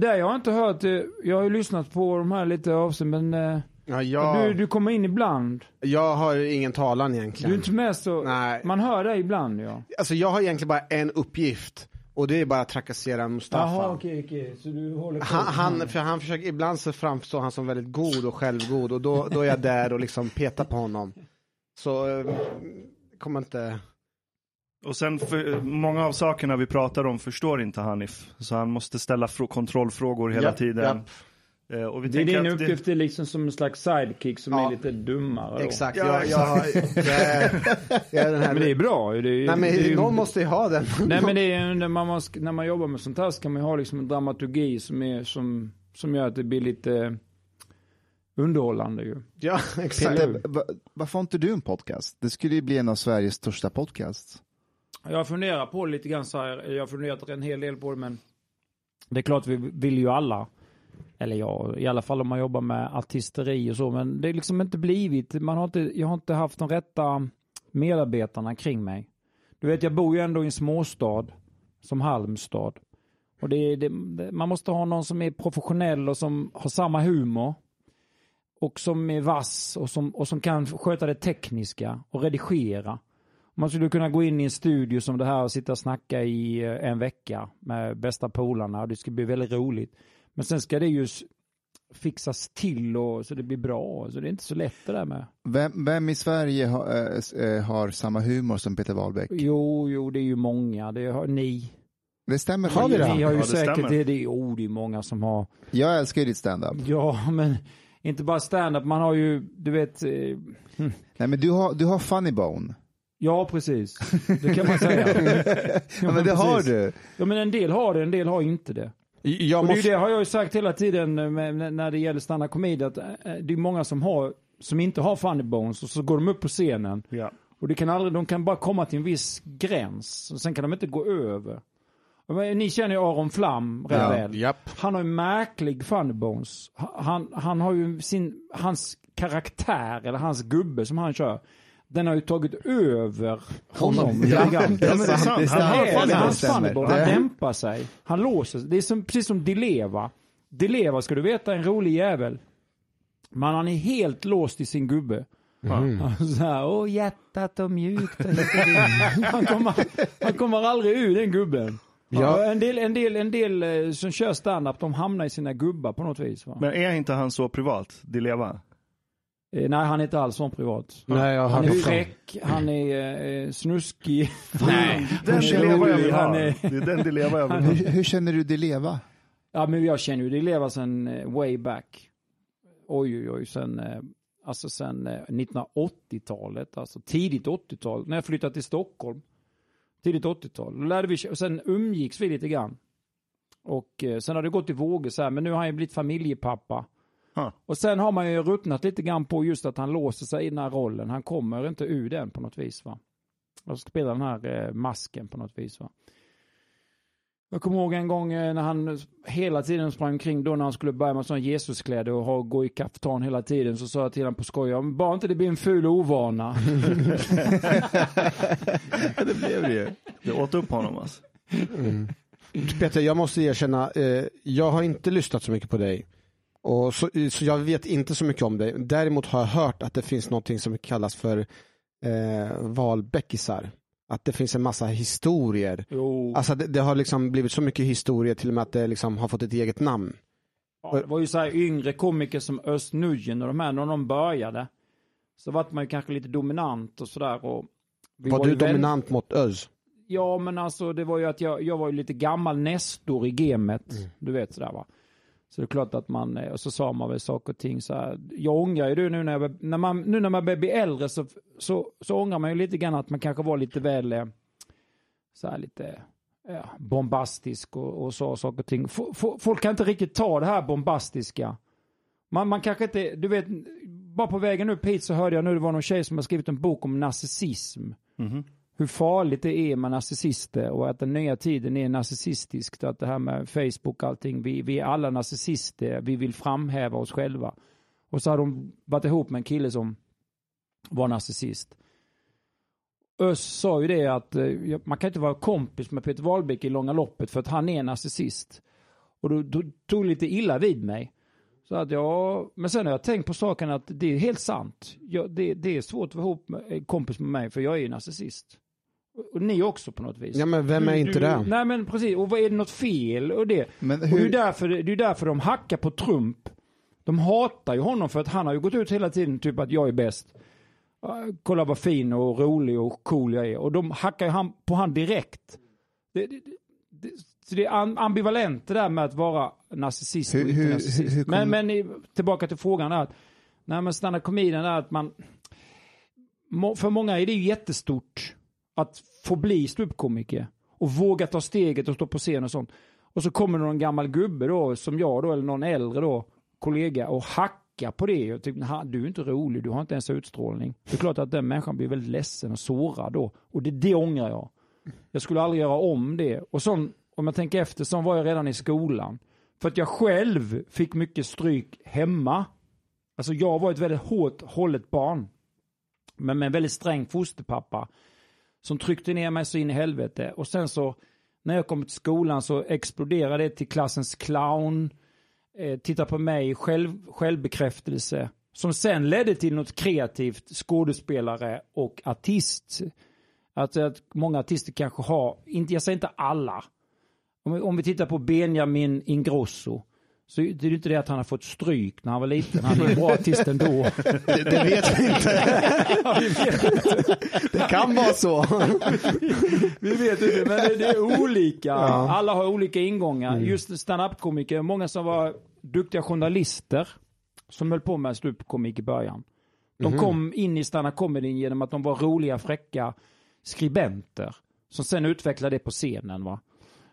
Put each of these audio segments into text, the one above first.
Ja, det har jag inte hört. eh, Jag har ju lyssnat på de här lite avsnitt, men eh, Ja, jag, du, du kommer in ibland. jag har ingen talan Du egentligen. är inte med så... Nej. Man hör dig ibland ja. Alltså jag har egentligen bara en uppgift. Och det är bara att trakassera Mustafa. Jaha, okej, okej. Så du håller Han, han, för han försöker, ibland så framstår han som väldigt god och självgod och då, då är jag där och liksom petar på honom. Så, eh, kommer inte... Och sen, för, många av sakerna vi pratar om förstår inte Hanif. Så han måste ställa frå- kontrollfrågor hela Japp, tiden. japp. Eh, och vi Det är din att uppgift är liksom som en slags sidekick som Ja. är lite dummare då. Exakt, Ja, jag, jag, jag, är, jag är den här... Men det är bra det är, Nej men det är, någon måste ju ha den. Nej men det är när man, måste- när man jobbar med sånt här ska man ju ha liksom en dramaturgi som är som, som gör att det blir lite underhållande ju. Ja, exakt. Varför har inte du en podcast? Det skulle ju bli en av Sveriges största podcasts. Jag funderar på det lite grann så här, jag har funderat en hel del på det men det är klart vi vill ju alla, eller ja, i alla fall om man jobbar med artisteri och så, men det är liksom inte blivit, man har inte, jag har inte haft de rätta medarbetarna kring mig. Du vet, jag bor ju ändå i en småstad som Halmstad. Och det, det, det, man måste ha någon som är professionell och som har samma humor. Och som är vass och som, och som kan sköta det tekniska och redigera. Man skulle kunna gå in i en studio som det här och sitta och snacka i eh, en vecka med bästa polarna och det ska bli väldigt roligt. Men sen ska det ju fixas till och så det blir bra. Så det är inte så lätt det där med. Vem, vem i Sverige har, eh, har samma humor som Peter Wahlbeck? Jo, jo, det är ju många. Det har ni. Det stämmer Har vi det? Ni har ju Ja, det säkert stämmer. det. Det är, oh, det är många som har. Jag älskar ju ditt standup. Ja, men inte bara stand-up. Man har ju, du vet. eh, Nej men du har, du har funny bone. Ja, precis. Det kan man säga. Ja, men det har du. Ja, men en del har det, en del har inte det. Jag Och det, måste... det har jag ju sagt hela tiden när det gäller stand-up comedy att eh, det är många som har, som inte har funny bones och så går de upp på scenen Ja. och det kan aldrig, de kan bara komma till en viss gräns och sen kan de inte gå över. Men Ni känner ju Aron Flam rätt Ja, väl. Japp. Han har ju märklig funny bones. Han, han har ju sin, hans karaktär eller hans gubbe som han kör. Den har ju tagit över honom. Ja. lite grann. Ja, men det är sant. Det Han hans funnyboard, dämpar sig. Han låser sig. Det är som, precis som Dileva. Dileva ska du veta en rolig jävel. Men han är helt låst i sin gubbe. Han så här, åh hjärtat och mjukt. och han, kommer, han kommer aldrig ur den gubben. Ja. Ja. En del, en del, en del eh, som kör stand-up, de hamnar i sina gubbar på något vis. Va? Men är inte han så privat, Dileva? Eh, nej, han är inte alls sån privat. Nej, jag Han är fräck, han är eh, snuskig. Nej, den Dileva jag vill ha. han är- Det är den Dileva jag vill ha. Hur, hur känner du dig leva? Ja, men jag känner ju det leva sen eh, way back. Oj, oj, oj, sen, eh, alltså sen eh, 1980-talet, alltså tidigt 80-tal, när jag flyttade till Stockholm. Tidigt 80-tal. Då lärde vi, och sen umgicks vi lite grann. Och eh, sen har det gått i vågor så här, men nu har han ju blivit familjepappa. Och sen har man ju ruttnat lite grann på just att han låser sig i den här rollen. Han kommer inte ur den på något vis va. Och spelar den här eh, masken på något vis va. Jag kommer ihåg en gång eh, när han hela tiden sprang omkring då när han skulle börja med sån Jesuskläder och ha, gå i kaftan hela tiden så sa jag till honom på skoj, "Ja, men bara inte det blir en ful ovana. det blev det ju. Det åt upp honom alltså. Peter, jag måste erkänna, eh, jag har inte lyssnat så mycket på dig. Och så, så jag vet inte så mycket om dig. Däremot har jag hört att det finns något som kallas för eh, valbäckisar. Att det finns en massa historier. Jo, Alltså det, det har liksom blivit så mycket historier till och med att det liksom har fått ett eget namn. ja, det var ju så här yngre komiker som Özz Nujen och de här, när de började. Så vart man ju kanske lite dominant och sådär. var, ju du väl- dominant mot Öz? Ja, men alltså det var ju att jag, jag var ju lite gammal nestor i gamet. Du vet sådär va. Så det är klart att man, eh, och så sa man väl saker och ting så här. Jag ångrar ju det nu när, jag, när man, nu när man börjar bli äldre så, så, så ångrar man ju lite grann att man kanske var lite väl, eh, så här lite ja, bombastisk och, och sa saker och ting. F, f, folk kan inte riktigt ta det här bombastiska. Man, man kanske inte, du vet, bara på vägen upp hit så hörde jag nu det var någon tjej som har skrivit en bok om narcissism Mhm hur farligt det är med narcissister och att den nya tiden är narcissistisk. Att det här med Facebook och allting, vi, vi är alla narcissister, vi vill framhäva oss själva. Och så har de varit ihop med en kille som var narcissist. Öss sa ju det att eh, man kan inte vara kompis med Peter Wahlbeck i långa loppet för att han är narcissist. Och då, då tog lite illa vid mig. Så att jag, men sen har jag tänkt på saken att det är helt sant. Jag, det, det är svårt att vara ihop med, eh, kompis med mig för jag är ju narcissist. Och, och ni också på något vis. Ja men vem är Du- inte du, det? Nej men precis, och vad är det något fel och det? Men Och det är hur, därför, det är därför de hackar på Trump. De hatar ju honom för att han har ju gått ut hela tiden typ att jag är bäst. Kolla vad fin och rolig och cool jag är. Och de hackar ju han, på han direkt. Det, det, det, så det är am- ambivalent det där med att vara narcissist och Hur- inte hur- narcissist. hur- hur men, kom- men tillbaka till frågan där. att- Nej men stanna komedien är att man... För många är det ju jättestort att få bli ståuppkomiker. Och våga ta steget och stå på scen och sånt. Och så kommer någon gammal gubbe då, som jag då, eller någon äldre då, kollega och hackar på det. Och tycker, du är inte rolig, du har inte ens utstrålning. Det är klart att den människan blir väldigt ledsen och sårad då. Och det, det ångrar jag. Jag skulle aldrig göra om det. Och sån, om jag tänker efter, så var jag redan i skolan. För att jag själv fick mycket stryk hemma. Alltså jag var ett väldigt hårt hållet barn. Men med en väldigt sträng fosterpappa. Som tryckte ner mig så in i helvete. Och sen så när jag kom till skolan så exploderade det till klassens clown. Eh, titta på mig, själv, självbekräftelse. Som sen ledde till något kreativt, skådespelare och artist. Att, att många artister kanske har, inte, jag säger inte alla. Om, om vi tittar på Benjamin Ingrosso. Så det är ju inte det att han har fått stryk när han var liten. Han är bra artist ändå. Det, det vet vi inte. Ja, vi vet Det kan vara så. Vi vet inte, men det, det är olika. Alla har olika ingångar. Just stand-up-komiker, många som var duktiga journalister som höll på med ståuppkomik i början. De kom in i stand-up-comedyn genom att de var roliga, fräcka skribenter som sen utvecklade det på scenen. Va?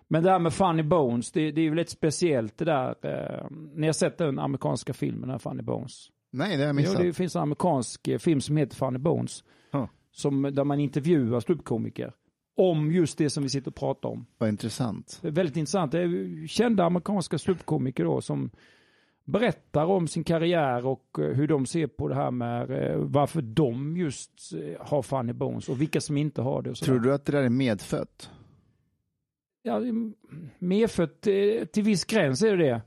Men det här med Funny Bones, det, det är ju lite speciellt det där. Eh, ni har sett den amerikanska filmen, Funny Bones? nej, det har jag Jo, missat. det finns en amerikansk eh, film som heter Funny Bones. Ja. Som, där man intervjuar ståuppkomiker. Om just det som vi sitter och pratar om. Vad intressant. Väldigt intressant. Det är kända amerikanska ståuppkomiker då som berättar om sin karriär och eh, hur de ser på det här med eh, varför de just har Funny Bones och vilka som inte har det. Tror du att det där är medfött? Ja, medfött eh, till viss gräns är det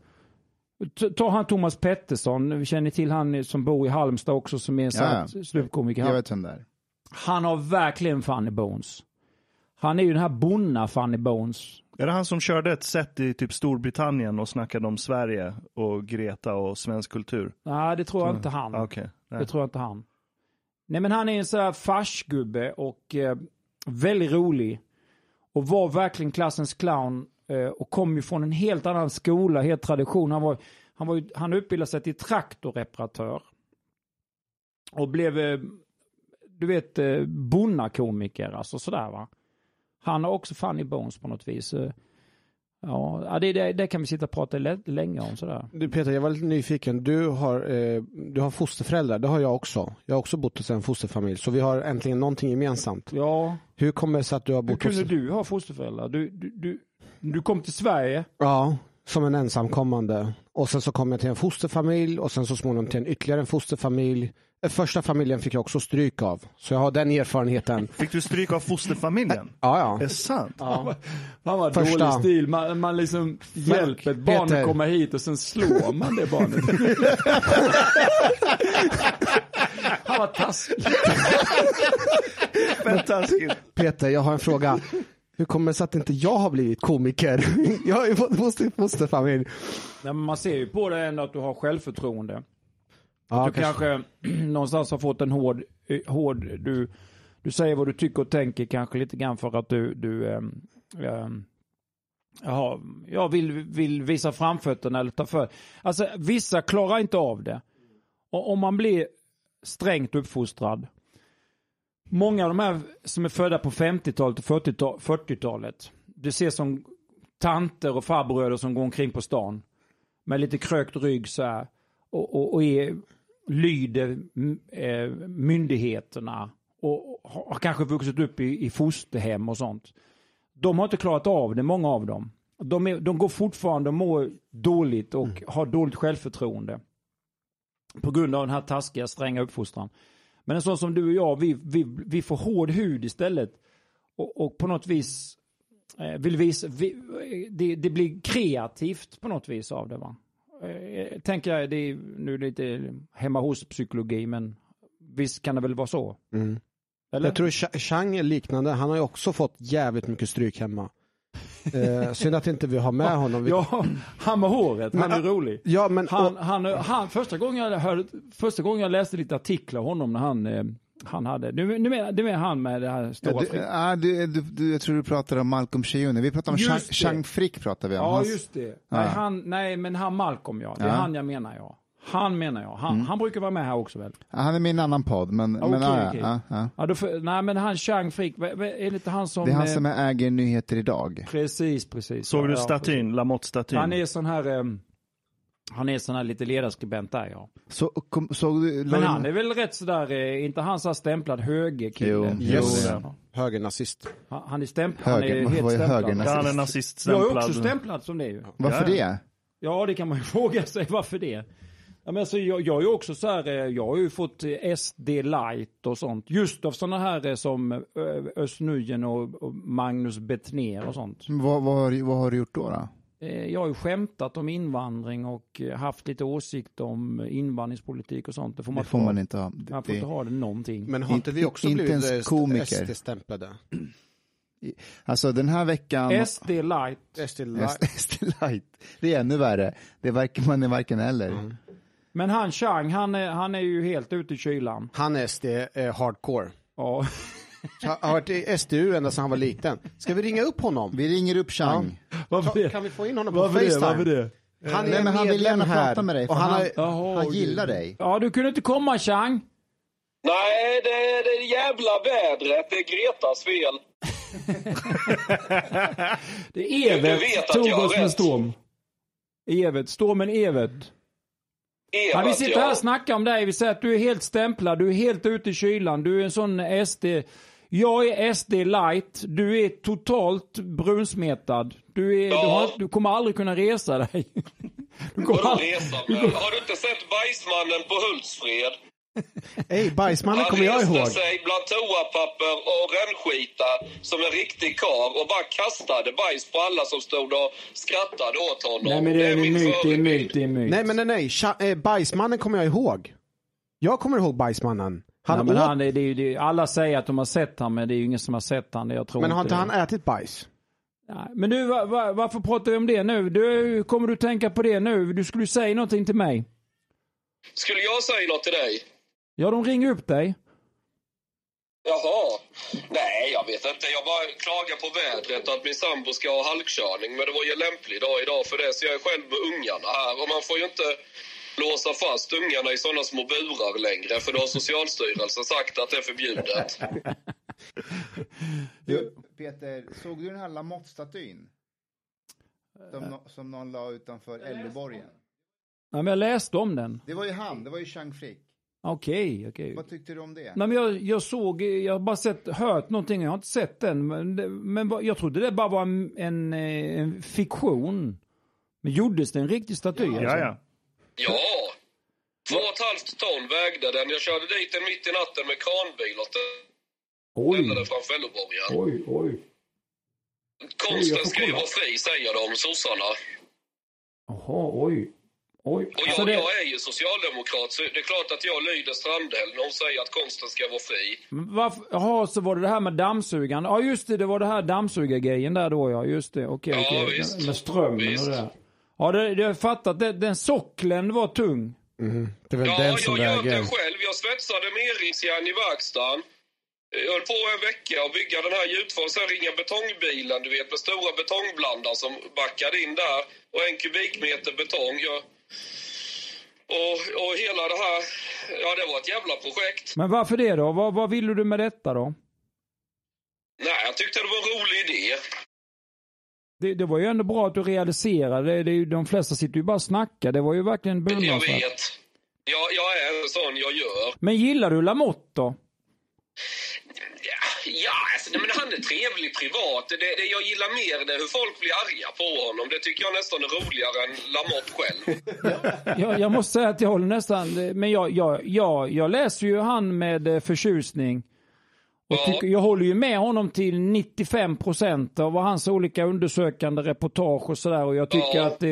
det. Ta han Thomas Pettersson, vi känner till han som bor i Halmstad också som är en Ja. ståuppkomiker. Jag Han, vet vem det är. han har verkligen Funny Bones. Han är ju den här bonna Funny Bones. Är det han som körde ett set i typ Storbritannien och snackade om Sverige och Greta och svensk kultur? Nej, det tror jag inte han. Ah. Nej. Det tror jag inte han. Nej men han är en sån här farsgubbe och eh, väldigt rolig. Och var verkligen klassens clown. Eh, och kom ju från en helt annan skola, helt tradition. Han, var, han, var han utbildade sig till traktorreparatör. Och blev, eh, du vet, eh, bonnakomiker, alltså sådär va. Han har också Funny Bones på något vis. Eh, Ja, det, det, det kan vi sitta och prata lä- länge om sådär. Du Peter, jag var lite nyfiken. Du har, eh, du har fosterföräldrar, det har jag också. Jag har också bott hos en fosterfamilj, så vi har äntligen någonting gemensamt. Ja, Hur kommer det sig att du har hur bott hos... kunde du ha fosterföräldrar? Du, du, du, du kom till Sverige. Ja, som en ensamkommande. Och sen så kom jag till en fosterfamilj och sen så småningom till en ytterligare en fosterfamilj. Första familjen fick jag också stryk av, så jag har den erfarenheten. Fick du stryk av fosterfamiljen? Ja, Är ja. det sant? Ja. Fan vad Första. dålig stil. Man, man liksom hjälper ett barn Peter. att komma hit och sen slår man det barnet. Han var taskig. Fantastiskt. Peter, jag har en fråga. Hur kommer det sig att inte jag har blivit komiker? Jag har ju fått foster, fosterfamilj. Nej, men man ser ju på det ändå att du har självförtroende. Ja, du kanske någonstans har fått en hård, eh, hård du, du säger vad du tycker och tänker kanske lite grann för att du, du ähm, ähm, jaha, jag vill, vill visa framfötterna eller ta för. Alltså vissa klarar inte av det. Och om man blir strängt uppfostrad. Många av de här som är födda på 50-talet och 40-tal- 40-talet. Du ser som tanter och farbröder som går omkring på stan. Med lite krökt rygg så här. Och, och, och är, lyder mm, eh, myndigheterna. Och, har kanske vuxit upp i, i fosterhem och sånt. De har inte klarat av det, många av dem. De, är, de går fortfarande och mår dåligt och har dåligt självförtroende. På grund av den här taskiga, stränga uppfostran. Men en sån som du och jag, vi, vi, vi får hård hud istället. Och, och på något vis eh, vill visa, vi, det, det blir kreativt på något vis av det va. Eh, tänker jag, det är nu lite hemma hos psykologi men visst kan det väl vara så? Mm. Eller? Jag tror Ch- Chang är liknande, han har ju också fått jävligt mycket stryk hemma. Eh, synd att inte vi har med honom. Vi, Ja, han med håret, han är rolig. ja men Han, han, han, första, gången jag hörde, första gången jag läste lite artiklar om honom när han, eh, han hade, du, du, menar, du menar han med det här stora Ja, du, du, du, jag tror du pratar om Malcolm Shione. Vi pratar om Chang, det. Chang Frick. Pratar vi om. Ja, just det. Ja. Nej, han, nej, men han Malcolm ja. Det är Ja. han jag menar ja. Han menar jag. Han, han brukar vara med här också väl? Ja, Han är med i en annan podd, men, Okej, men ja, okej. ja, ja. Ja, då, för, nej, men han Chang Frick, är det inte han som... Det är han eh, som äger Nyheter Idag. Precis, precis. Såg du Ja, statyn, Lamotte-statyn? Han är sån här, eh, han är sån här lite ledarskribent där ja. Så, kom, du, Men han är väl rätt sådär, eh, inte han så här stämplad högerkille? Jo, yes. högernazist. Han han är stämplad, han är Höger- helt vad är stämplad. högernazist? Han är Jag är också stämplad som det ju. Varför Ja. det? Ja, det kan man ju fråga sig. Varför det? Ja, men alltså, jag, jag är ju också så här, eh, jag har ju fått eh, SD light och sånt. Just av sådana här eh, som eh, Özz Nujen och, och Magnus Bettner och sånt. Vad, vad, har- vad har du gjort då? då? Eh, Jag har ju skämtat om invandring och eh, haft lite åsikt om invandringspolitik och sånt. Det får man, Det får inte man ha. inte ha. Det, Man får inte ha det någonting. Men har inte vi också Inte blivit eh. SD-stämplade? alltså den här veckan... SD light. SD SD Light. Det är ännu värre. Det är varken, man är varken eller. Men han Chang, han är, han är ju helt ute i kylan. Han är SD eh, hardcore. Ja. Han har varit i SDU ända sedan han var liten. Ska vi ringa upp honom? Vi ringer upp Chang. Varför Kan vi få in honom på Facetime? det? Han är Nej, men han vill gärna här. prata med dig. För Och han han, har, han gud. gillar dig. Ja, du kunde inte komma Chang. Nej, det är det jävla vädret. Det är Gretas fel. Det är Evert Du vet att tog oss med storm. Evert, stormen Evert. Ja, vi Evert, sitter här och snackar om dig. Vi säger att du är helt stämplad, du är helt ute i kylan, du är en sån SD. Jag är SD light, du är totalt brunsmetad. Du, är, du, Ja. har, du kommer aldrig kunna resa dig. Du kommer Vadå aldrig, resa mig? Har du inte sett Bajsmannen på Hultsfred? Ej, bajsmannen Han kommer jag reste ihåg. sig bland toapapper och rännskita som en riktig kar och bara kastade bajs på alla som stod och skrattade åt honom. Nej men det är en myt, det är myt, det är en myt. Nej men nej nej, eh, bajsmannen kommer jag ihåg. Jag kommer ihåg bajsmannen. Han ja, men åt, han, är- det, är det, är- alla säger att de har sett han men det är ju ingen som har sett han. Jag tror men har inte det. han ätit bajs? Nej, Men du, va, va, varför pratar vi om det nu? Du, kommer du tänka på det nu? Du skulle säga någonting till mig. Skulle jag säga något till dig? Ja, de ringer upp dig. Jaha. Nej, jag vet inte. Jag bara klagar på vädret att min sambo ska ha halkkörning. Men det var ju en lämplig dag idag för det. Så jag är själv med ungarna här. Och man får ju inte låsa fast ungarna i sådana små burar längre. För då har Socialstyrelsen sagt att det är förbjudet. Du, Peter, såg du den här Lamotte-statyn? Som, nå- som någon la utanför Elleborgen. Ja, men jag läste om den. Det var ju han, det var ju Chang Frick. Okej, okej. Vad tyckte du om det? Nej, men jag, jag såg, jag har bara sett, hört någonting, jag har inte sett den. Men, men jag trodde det bara var en, en, eh, en fiktion. Men gjordes det en riktig staty? alltså? Ja, ja. Ja. Två och ett halvt ton vägde den. Jag körde dit den mitt i natten med kranbil och ställde framför Elleborgen. oj, oj. Konsten ska ju vara fri, säger de, sossarna. Jaha, oj. Oj. Och Alltså jag, det, jag är ju socialdemokrat, så det är klart att jag lyder Strandhäll när hon säger att konsten ska vara fri. Varför, jaha, så var det det här med dammsugaren. Ja, just det, det var det här dammsugargrejen där då, ja. Just det, okej, Ja, okej. visst. Med strömmen Visst. och det där. Ja, det, jag fattat. Det, den socklen var tung. Det är väl Ja, den jag som gör väger. det själv. Jag svetsade meringsjärn i verkstaden. Jag höll på en vecka och bygga den här gjutformen. Sen ringa betongbilen, du vet, med stora betongblandare som backade in där. Och en kubikmeter betong. Jag... Och, och hela det här, ja det var ett jävla projekt. Men varför det då? Vad, vad ville du med detta då? Nej, jag tyckte det var en rolig idé. Det, det var ju ändå bra att du realiserade det. det är de flesta sitter ju bara och snackar. Det var ju verkligen Jag beundransvärt. vet. Jag, jag är en sån, jag gör. Men gillar du Lamotte då? Ja, alltså, men han är trevlig privat. Det, det jag gillar mer det hur folk blir arga på honom. Det tycker jag nästan är roligare än Lamotte själv. Jag, jag måste säga att jag håller nästan... Men jag, jag, jag, jag läser ju han med eh, förtjusning. Och tycker, jag håller ju med honom till 95 procent av hans olika undersökande reportage och sådär. Och jag tycker att eh,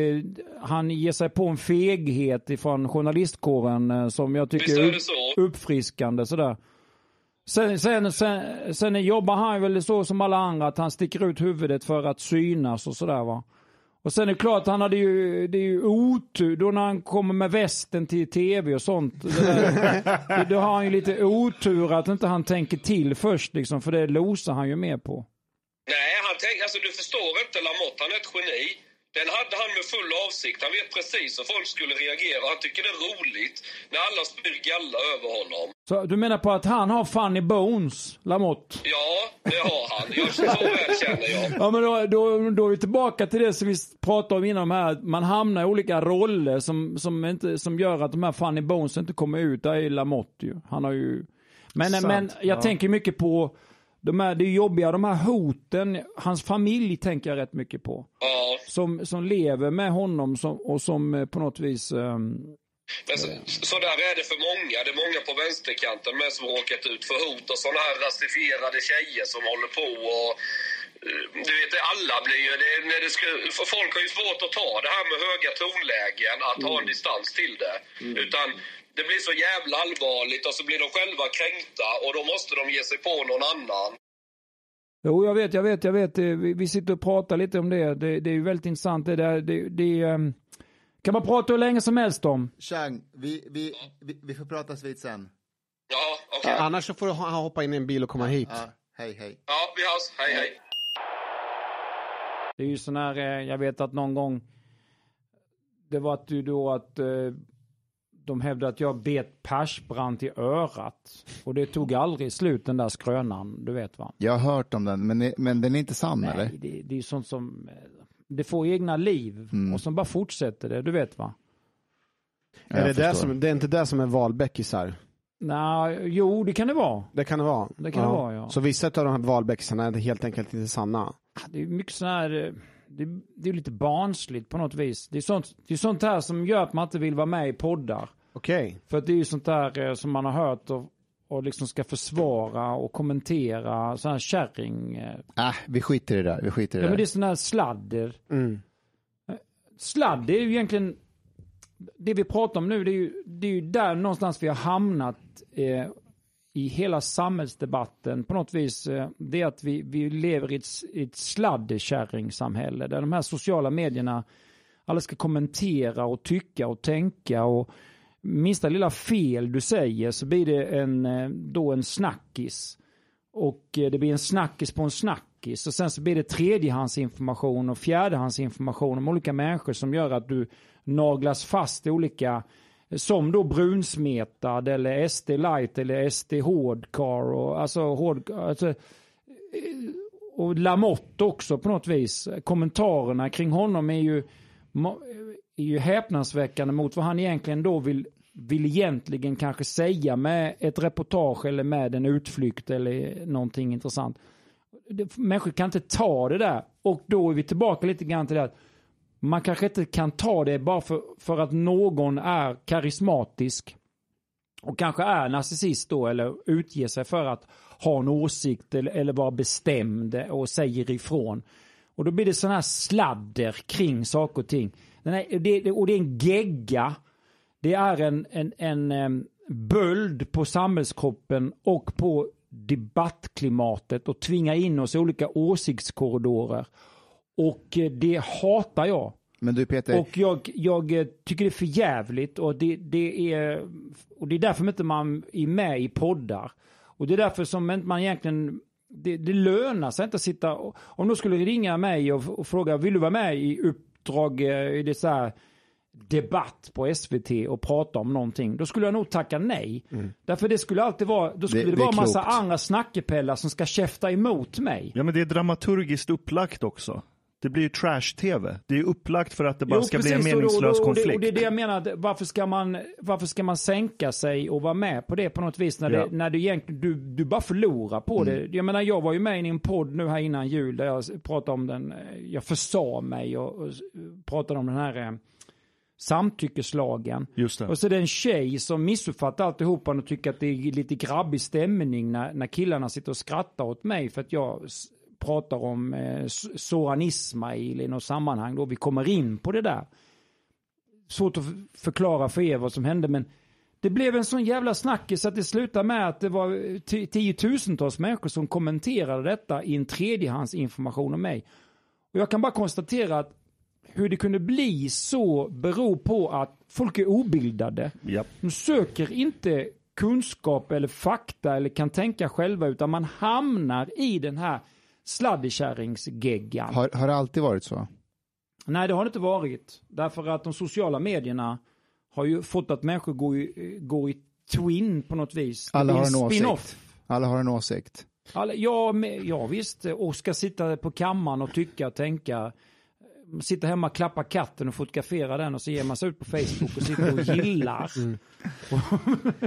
han ger sig på en feghet ifrån journalistkåren eh, som jag tycker är så? uppfriskande sådär. Sen, sen, sen, sen jobbar han väl så som alla andra att han sticker ut huvudet för att synas och sådär va. Och sen är det klart, han hade ju, det är ju otur då när han kommer med västen till tv och sånt. Det där, då har han ju lite otur att inte han tänker till först liksom, för det losar han ju med på. Nej, han tänk, alltså du förstår inte Lamotte, han är ett geni. Den hade han med full avsikt. Han vet precis hur folk skulle reagera. Han tycker det är roligt när alla spyr galla över honom. Så du menar på att han har funny bones, Lamotte? Ja, det har han. Jag, så väl känner jag. Ja men då, då, då är vi tillbaka till det som vi pratade om innan här. att Man hamnar i olika roller som, som, inte, som gör att de här funny bones inte kommer ut. Där är Lamotte ju. Han har ju... Men, Sant, men jag ja. tänker mycket på de här, det är jobbiga, de här hoten. Hans familj tänker jag rätt mycket på. Ja. Som, som lever med honom som, och som eh, på något vis... ehm, Men så, så där är det för många. Det är många på vänsterkanten med som råkat ut för hot och sådana här rasifierade tjejer som håller på och eh, du vet, alla blir ju... Det, när det ska, folk har ju svårt att ta det här med höga tonlägen, att ha en distans till det. Utan det blir så jävla allvarligt och så blir de själva kränkta och då måste de ge sig på någon annan. Jo, jag vet, jag vet, jag vet. Vi, vi sitter och pratar lite om det. Det, det är ju väldigt intressant. Det, där, det, det ehm, kan man prata hur länge som helst om. Chang, vi, vi, vi, vi får pratas vid sen. Ja, okej. Annars så får han hoppa in i en bil och komma hit. Ja, hej hej. Ja, vi hörs. Hej, hej. Det är ju sån här, eh, jag vet att någon gång, det var att du då att eh, de hävdade att jag bet Persbrandt i örat. Och det tog aldrig slut den där skrönan, du vet va? Jag har hört om den, men, men den är inte sann eller? Nej, det, det är sånt som, eh, det får egna liv och som bara fortsätter det, du vet va? Ja, är det, där förstår. som, det är inte det som är valbäckisar? Nej, jo det kan det vara. Det kan det vara. Det kan det vara, ja. Så vissa av de här valbäckisarna är helt enkelt inte sanna. Det är mycket sån här, eh, det, det är lite barnsligt på något vis. Det är, sånt, det är sånt här som gör att man inte vill vara med i poddar. Okej. För att det är ju sånt där eh, som man har hört och, och liksom ska försvara och kommentera. Sån här kärring. eh. Äh, vi skiter i det där. Vi skiter i Ja det men det är sån här sladder. Mm. Sladd det är ju egentligen, det vi pratar om nu det är ju, det är ju där någonstans vi har hamnat eh, i hela samhällsdebatten på något vis. Eh, det är att vi, vi lever i ett, i ett sladdekärringsamhälle där de här sociala medierna alla ska kommentera och tycka och tänka och minsta lilla fel du säger så blir det en, eh, då en snackis. Och eh, det blir en snackis på en snackis. Och sen så blir det tredjehandsinformation och fjärdehandsinformation om olika människor som gör att du naglas fast i olika, eh, som då brunsmetad eller SD light eller SD hårdcar och alltså hård, alltså, och Lamotte också på något vis. Kommentarerna kring honom är ju, är ju häpnadsväckande mot vad han egentligen då vill, vill egentligen kanske säga med ett reportage eller med en utflykt eller någonting intressant. Människor kan inte ta det där. Och då är vi tillbaka lite grann till det att man kanske inte kan ta det bara för, för att någon är karismatisk och kanske är narcissist då eller utger sig för att ha en åsikt eller, eller vara bestämd och säger ifrån. Och då blir det sån här sladder kring saker och ting. Den är, det, och det är en gegga. Det är en, en, en em, böld på samhällskroppen och på debattklimatet och tvinga in oss i olika åsiktskorridorer. Och eh, det hatar jag. Men du Peter, Och jag, jag eh, tycker det är för jävligt och det, det är, och det är därför inte man är med i poddar. Och det är därför som man egentligen, det, det lönar sig inte att sitta, och, om de skulle ringa mig och, och fråga, vill du vara med i uppdrag, eh, i det så här debatt på SVT och prata om någonting, då skulle jag nog tacka nej. Därför det skulle alltid vara, då skulle Det- det, det vara massa andra snackepellar som ska käfta emot mig. Ja men det är dramaturgiskt upplagt också. Det blir ju trash-tv. Det är upplagt för att det bara Jo, ska bli en precis, och då- meningslös och, och, det, konflikt. och det är det jag menar, att varför ska, man, varför ska man sänka sig och vara med på det på något vis när, Ja. Mm. det, när det egentligen, du, du bara förlorar på det. Jag menar, jag var ju med i en podd nu här innan jul där jag pratade om den, eh, jag försa mig och, och pratade om den här eh, samtyckeslagen. Just det. Och så det en tjej som missuppfattar alltihopa och tycker att det är lite grabbig stämning när, när killarna sitter och skrattar åt mig för att jag pratar om eh, Soran Ismail i något sammanhang då vi kommer in på det där. Svårt att förklara för er vad som hände men det blev en sån jävla snackis att det slutade med att det var ti- tiotusentals människor som kommenterade detta i en tredjehandsinformation om mig. Och jag kan bara konstatera att hur det kunde bli så beror på att folk är obildade. Japp. De söker inte kunskap eller fakta eller kan tänka själva utan man hamnar i den här sladdekärringsgeggan. Har, har det alltid varit så? Nej, det har det inte varit. Därför att de sociala medierna har ju fått att människor går i, går i twin på något vis. Alla har en åsikt. Alla har en åsikt. Alla, ja, ja, visst. Och ska sitta på kammaren och tycka och tänka. Sitta hemma, klappa katten och fotografera den och så ger man sig ut på Facebook och sitter och gillar.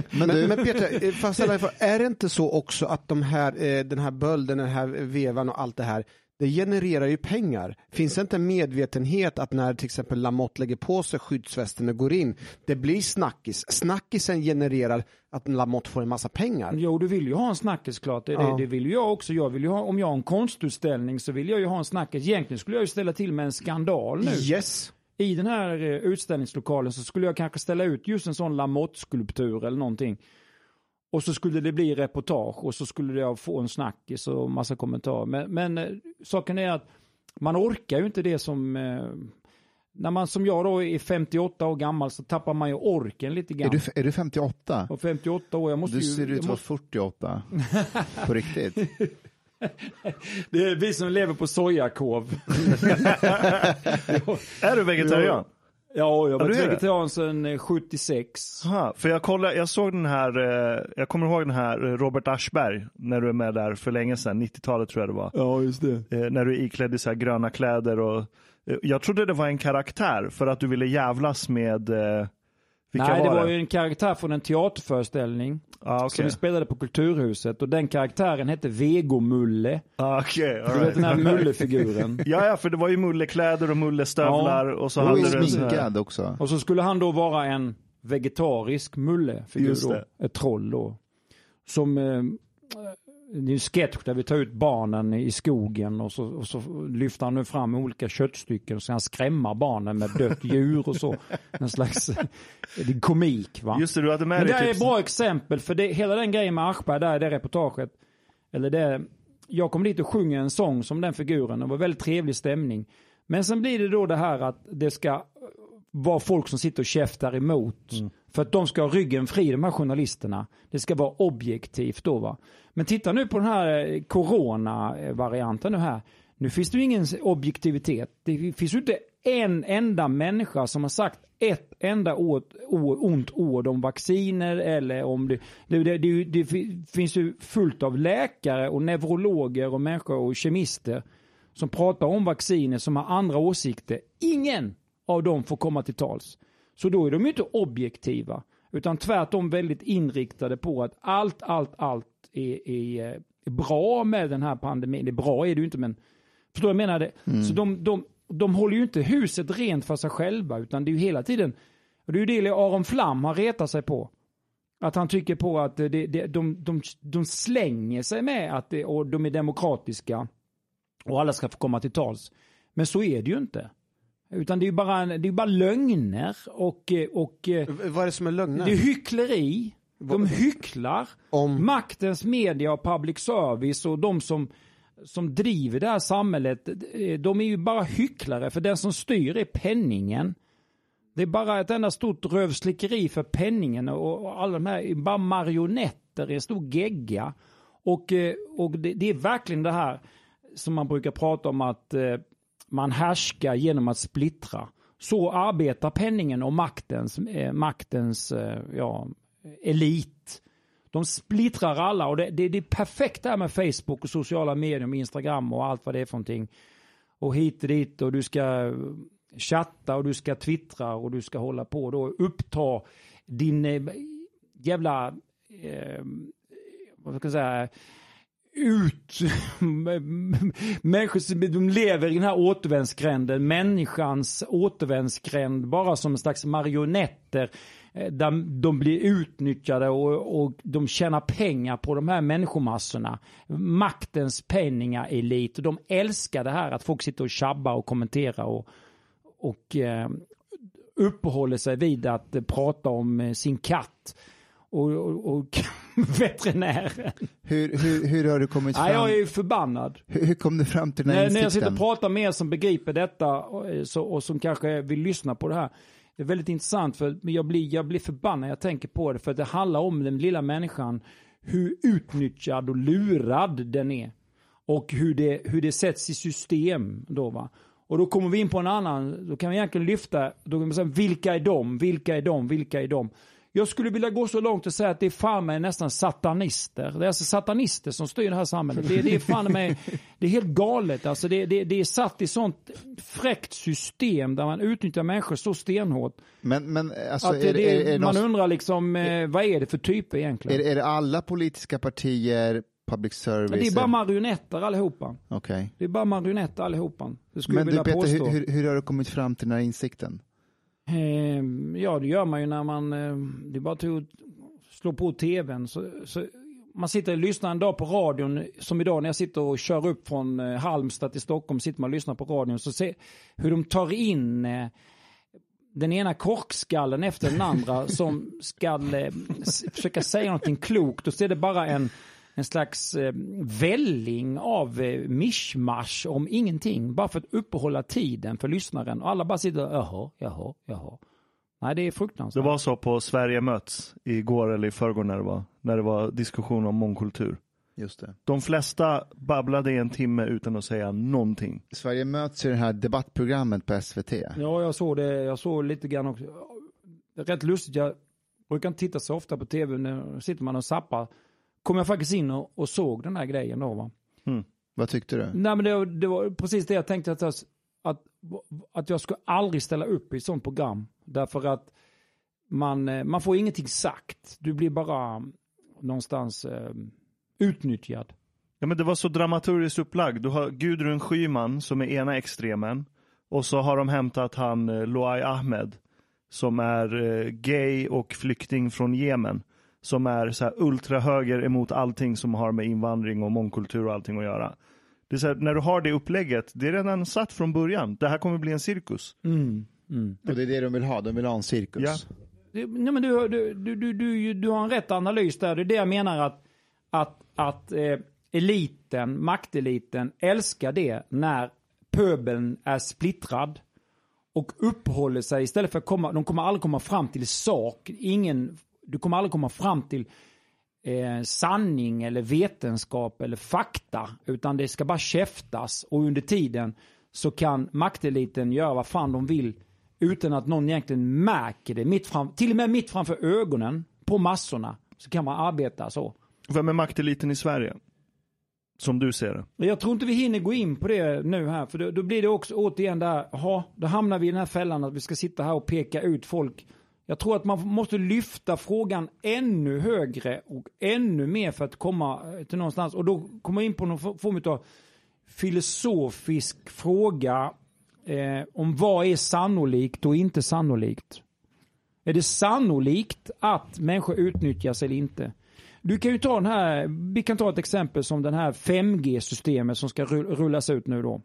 Men, men Peter, eh, får jag ställa dig för, är det inte så också att de här, eh, den här bölden, den här vevan och allt det här, det genererar ju pengar. Finns det inte en medvetenhet att när till exempel Lamotte lägger på sig skyddsvästen och går in, det blir snackis. Snackisen genererar att Lamotte får en massa pengar. Jo, du vill ju ha en snackis klart. Det, Ja. det, vill ju jag också. Jag vill ha, om jag har en konstutställning så vill jag ju ha en snackis. Egentligen skulle jag ju ställa till med en skandal nu. Yes. I den här eh, utställningslokalen så skulle jag kanske ställa ut just en sån Lamotte-skulptur eller någonting. Och så skulle det bli reportage och så skulle jag få en snackis och massa kommentarer. Men, men eh, saken är att man orkar ju inte det som... Eh, när man som jag då är 58 år gammal så tappar man ju orken lite Är grann. du, är du 58? Och 58 år, jag måste Du ju... ser ut jag att vara måste, 48. På riktigt. det är vi som lever på sojakov. Är du vegetarian? Ja, jag har varit vegetarian sedan eh, 76. Aha, för jag kollade, jag såg den här, eh, jag kommer ihåg den här eh, Robert Aschberg, när du är med där för länge sedan, 90-talet tror jag det var. Ja, just det. Eh, när du är iklädd i så här gröna kläder och eh, jag trodde det var en karaktär för att du ville jävlas med, eh, Nej, det var det? ju en karaktär från en teaterföreställning Ah, som okej. vi spelade på Kulturhuset och den karaktären hette Vego-Mulle. Ah, okej, all Du vet den här right. Mulle-figuren. Ja, ja, för det var ju mullekläder och mullestövlar och så Och hade sminkad också. Och så skulle han då vara en vegetarisk Mulle-figur. Ett troll då. Som, eh, det är en sketch där vi tar ut barnen i skogen och så, och så lyfter han nu fram olika köttstycken och så han skrämma barnen med dött djur och så. En slags det är komik va. Just det, du hade med Men det är ett bra exempel för det, hela den grejen med Aschberg där, det reportaget. Eller det, jag kom dit och sjunger en sång som den figuren. Det var väldigt trevlig stämning. Men sen blir det då det här att det ska vara folk som sitter och käftar emot. För att de ska ha ryggen fri, de här journalisterna. Det ska vara objektivt då va. Men titta nu på den här eh, corona-varianten nu här. Nu finns det ju ingen objektivitet. Det finns ju inte en enda människa som har sagt ett enda ord, ont ord om vacciner eller om det. Det, det, det, det finns ju fullt av läkare och neurologer och människor och kemister som pratar om vacciner som har andra åsikter. Ingen av dem får komma till tals. Så då är de ju inte objektiva. Utan tvärtom väldigt inriktade på att allt, allt, allt är, är, bra med den här pandemin. Det är bra är det ju inte men Förstår du jag menar? Det? Så de, de, de håller ju inte huset rent för sig själva utan det är ju hela tiden, och det är ju det Aron Flam har retat sig på. Att han tycker på att det, det, de, de, de slänger sig med att det, och de är demokratiska och alla ska få komma till tals. Men så är det ju inte. Utan det är ju bara, det är bara lögner och, och Vad är det som är lögner? det är hyckleri. De hycklar. Om- Maktens media och public service och de som, som driver det här samhället, de är ju bara hycklare. För den som styr är penningen. Det är bara ett enda stort rövslickeri för penningen och, och alla de här är bara marionetter i en stor gegga. Och, eh, och det, det är verkligen det här som man brukar prata om att eh, man härskar genom att splittra. Så arbetar penningen och maktens, eh, maktens eh, ja, elit. De splittrar alla och det, det, det är perfekt det här med Facebook och sociala medier med Instagram och allt vad det är för någonting. Och hit och dit och du ska chatta och du ska twittra och du ska hålla på då uppta din eh, jävla eh, vad ska jag säga ut... Människor som- de lever i den här återvändsgränden, människans återvändsgränd, bara som en slags marionetter. Eh, där de blir utnyttjade och, och de tjänar pengar på de här människomassorna. Maktens penningaelit. Och de älskar det här att folk sitter och tjabbar och kommenterar och, och eh, uppehåller sig vid att prata om eh, sin katt och, och, och veterinären. Hur, hur, hur har du kommit Ja, fram? jag är ju förbannad. hur, hur kom du fram till den här När, när jag sitter insikten? och pratar med er som begriper detta och, eh, så, och som kanske vill lyssna på det här. Det är väldigt intressant för jag blir, jag blir förbannad när jag tänker på det. För att det handlar om den lilla människan. Hur utnyttjad och lurad den är. Och hur det, hur det sätts i system då va. Och då kommer vi in på en annan, då kan vi egentligen lyfta, då kan vi säga, vilka är de, vilka är de, vilka är de? Jag skulle vilja gå så långt och säga att det är fan med nästan satanister. Det är alltså satanister som styr det här samhället. Det, det är fan med, det är helt galet. Alltså det, det, det är satt i sånt fräckt system där man utnyttjar människor så stenhårt. Men, men alltså, att är, det, är, är, man undrar liksom, eh, vad är det för typer egentligen? är, är det alla politiska partier, public service? Det är bara marionetter allihopa. Okej. Det är bara marionetter allihopa. Men du Peter, hur, hur, hur har du kommit fram till den här insikten? Ehm, ja, det gör man ju när man, eh, det är bara till att slå på tvn. Så, så, man sitter och lyssnar en dag på radion, som idag när jag sitter och kör upp från eh, Halmstad till Stockholm, sitter man och lyssnar på radion, så ser hur de tar in eh, den ena korkskallen efter den andra som ska försöka säga någonting klokt och så är det bara en, en slags eh, välling av eh, mischmasch om ingenting. Bara för att uppehålla tiden för lyssnaren. Och alla bara sitter och jaha, jaha, jaha. Nej, det är Det fruktansvärt. var så på Sverige möts igår eller i förrgår när det var, när det var diskussion om mångkultur. Just det. De flesta babblade i en timme utan att säga någonting. Sverige möts i det här debattprogrammet på SVT. Ja, jag såg det. Jag såg lite grann också. Det är rätt lustigt. Jag brukar inte titta så ofta på tv. När sitter man och zappar. Kom jag faktiskt in och, och såg den här grejen då va. Vad tyckte du? Nej men det, det var precis det jag tänkte att jag, att, att jag skulle aldrig ställa upp i ett sånt program. Därför att man, eh, man får ingenting sagt. Du blir bara någonstans eh, utnyttjad. Ja, men det var så dramaturgiskt upplagd. Du har Gudrun Schyman som är ena extremen och så har de hämtat han eh, Loai Ahmed som är eh, gay och flykting från Jemen. Som är så här ultrahöger emot allting som har med invandring och mångkultur och allting att göra. Det är så här, när du har det upplägget, det är redan satt från början. Det här kommer bli en cirkus. Mm. Mm. Och det är det de vill ha, de vill ha en cirkus. Ja. Nej, men du, du, du, du, du, du har en rätt analys där. Det är det jag menar att, att, att eh, eliten, makteliten, älskar det när pöbeln är splittrad och uppehåller sig istället för att komma, de kommer aldrig komma fram till sak. Ingen, du kommer aldrig komma fram till eh, sanning eller vetenskap eller fakta. Utan det ska bara käftas och under tiden så kan makteliten göra vad fan de vill utan att någon egentligen märker det. Mitt fram, till och med mitt framför ögonen på massorna så kan man arbeta så. Vem är makteliten i Sverige? Som du ser det. Jag tror inte vi hinner gå in på det nu här, för då, då blir det också återigen där, aha, då hamnar vi i den här fällan att vi ska sitta här och peka ut folk. Jag tror att man måste lyfta frågan ännu högre och ännu mer för att komma eh, till någonstans. Och då kommer jag in på någon form av filosofisk fråga eh, om vad är sannolikt och inte sannolikt. Är det sannolikt att människor utnyttjas eller inte? Du kan ju ta den här, vi kan ta ett exempel som den här 5G-systemet som ska rullas ut nu då.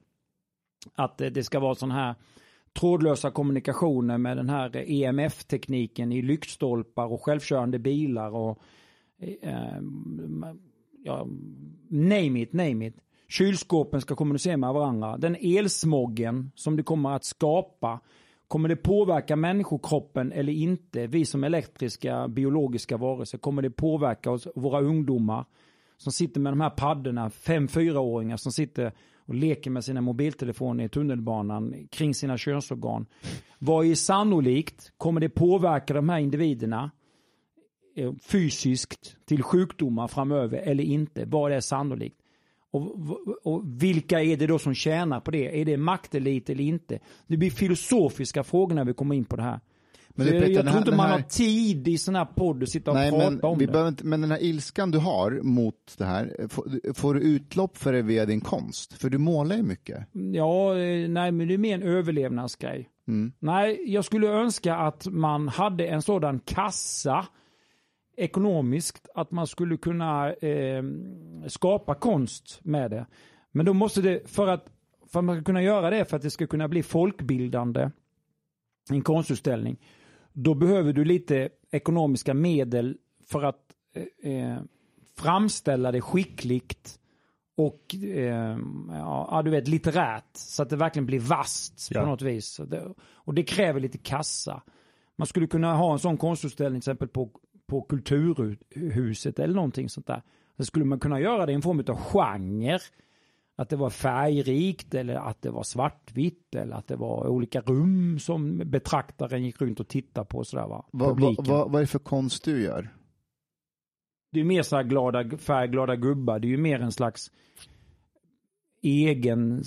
Att eh, det ska vara sån här trådlösa kommunikationer med den här EMF-tekniken i lyktstolpar och självkörande bilar och eh, ja, name it, name it. Kylskåpen ska kommunicera med varandra. Den elsmoggen som det kommer att skapa, kommer det påverka människokroppen eller inte? Vi som elektriska biologiska varelser, kommer det påverka oss, våra ungdomar som sitter med de här paddorna, fem fyraåringar som sitter och leker med sina mobiltelefoner i tunnelbanan kring sina könsorgan. Vad är sannolikt? Kommer det påverka de här individerna eh, fysiskt till sjukdomar framöver eller inte? Vad är sannolikt? Och, och vilka är det då som tjänar på det? Är det maktelit eller inte? Det blir filosofiska frågor när vi kommer in på det här. Men Peter, jag tror här- inte man här- har tid i sån här podd att sitta och Nej, prata men, om vi det. behöver inte, men den här ilskan du har mot det här, får, får du utlopp för det via din konst? För du målar ju mycket. Ja, eh, nej men det är mer en överlevnadsgrej. Mm. Nej, jag skulle önska att man hade en sådan kassa ekonomiskt att man skulle kunna eh, skapa konst med det. Men då måste det, för att, för att man ska kunna göra det, för att det ska kunna bli folkbildande, en konstutställning, då behöver du lite ekonomiska medel för att eh, eh, framställa det skickligt och eh, ja, du vet litterärt så att det verkligen blir vasst Ja. på något vis. Det, och det kräver lite kassa. Man skulle kunna ha en sån konstutställning till exempel på, på Kulturhuset eller någonting sånt där. Så skulle man kunna göra det i en form av genre. Att det var färgrikt eller att det var svartvitt eller att det var olika rum som betraktaren gick runt och tittade på. Sådär, va? Vad, vad, Publiken. vad, är det för konst du gör? Det är mer så här glada, färgglada gubbar. Det är ju mer en slags egen,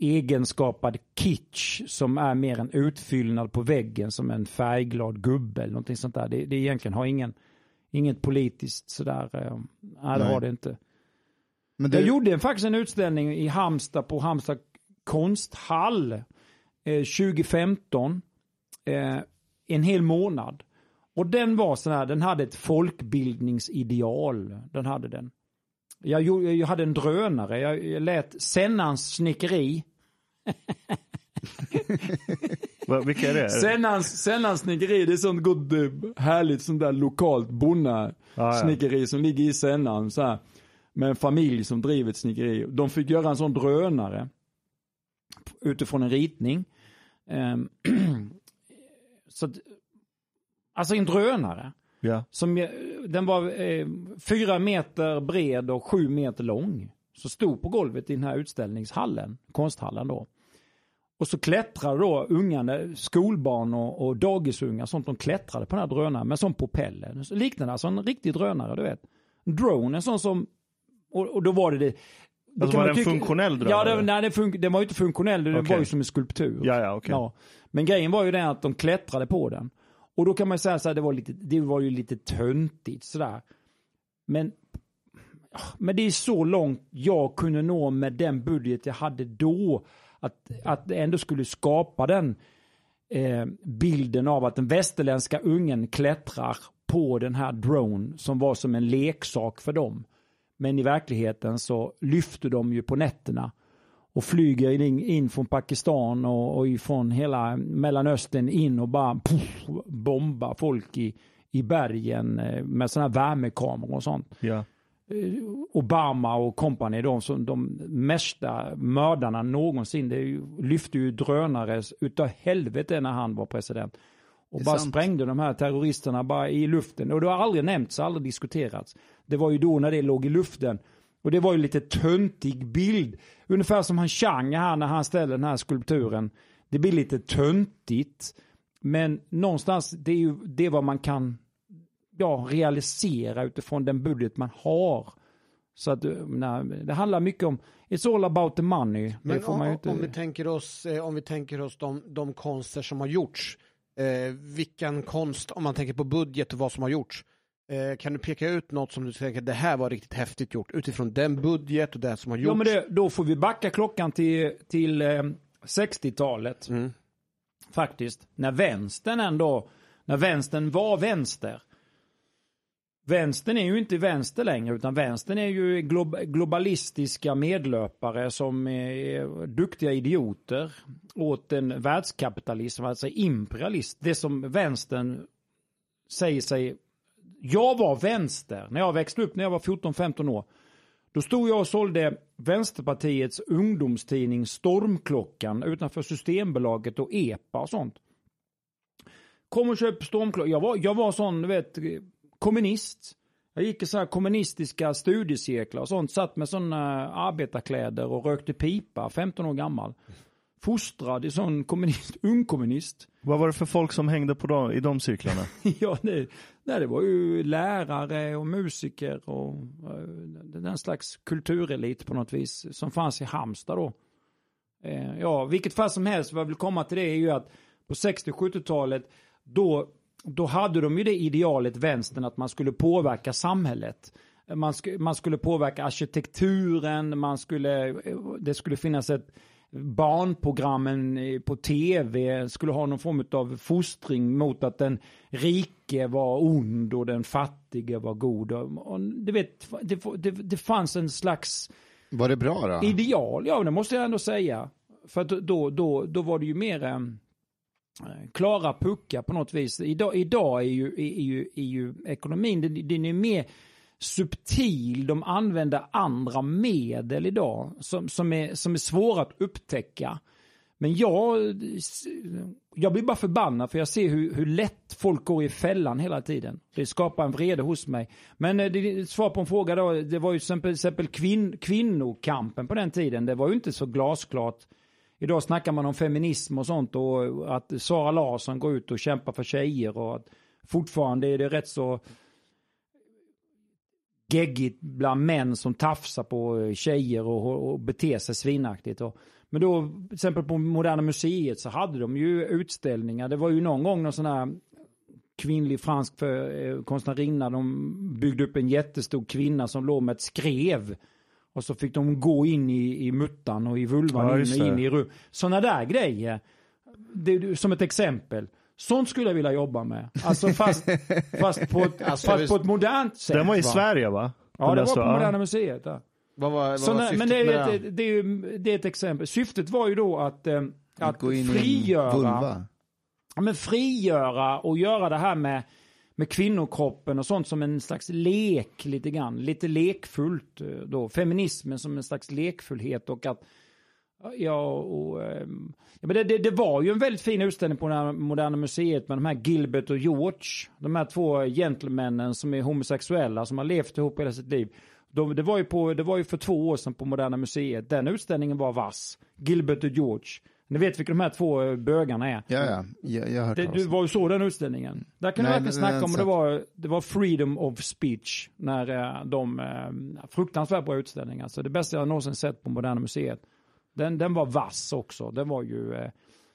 egenskapad kitsch som är mer en utfyllnad på väggen som en färgglad gubbe eller någonting sånt där. Det, det egentligen har ingen, inget politiskt sådär. Nej, det har det inte. Men Jag du, gjorde faktiskt en utställning i Halmstad på Halmstad konsthall eh, 2015. Eh, en hel månad. Och den var sån här, den hade ett folkbildningsideal. Den hade den. Jag, gjorde, jag hade en drönare, jag, jag lät Sennans snickeri. Vilka är det? Sennans, Sennans snickeri, det är sånt gott, eh, härligt sånt där lokalt bonna Ja, ja. som ligger i Sennan. Så här, med en familj som driver ett snickeri. De fick göra en sån drönare utifrån en ritning. Ehm, så alltså en drönare. Ja. Som, eh, den var eh, fyra meter bred och sju meter lång. Så stod på golvet i den här utställningshallen, konsthallen då. Och så klättrade då ungarna, skolbarn och, och dagisungar, sånt de klättrade på den här drönaren med sån propeller. Så liknande alltså en riktig drönare, du vet. Drone, en sån som, och, och då var det det. Alltså kan var man det en tycka- funktionell drönare? Ja, det, nej, det fun- den var ju inte funktionell, den Okej. var ju som en skulptur. Ja, ja, okej. Ja. Men grejen var ju den att de klättrade på den. Och då kan man säga så här, det var, lite, det var ju lite töntigt sådär. Men, men det är så långt jag kunde nå med den budget jag hade då. Att, att det ändå skulle skapa den eh, bilden av att den västerländska ungen klättrar på den här drone som var som en leksak för dem. Men i verkligheten så lyfter de ju på nätterna och flyger in, in från Pakistan och, och ifrån hela Mellanöstern in och bara puff, bombar folk i, i bergen eh, med sådana här värmekameror och sånt. Ja. Eh, Obama och company, de, som, de mesta mördarna någonsin, det ju, lyfte ju drönare utav helvete när han var president. Och bara sant. sprängde de här terroristerna bara i luften. Och det har aldrig nämnts, aldrig diskuterats. Det var ju då när det låg i luften. Och det var ju lite töntig bild. Ungefär som han Chang här när han ställer den här skulpturen. Det blir lite töntigt. Men någonstans, det är ju det vad man kan ja, realisera utifrån den budget man har. Så att, nej, det handlar mycket om, it's all about the money. Men om, inte... om vi tänker oss, eh, om vi tänker oss de, de konster som har gjorts. Eh, vilken konst, om man tänker på budget och vad som har gjorts. Eh, kan du peka ut något som du tänker, det här var riktigt häftigt gjort utifrån den budget och det som har gjorts? Ja, men det, då får vi backa klockan till, till eh, 60-talet. Mm. Faktiskt. När vänstern ändå, när vänstern var vänster. Vänstern är ju inte vänster längre utan vänstern är ju glob globalistiska medlöpare som är duktiga idioter åt en världskapitalism, alltså imperialist. Det som vänstern säger sig... Jag var vänster när jag växte upp när jag var 14-15 år. Då stod jag och sålde Vänsterpartiets ungdomstidning Stormklockan utanför Systembolaget och EPA och sånt. Kom och köp Stormklockan. Jag var, jag var sån, du vet, kommunist. Jag gick i så här kommunistiska studiecirklar och sånt. Satt med sådana arbetarkläder och rökte pipa, 15 år gammal. Fostrad i sån kommunist, ungkommunist. Vad var det för folk som hängde på dem, i de cirklarna? ja, det, nej, det var ju lärare och musiker och eh, den slags kulturelit på något vis som fanns i Halmstad då. Eh, ja, vilket fall som helst, vad jag vill komma till det är ju att på 60-70-talet då, då hade de ju det idealet, vänstern, att man skulle påverka samhället. Man, sk man skulle påverka arkitekturen, man skulle, det skulle finnas ett barnprogrammen på tv skulle ha någon form av fostring mot att den rike var ond och den fattige var god. Och, du vet, det, det, det fanns en slags Var det bra då? ideal, ja det måste jag ändå säga. För att då, då, då var det ju mer eh, klara puckar på något vis. Idag, idag är, ju, är, ju, är ju ekonomin, den, den är mer subtil, de använder andra medel idag som, som, är, som är svåra att upptäcka. Men jag, jag blir bara förbannad för jag ser hur, hur lätt folk går i fällan hela tiden. Det skapar en vrede hos mig. Men eh, det, svar på en fråga då, det var ju till exempel, exempel kvinn, kvinnokampen på den tiden. Det var ju inte så glasklart. Idag snackar man om feminism och sånt och att Sara Larsson går ut och kämpar för tjejer och att fortfarande är det rätt så geggigt bland män som tafsar på eh, tjejer och, och beter sig svinaktigt. Och, men då, till exempel på Moderna Museet så hade de ju utställningar. Det var ju någon gång någon sån här kvinnlig fransk för, eh, konstnärinna. De byggde upp en jättestor kvinna som låg med ett skrev. Och så fick de gå in i, i muttan och i vulvan Ja, in, in i rum. Sådana där grejer. Det, som ett exempel. Sånt skulle jag vilja jobba med. Alltså fast, fast, på, ett, Alltså, fast på ett modernt sätt. Den var i va? Sverige va? Ja, Den det var på ja. Moderna Museet. Ja. Vad var, vad var när, syftet men det är, med ett, det, är ju, det är ett exempel. Syftet var ju då att, eh, att frigöra, ja, men frigöra och göra det här med, med kvinnokroppen och sånt som en slags lek lite grann. Lite lekfullt eh, då. Feminismen som en slags lekfullhet och att Ja, och, ehm, ja men det, det, det var ju en väldigt fin utställning på Moderna Museet med de här Gilbert och George. De här två gentlemännen som är homosexuella som har levt ihop hela sitt liv. De, det, var ju på, det var ju för två år sedan på Moderna Museet. Den utställningen var vass. Gilbert och George. Ni vet vilka de här två eh, bögarna är. Ja, ja. Jag, jag har hört Det, du var ju så den utställningen. Där kan du verkligen snacka om, det var, det var freedom of speech. När eh, de, eh, fruktansvärt bra utställningar. Alltså det bästa jag någonsin sett på Moderna Museet. Den, den var vass också. Den var ju, eh,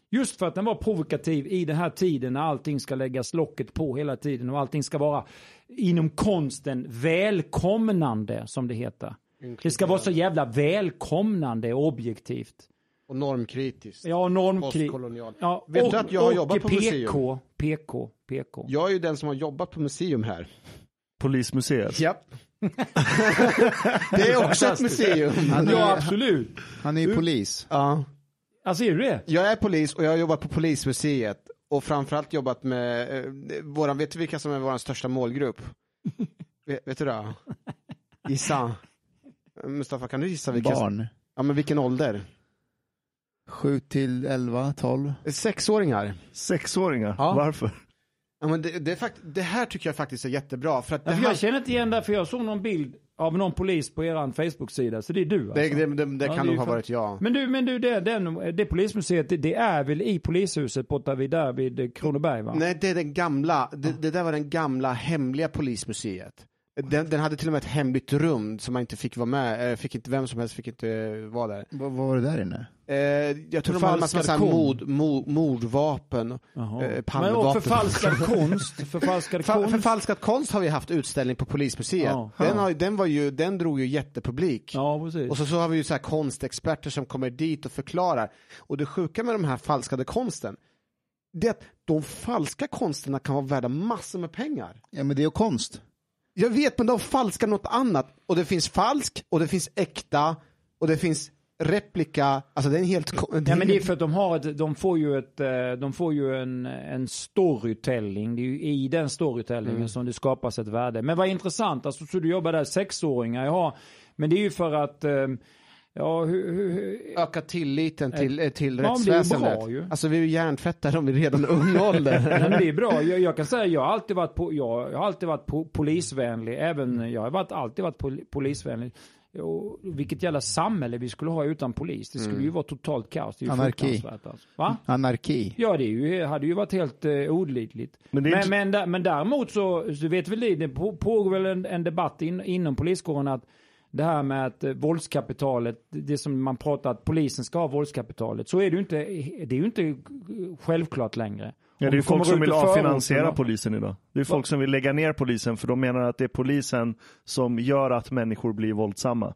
just för att den var provokativ i den här tiden när allting ska läggas locket på hela tiden och allting ska vara inom konsten välkomnande som det heter. Det ska vara så jävla välkomnande och objektivt. Och normkritiskt. Ja. Postkolonial. Ja, Vet och, du att jag har jobbat på PK, museum? PK, PK. Jag är ju den som har jobbat på museum här. Polismuseet. Japp. det är också ett museum. Han är, Ja, absolut. han är ju polis. Ja. Alltså, är du det? Jag är polis och jag har jobbat på polismuseet och framförallt jobbat med, eh, våran, vet du vilka som är vår största målgrupp? vet, vet du det? Gissa. Mustafa, kan du gissa vilka? Barn. Ja, men vilken ålder? 7 till 11, 12. Sexåringar. Sexåringar. Ja. Varför? Ja, men det, det, fakt- det här tycker jag faktiskt är jättebra. För att det, Ja, för här, jag känner inte igen det, för jag såg någon bild av någon polis på er Facebook-sida. Så det är du alltså. det, det, Ja, kan nog ha varit jag. Men du, men du det, den, det polismuseet, det, är väl i polishuset borta vid, där vid Kronoberg va? Nej, det är den gamla, det där var den gamla hemliga polismuseet. Den, den hade till och med ett hemligt rum som man inte fick vara med, eh, fick inte, vem som helst fick inte eh, vara där. Vad, var det där inne? Eh, jag tror de hade såhär konst. mord, mord, mordvapen. Eh, Men och förfalskad konst, förfalskad Fa- konst. förfalskad konst har vi haft utställning på polismuseet. Ja. Den, har, den, var ju, den drog ju jättepublik. Ja, precis. Och så, så har vi ju så här konstexperter som kommer dit och förklarar. Och det sjuka med de här falskade konsten, det är att de falska konsterna kan vara värda massor med pengar. Ja men det är ju konst. Jag vet, men de falskar något annat. Och det finns falsk, och det finns äkta, och det finns replika. Alltså det är en helt... Ja men det är för att de har ett, de får ju ett, eh, de får ju en, en storytelling. Det är ju i den storytellingen Mm. som det skapas ett värde. Men vad intressant, alltså så du jobbar där sexåringar, ja. Men det är ju för att, eh, ja hur, hur, hur öka tilliten till, eh, till Ja, är ju rättsväsendet. bra ju. Alltså vi är ju hjärntvättade om vi redan ung ålder. Det är bra. Jag, jag kan säga jag har alltid varit, po, jag, jag har alltid varit po, polisvänlig. Även, jag har varit, alltid varit pol, polisvänlig. Och vilket jävla samhälle vi skulle ha utan polis. Det skulle ju vara totalt kaos. Det är ju Anarki. Alltså. Va? Anarki. Ja, det är ju, hade ju varit helt eh, olidligt. Men Men, men, men, däremot så, så vet väl det, det på- pågår väl en, en debatt in, inom poliskåren att det här med att eh, våldskapitalet, det som man pratar att polisen ska ha våldskapitalet, så är det ju inte, det är ju inte självklart längre. Ja, det är kommer folk som vill avfinansiera polisen idag. Det är folk som vill lägga ner polisen för de menar att det är polisen som gör att människor blir våldsamma.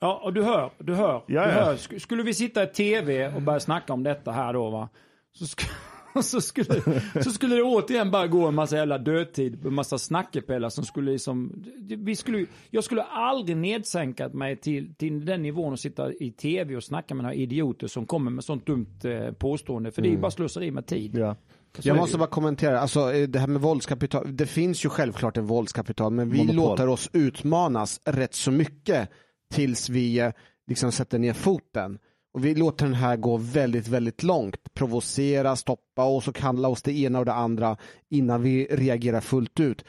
Ja, och du hör, du hör. Du hör. Sk- Skulle vi sitta i tv och börja snacka om detta här då va. Så, så, skulle, så skulle det återigen bara gå en massa jävla dödtid, en massa snackepellar som skulle liksom, vi skulle, jag skulle aldrig nedsänkat mig till, till den nivån att sitta i tv och snacka med några idioter som kommer med sånt dumt eh, påstående. För det är ju bara slöseri med tid. Ja. Så Jag måste bara kommentera, alltså eh, det här med våldskapital, det finns ju självklart en våldskapital men vi Monopol. låter oss utmanas rätt så mycket tills vi eh, liksom sätter ner foten. Och vi låter den här gå väldigt, väldigt långt, provocera, stoppa och så kalla oss det ena och det andra innan vi reagerar fullt ut.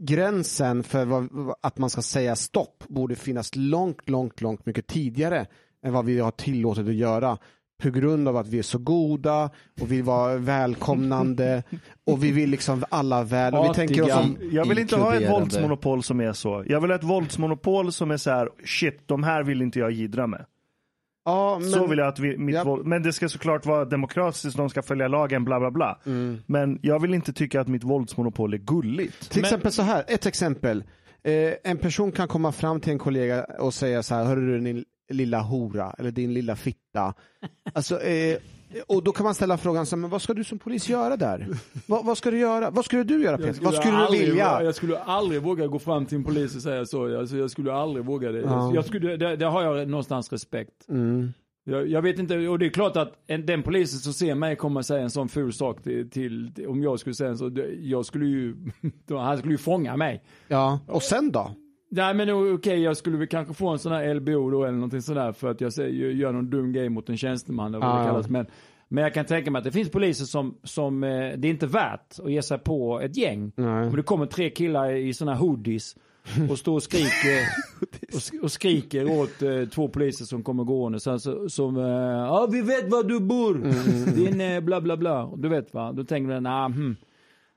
Gränsen för vad, att man ska säga stopp borde finnas långt, långt, långt mycket tidigare än vad vi har tillåtit att göra på grund av att vi är så goda och vi var välkomnande och vi vill liksom alla väl och vi tänker oss Jag vill inte ha ett våldsmonopol som är så. Jag vill ha ett våldsmonopol som är så här, shit, de här vill inte jag gidra med. Ja, men, så vill jag att vi, mitt Ja. våld, men det ska såklart vara demokratiskt, de ska följa lagen, bla bla bla. Mm. Men jag vill inte tycka att mitt våldsmonopol är gulligt. Till Men- exempel så här, ett exempel. Eh, en person kan komma fram till en kollega och säga så här, hörru du din lilla hora eller din lilla fitta. Alltså, eh, och då kan man ställa frågan, så, men vad ska du som polis göra där? vad, vad ska du göra? Vad skulle du göra Peter? Vad skulle du vilja? Jag skulle aldrig våga gå fram till en polis och säga så. Alltså, jag skulle aldrig våga det. Ja. Jag skulle, det, det har jag någonstans respekt. Mm. Jag, jag vet inte, och det är klart att en, den polisen som ser mig kommer säga en sån ful sak till, till, till om jag skulle säga en så, det- jag skulle ju, han skulle ju fånga mig. Ja, och sen då? Nej men okej, jag skulle väl kanske få en sån här LBO då eller någonting sådär för att jag säger, gör någon dum grej mot en tjänsteman eller vad Ja, det kallas. Men, men jag kan tänka mig att det finns poliser som, som eh, det är inte värt att ge sig på ett gäng. Nej. Om det kommer tre killar i såna här hoodies och står och skriker, och, och skriker åt eh, två poliser som kommer gående. Så, så, som, eh, ja vi vet var du bor, din eh, bla bla bla. Du vet va, då tänker man, nah, hmm,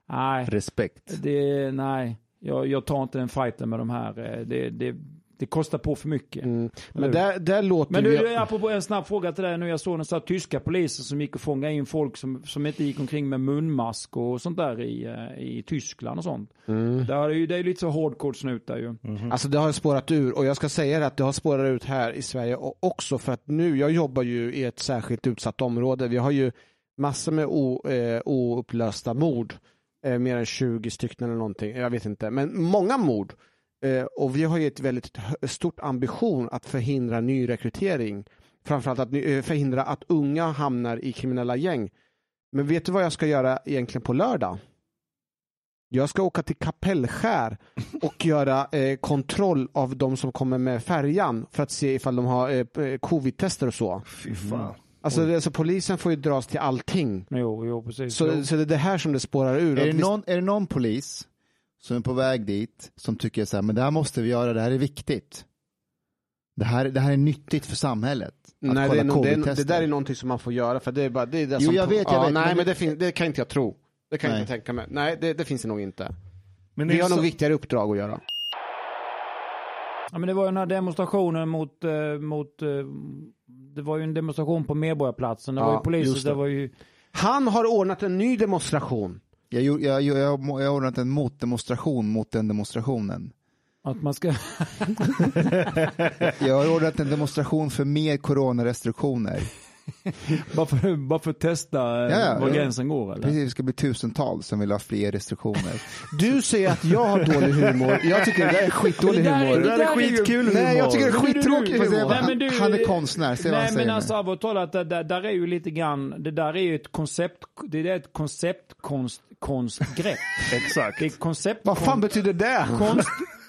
nej, Respekt. det, nej, jag, jag tar inte den fighten med de här. Eh, Det, det, det kostar på för mycket. Mm. Men där, där låter Men vi... du, apropå en snabb fråga till dig nu. Jag såg några tyska poliser som gick och fångade in folk som, som inte gick omkring med munmask och sånt där i, eh, i Tyskland och sånt. Mm. Där är det, ju, det är lite så hardcore snutar ju. Alltså det har spårat ur och jag ska säga att det har spårat ut här i Sverige och också för att nu, jag jobbar ju i ett särskilt utsatt område. Vi har ju massor med o, eh, oupplösta mord. Eh, mer än 20 stycken eller någonting, jag vet inte. Men många mord. Eh, och vi har ju ett väldigt stort ambition att förhindra nyrekrytering. Framförallt att eh, förhindra att unga hamnar i kriminella gäng. Men vet du vad jag ska göra egentligen på lördag? Jag ska åka till Kapellskär och göra eh, kontroll av de som kommer med färjan för att se ifall de har eh, eh covid-tester och så. Fy fan. Alltså, det, alltså polisen får ju dras till allting. Jo, jo precis. Så, jo. så det är det här som det spårar ur. Är det, någon, är det någon polis som är på väg dit som tycker så här, men det här måste vi göra, det här är viktigt. Det här, det här är nyttigt för samhället. Att Nej, det, kolla är det, är, det covid-tester. där är någonting som man får göra för det är bara det är det Jo, som jag vet, jag ja, vet, Nej, men men, det- det, fin- det kan inte jag tro. Det kan jag Nej. inte tänka mig. Nej, det, det finns det nog inte. Men det Vi är har så, nog viktigare uppdrag att göra. Ja, men det var ju den här demonstrationen mot, eh, mot eh, det var ju en demonstration på Medborgarplatsen. Det Ja, var ju poliser, det. det. var ju, Han har ordnat en ny demonstration. Jag, jag, jag, jag, jag har ordnat en motdemonstration mot den demonstrationen. att man ska, Jag har ordnat en demonstration för mer coronarestriktioner. bara för, bara för att testa eh, Ja, var ja. gränsen går eller? Precis, det ska bli tusentals som vill ha fler restriktioner. Du säger att jag har dålig humor. Jag tycker det där är skitdålig Det där är- humor. det där är är skitkul humor. Nej, jag tycker det är Men skittråkig är humor. Nej, men du- han är konstnär, se vad han Nej säger men nu. alltså allvarligt talat, det där, där är ju lite grann, det där är ju ett koncept, det är ett konceptkonstgrepp. exakt. Det är koncept, Vad fan betyder det? konst,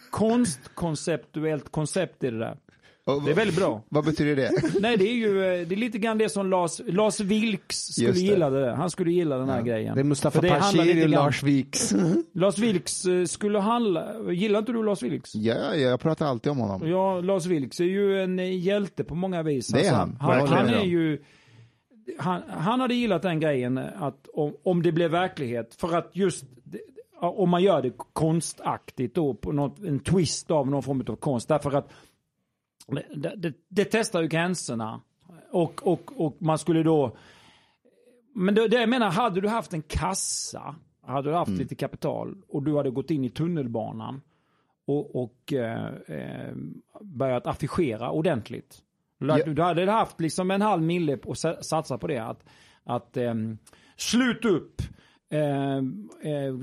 konstkonceptuellt koncept i det där. Och Det är väldigt bra. Vad betyder det? Nej det är ju, eh, det är lite grann det som Lars, Lars Vilks skulle det. gilla det där. Han skulle gilla den här grejen. Det är Mustafa För det handlar Panshiri och Lars Vilks. Lars Vilks eh, skulle handla, gillar inte du Lars Vilks? Ja, jag pratar alltid om honom. Ja, Lars Vilks är ju en eh, hjälte på många vis. Det är han. Han, Verkligen, han är ja. ju... Han, han hade gillat den grejen att om, om det blev verklighet, för att just om man gör det konstaktigt då, på något, en twist av någon form av konst, därför att det, det, det testar ju gränserna. Och, och, och man skulle då Men det, det jag menar, hade du haft en kassa, hade du haft Mm. lite kapital och du hade gått in i tunnelbanan och, och eh, eh, börjat affischera ordentligt. Du, Ja. du hade haft liksom en halv mille och sa- satsa på det. Att, att ehm, slut upp, eh,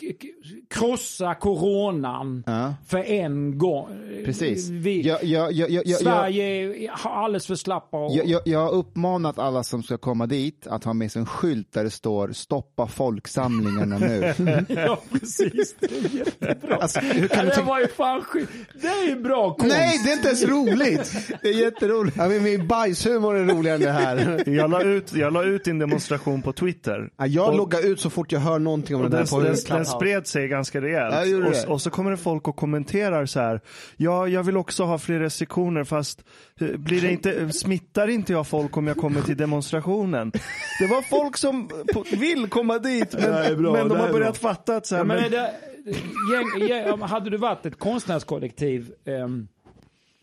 k- krossa coronan Ja. för en gång. Precis. Jag, Sverige har alldeles för slappa och, jag, jag, jag har uppmanat alla som ska komma dit att ha med sig en skylt där det står stoppa folksamlingarna nu. Ja, precis. Det är jättebra. Alltså, det var ju fan. Det är ju bra konst. Nej, det är inte ens roligt! Det är jätteroligt. Ja, men min bajshumor är roligare än det här. Jag la, ut, jag la ut din demonstration på Twitter. Ja, jag Och- loggar ut så fort jag hör någonting om Och det den, där på den, den spred sig ganska rejält. Ja, och, och så kommer det folk och kommenterar så här. Ja, jag vill också ha fler restriktioner fast eh, blir det inte, smittar inte jag folk om jag kommer till demonstrationen? Det var folk som på, vill komma dit men, bra, men de har börjat fatta att så här, Ja, men men, det, gäng, gäng, hade du varit ett konstnärskollektiv, um,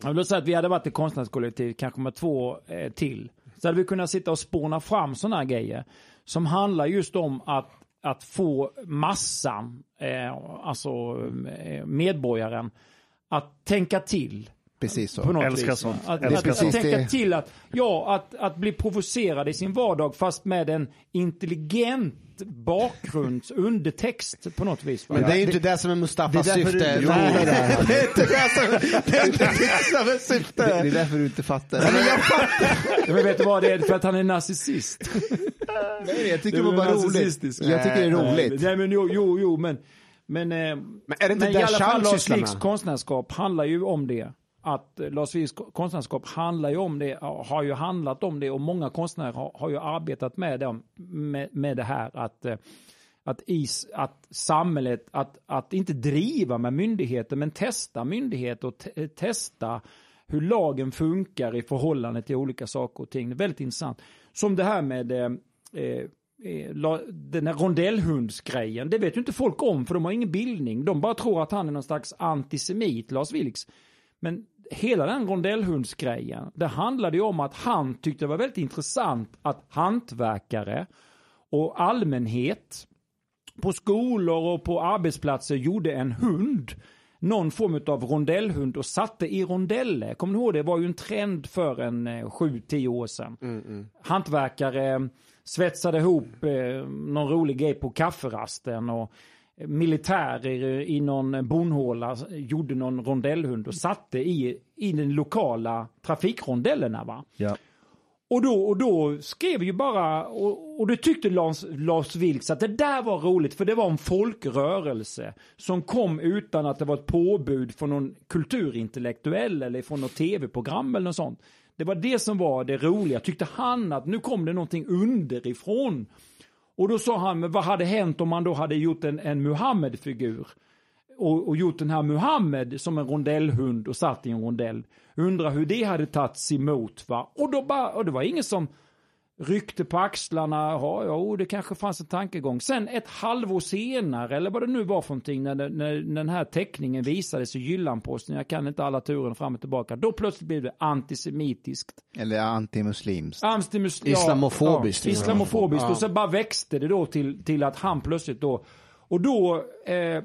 jag vill säga att vi hade varit ett konstnärskollektiv kanske med två eh, till, så hade vi kunnat sitta och spåna fram sådana här grejer som handlar just om att, att få massan, eh, alltså eh, medborgaren, att tänka till. Precis så. På något Älskar vis. sånt. Att, Älskar att, sånt. att tänka till att, ja, att, att bli provocerad i sin vardag fast med en intelligent bakgrunds undertext på något vis. va? Men det är ju inte det som är Mustafas det är därför syfte. du- Jo, Nej, det är det. är inte det som det är inte det som är Det, syfte. det är därför du inte fattar. Ja, Men vet du vad det är? För att han är narcissist. Nej, jag tycker det är var bara roligt. Jag tycker det är roligt. Nej men jo, jo, jo men... Men, eh, Men är det inte men i det alla fall Lars med? konstnärskap handlar ju om det. Att eh, Lars Vilks konstnärskap handlar ju om det, har ju handlat om det och många konstnärer har, har ju arbetat med, dem, med, med det här att, eh, att, is, att samhället, att, att inte driva med myndigheter men testa myndigheter och te, testa hur lagen funkar i förhållande till olika saker och ting. Det är väldigt intressant. Som det här med eh, eh, eh, la- den här rondellhundsgrejen. Det vet ju inte folk om för de har ingen bildning. De bara tror att han är någon slags antisemit, Lars Vilks. Men hela den rondellhundsgrejen, det handlade ju om att han tyckte det var väldigt intressant att hantverkare och allmänhet på skolor och på arbetsplatser gjorde en hund. Någon form av rondellhund och satte i rondeller. Kommer ni ihåg det? Var ju en trend för en eh, sju, tio år sedan. Hantverkare eh, svetsade ihop eh, någon rolig grej på kafferasten och militärer i någon bondhåla gjorde någon rondellhund och satte i, i den lokala trafikrondellerna. Va? ja. Och då, och då skrev ju bara, och, och det tyckte Lars, Lars Vilks att det där var roligt för det var en folkrörelse som kom utan att det var ett påbud från någon kulturintellektuell eller från något tv-program eller något sånt. Det var det som var det roliga, tyckte han att nu kom det någonting underifrån. Och då sa han, men vad hade hänt om man då hade gjort en, en Muhammed-figur? och, och gjort den här Muhammed som en rondellhund och satt i en rondell. Undrar hur det hade tagits emot va? Och, då bara, och det var ingen som ryckte på axlarna, ja, ja, det kanske fanns en tankegång. Sen ett halvår senare, eller vad det nu var för någonting, när, när, när den här teckningen visades i Jyllanposten, jag kan inte alla turen fram och tillbaka, då plötsligt blev det antisemitiskt. Eller antimuslimskt. Antimus- Islamofobiskt. Ja, islamofobiskt. Ja. Och så bara växte det då till, till att han plötsligt då, och då eh,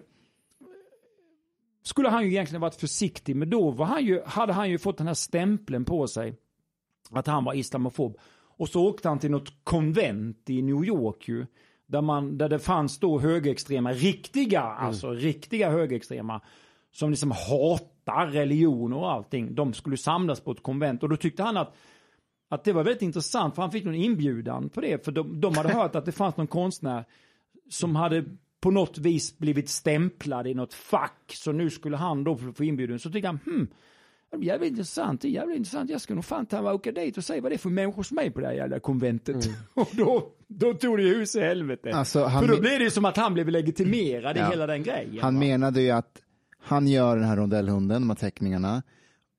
skulle han ju egentligen varit försiktig, men då var han ju, hade han ju fått den här stämpeln på sig att han var islamofob. Och så åkte han till något konvent i New York ju, där, man, där det fanns då högerextrema, riktiga, alltså riktiga högerextrema, som liksom hatar religion och allting. De skulle samlas på ett konvent och då tyckte han att att det var väldigt intressant för han fick någon inbjudan på det. För de, de hade hört att det fanns någon konstnär som hade på något vis blivit stämplad i något fack. Så nu skulle han då få inbjudan. Så tyckte han, hmm, jävligt intressant, det är jävligt intressant. Jag ska nog fan ta och åka dit och se vad det är för människor som är på det här jävla konventet. Och då, då tog det hus i helvete. Alltså, han för då blev det ju som att han blev legitimerad Ja. i hela den grejen. Han va? menade ju att han gör den här rondellhunden, de här teckningarna,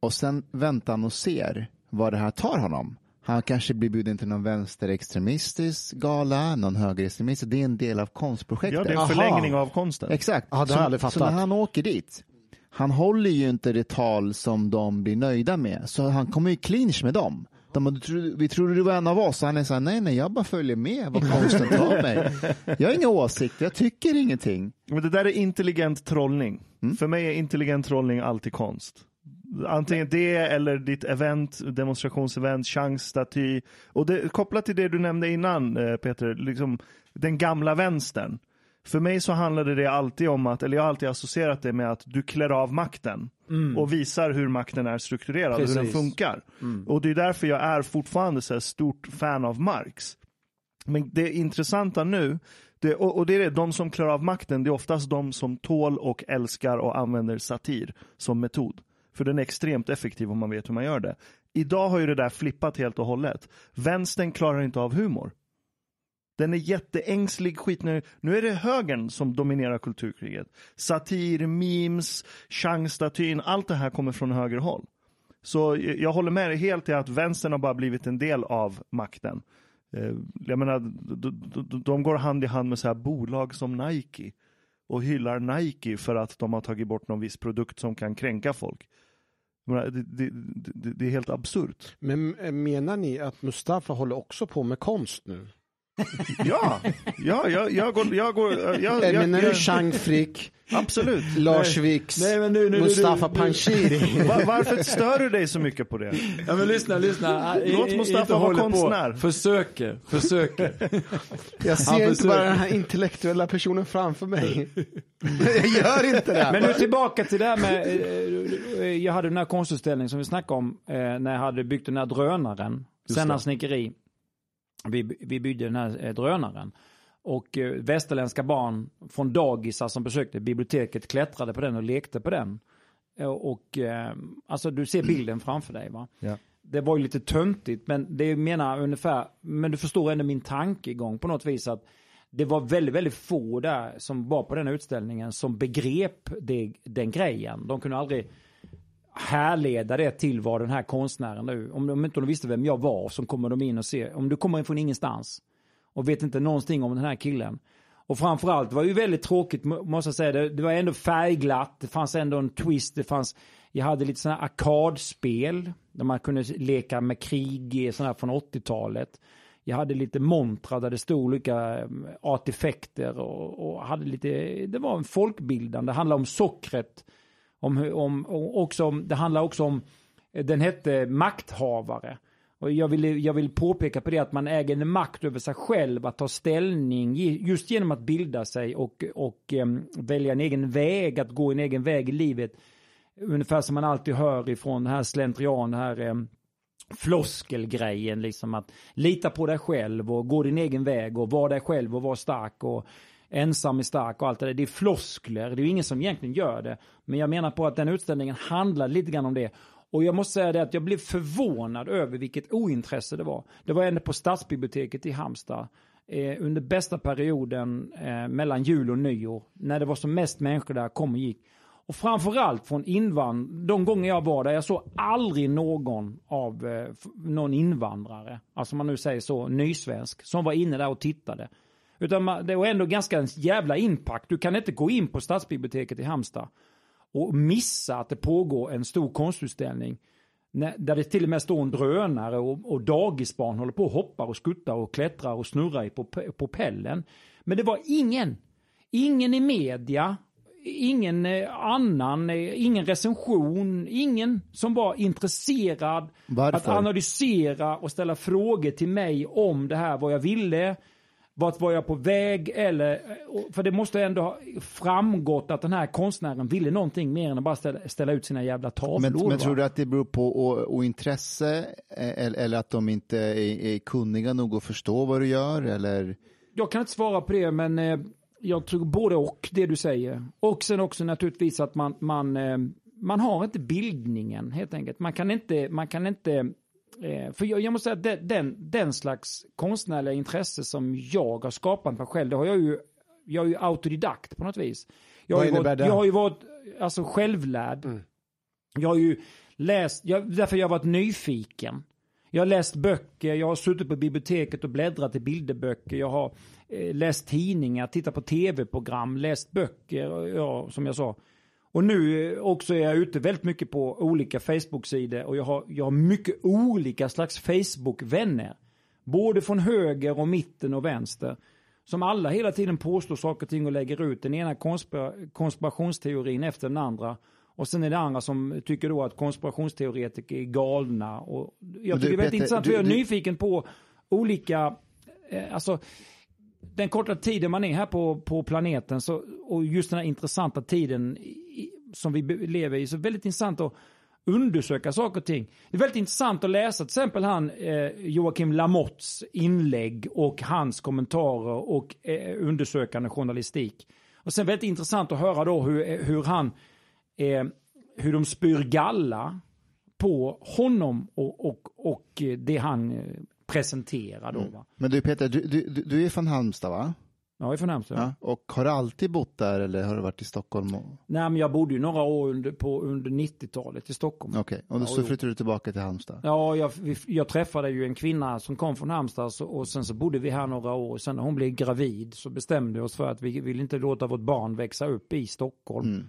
och sen väntar han och ser vad det här tar honom. Han kanske blir bjuden till någon vänsterextremistisk gala, någon högerextremistisk. Det är en del av konstprojektet. ja, det är en Aha. förlängning av konsten. Exakt. Ja, det har så, jag aldrig så fattat. när han åker dit, han håller ju inte det tal som de blir nöjda med, så han kommer i clinch med dem. De bara, "Du trodde- vi trodde du var en av oss. Han är så här, nej, nej, jag bara följer med vad konsten tar mig. Jag har inga åsikter, jag tycker ingenting. Men det där är intelligent trollning. Mm. För mig är intelligent trollning alltid konst. Antingen det eller ditt event, demonstrationsevent, chans, staty. Och det, kopplat till det du nämnde innan eh, Peter, liksom den gamla vänstern. För mig så handlade det alltid om att, eller jag har alltid associerat det med att du klär av makten och visar hur makten är strukturerad och hur den Precis. funkar. Och det är därför jag är fortfarande så stort fan av Marx. Men det intressanta nu, det, och, och det är det, de som klarar av makten, det är oftast de som tål och älskar och använder satir som metod. För den är extremt effektiv om man vet hur man gör det. Idag har ju det där flippat helt och hållet. Vänstern klarar inte av humor. Den är jätteängslig skit. Nu, nu är det högern som dominerar kulturkriget. Satir, memes, Chang-statyn, allt det här kommer från högerhåll. Så jag håller med dig helt i att vänstern har bara blivit en del av makten. Eh, jag menar, de, går hand i hand med så här bolag som Nike och hyllar Nike för att de har tagit bort någon viss produkt som kan kränka folk. Det, det, det, det är helt absurt. Men eh, menar ni att Mustafa håller också på med konst nu? Ja, ja jag, jag går... Jag går jag, jag, menar du Chang Frick, Absolut. Lars Vilks, Nej, men nu, nu, Mustafa Panshiri? Va- varför stör du dig så mycket på det? Ja men lyssna, lyssna. Låt Mustafa vara håller på. konstnär. Försöker, försöker. Jag ser Han inte försöker. bara den här intellektuella personen framför mig. Jag gör inte det. Men nu tillbaka till det här med, eh, eh, jag hade den här konstutställningen som vi snackade om eh, när jag hade byggt den här drönaren. Senna snickeri. Vi, vi byggde den här eh, drönaren. Och eh, västerländska barn från dagisar som besökte biblioteket klättrade på den och lekte på den. Eh, Och alltså du ser bilden framför dig va? Ja. Det var ju lite töntigt men det menar ungefär, men du förstår ändå min tankegång på något vis att det var väldigt, väldigt få där som var på den här utställningen som begrep det, den grejen. De kunde aldrig härleda det till vad den här konstnären nu, om de inte visste vem jag var så kommer de in och ser, om du kommer in från ingenstans och vet inte någonting om den här killen. Och framförallt det var ju väldigt tråkigt måste jag säga, det, det var ändå färgglatt, det fanns ändå en twist, det fanns, jag hade lite sådana här arkadspel där man kunde leka med krig, sådana här från 80-talet. Jag hade lite montrar där det stod olika eh, artefekter artefakter och, och hade lite, det var en folkbildande, det handlade om sockret. Om, om, också om, det handlar också om, eh, den hette makthavare. Och jag vill, jag vill påpeka på det att man äger en makt över sig själv att ta ställning just genom att bilda sig och, och um, välja en egen väg, att gå en egen väg i livet. Ungefär som man alltid hör ifrån den här slentrian, den här um, floskelgrejen liksom att lita på dig själv och gå din egen väg och vara dig själv och vara stark och ensam är stark och allt det där. Det är floskler, det är ju ingen som egentligen gör det. Men jag menar på att den utställningen handlar lite grann om det. Och jag måste säga det att jag blev förvånad över vilket ointresse det var. Det var ändå på Stadsbiblioteket i Halmstad eh, under bästa perioden eh, mellan jul och nyår. När det var som mest människor där kom och gick. Och framförallt från invand de gånger jag var där, jag såg aldrig någon av eh, någon invandrare, alltså om man nu säger så, nysvensk, som var inne där och tittade. Utan man, det var ändå ganska en jävla impact. Du kan inte gå in på Stadsbiblioteket i Halmstad och missa att det pågår en stor konstutställning. Där det till och med står en drönare och, och dagisbarn håller på och hoppar och skuttar och klättrar och snurrar i på, på pellen. Men det var ingen, ingen i media, ingen eh, annan, eh, ingen recension, ingen som var intresserad Varför? att analysera och ställa frågor till mig om det här, vad jag ville, vart var jag på väg eller, för det måste ändå ha framgått att den här konstnären ville någonting mer än att bara ställa, ställa ut sina jävla tavlor. Men, men tror du att det beror på ointresse eller, eller att de inte är, är kunniga nog att förstå vad du gör? Eller? Jag kan inte svara på det, men eh, jag tror både och det du säger. Och sen också naturligtvis att man, man, eh, man har inte bildningen helt enkelt. Man kan inte, man kan inte eh, för jag, jag måste säga att den, den, slags konstnärliga intresse som jag har skapat mig själv, det har jag ju, jag är ju autodidakt på något vis. Jag Vad har innebär varit, det? Jag har ju varit alltså självlärd. Jag har ju läst, jag, därför jag har varit nyfiken. Jag har läst böcker, jag har suttit på biblioteket och bläddrat i bilderböcker, jag har eh, läst tidningar, tittat på tv-program, läst böcker, och ja, som jag sa. Och nu också är jag ute väldigt mycket på olika Facebook-sidor och jag har, jag har mycket olika slags Facebook-vänner. Både från höger och mitten och vänster. Som alla hela tiden påstår saker och ting och lägger ut den ena konspira konspirationsteorin efter den andra. Och sen är det andra som tycker då att konspirationsteoretiker är galna. Och jag du, tycker det är väldigt Peter, intressant du- för jag är du- nyfiken på olika, eh, alltså den korta tiden man är här på, på planeten så, och just den här intressanta tiden i, som vi lever i så är det väldigt intressant att undersöka saker och ting. Det är väldigt intressant att läsa till exempel han eh, Joakim Lamotts inlägg och hans kommentarer och eh, undersökande journalistik. Och sen väldigt intressant att höra då hur, eh, hur han eh, hur de spyr galla på honom och, och, och det han eh, presenterar då. Va? Men du Peter, du, du, du- är från Halmstad va? Ja, jag är från Halmstad. Ja. Och har du alltid bott där eller har du varit i Stockholm? och- Nej, men jag bodde ju några år under, på, under 90-talet i Stockholm. Okej, och Ja, så flyttade du tillbaka till Halmstad? Ja, jag, jag träffade ju en kvinna som kom från Halmstad så, och sen så bodde vi här några år. Sen när hon blev gravid så bestämde vi oss för att vi vill inte låta vårt barn växa upp i Stockholm. Mm.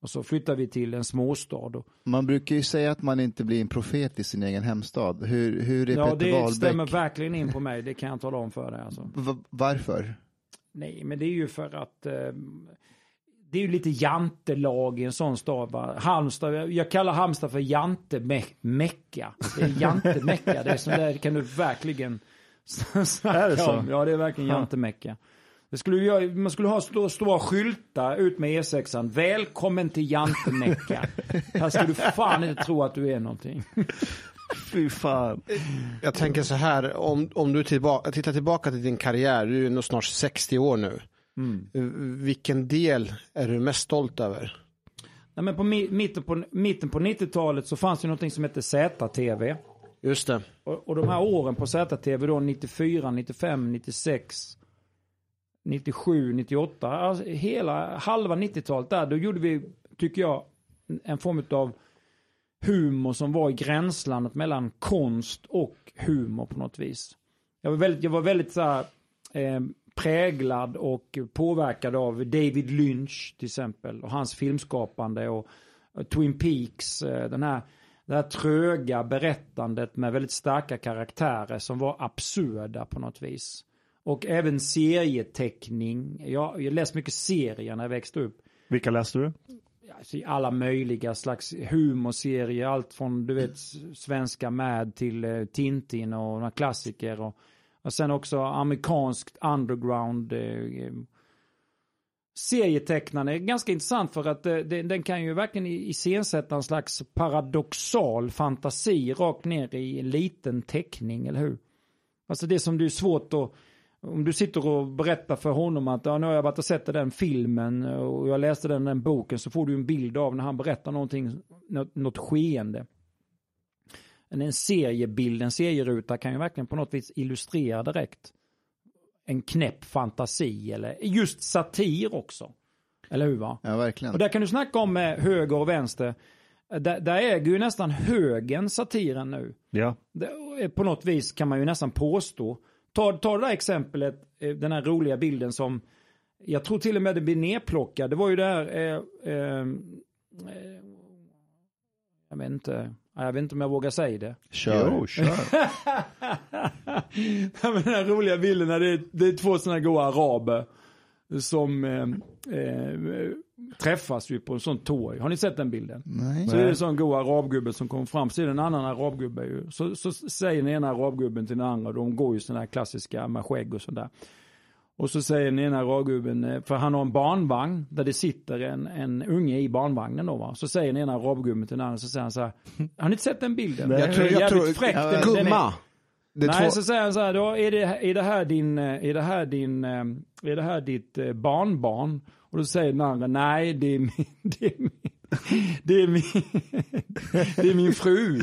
Och så flyttade vi till en småstad. Man brukar ju säga att man inte blir en profet i sin egen hemstad. Hur, hur är ja, Peter det Wahlbeck? stämmer verkligen in på mig. Det kan jag tala om för dig. Alltså. Varför? Nej, men det är ju för att eh, det är ju lite jantelag i en sån stad. Va? Halmstad, jag kallar Halmstad för jantemecka. Det är jantemecka, det är sånt där kan du verkligen snacka det om. Ja, det är verkligen jantemecka. Det skulle man skulle ha stora, stora skyltar ut med E6an. Välkommen till jantemecka. Här ska du fan inte tro att du är någonting. Fy fan. Jag tänker så här, om, om du tillbaka, tittar tillbaka till din karriär, du är nog snart 60 år nu. Eh, Vilken del är du mest stolt över? Nej, men på mi- mitten på, mitten på 90-talet så fanns det någonting som hette ZTV. Just det. Och, och de här åren på ZTV då 94, 95, 96, 97, 98, alltså hela halva 90-talet där, då gjorde vi, tycker jag, en form av humor som var i gränslandet mellan konst och humor på något vis. Jag var väldigt, jag var väldigt så här, eh, präglad och påverkad av David Lynch till exempel och hans filmskapande och, eh, Twin Peaks, eh, den här det här tröga berättandet med väldigt starka karaktärer som var absurda på något vis. Och även serieteckning. Jag, jag läste mycket serier när jag växte upp. Vilka läste du? Alltså, alla möjliga slags humorserier. Allt från du vet svenska Mad till eh, Tintin och några klassiker. Och, och sen också amerikanskt underground. Eh, eh, serietecknande är ganska intressant för att eh, den kan ju verkligen i- iscensätta en slags paradoxal fantasi rakt ner i en liten teckning, eller hur? Alltså det som det är svårt att om du sitter och berättar för honom att ja, nu har jag varit och sett den filmen och jag läste den, den boken så får du en bild av när han berättar någonting, något, något skeende. En seriebild, en serieruta kan ju verkligen på något vis illustrera direkt en knäpp fantasi eller just satir också. Eller hur va? Ja, verkligen. Och där kan du snacka om eh, höger och vänster. Där, där äger ju nästan högern satiren nu. Ja. Det, på något vis kan man ju nästan påstå. Ta, ta det där exemplet, eh, den här roliga bilden som jag tror till och med det blir nedplockad. Det var ju där, eh, eh, eh, jag vet inte, ja, jag vet inte om jag vågar säga det. Kör. Jo, kör. Den här roliga bilden när det är, det är två sådana goa araber som eh, eh, träffas ju på en sån torg. Har ni sett den bilden? Nej. Så är det en sån god arabgubbe som kommer fram, så är det en annan arabgubbe ju. Så, så säger den ena arabgubben till den andra, de går ju sådana här klassiska med skägg och sådär. Och så säger den ena arabgubben, eh, för han har en barnvagn där det sitter en, en unge i barnvagnen då va. Så säger den ena arabgubben till den andra, så säger han så här, har ni inte sett den bilden? Nej. Jag tror, Den jag tror, fräck. Den- den är- gumma. Det är Nej, två, så säger han så här, då är det, är det här din, eh, är det här din, eh, är det här ditt barnbarn? Och då säger den andra, nej det är min, det är min, det är min, det är min fru.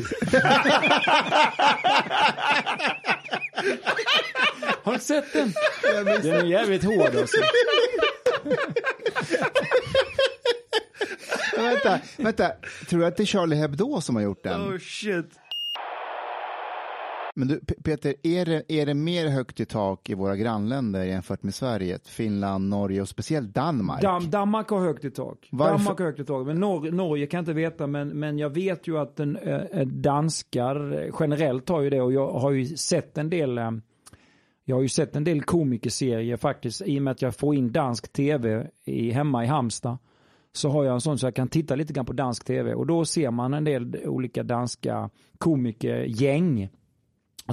Har du sett den? Den är jävligt hård alltså. Vänta, vänta. Tror du att det är Charlie Hebdo som har gjort den? Oh shit. Men du, Peter, är det, är det mer högt i tak i våra grannländer jämfört med Sverige? Finland, Norge och speciellt Danmark? Dam, Danmark har högt i tak. Varför? Danmark har högt i tak. Men Nor Norge kan jag inte veta, men, men jag vet ju att den, eh, danskar eh, generellt har ju det och jag har ju sett en del eh, jag har ju sett en del komikerserier faktiskt i och med att jag får in dansk tv i, hemma i Halmstad. Så har jag en sån så jag kan titta lite grann på dansk tv och då ser man en del olika danska komikergäng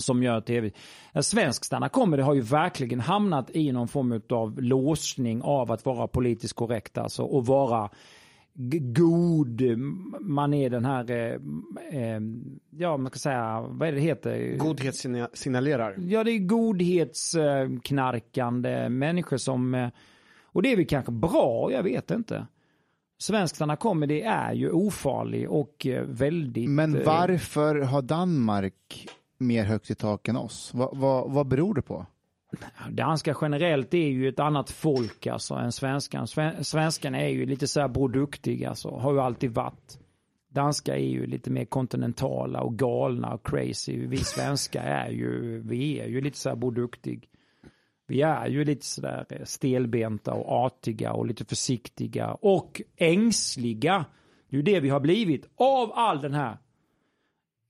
som gör tv. En svensk stanna comedy har ju verkligen hamnat i någon form av låsning av att vara politiskt korrekt alltså och vara god. Man är den här, eh, eh, ja man ska säga, vad är det det heter? Godhetssignalerar. Ja, det är godhetsknarkande människor som... eh, Och det är väl kanske bra, jag vet inte. Svensk stand comedy är ju ofarlig och eh, väldigt... Men varför har Danmark mer högt i tak än oss? Vad, va, vad beror det på? Danska generellt är ju ett annat folk alltså än svenskan. Sven- Svenskan är ju lite så här produktig alltså, har ju alltid varit. Danska är ju lite mer kontinentala och galna och crazy. Vi svenskar är ju, vi är ju lite så här produktig. Vi är ju lite sådär där eh, stelbenta och artiga och lite försiktiga och ängsliga. Det är ju det vi har blivit av all den här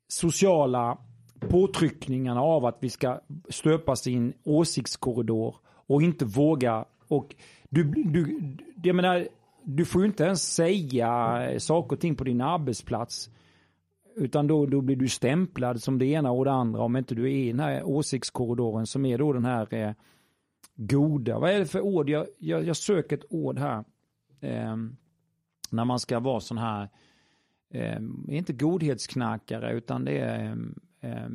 sociala påtryckningarna av att vi ska stöpas i en åsiktskorridor och inte våga. Och du, du, jag menar, du får ju inte ens säga saker och ting på din arbetsplats. Utan då, då blir du stämplad som det ena och det andra om inte du är i den här åsiktskorridoren som är då den här eh, goda. Vad är det för ord? Jag, jag, jag söker ett ord här. Eh, när man ska vara sån här, eh, inte godhetsknarkare utan det är ehm, eh,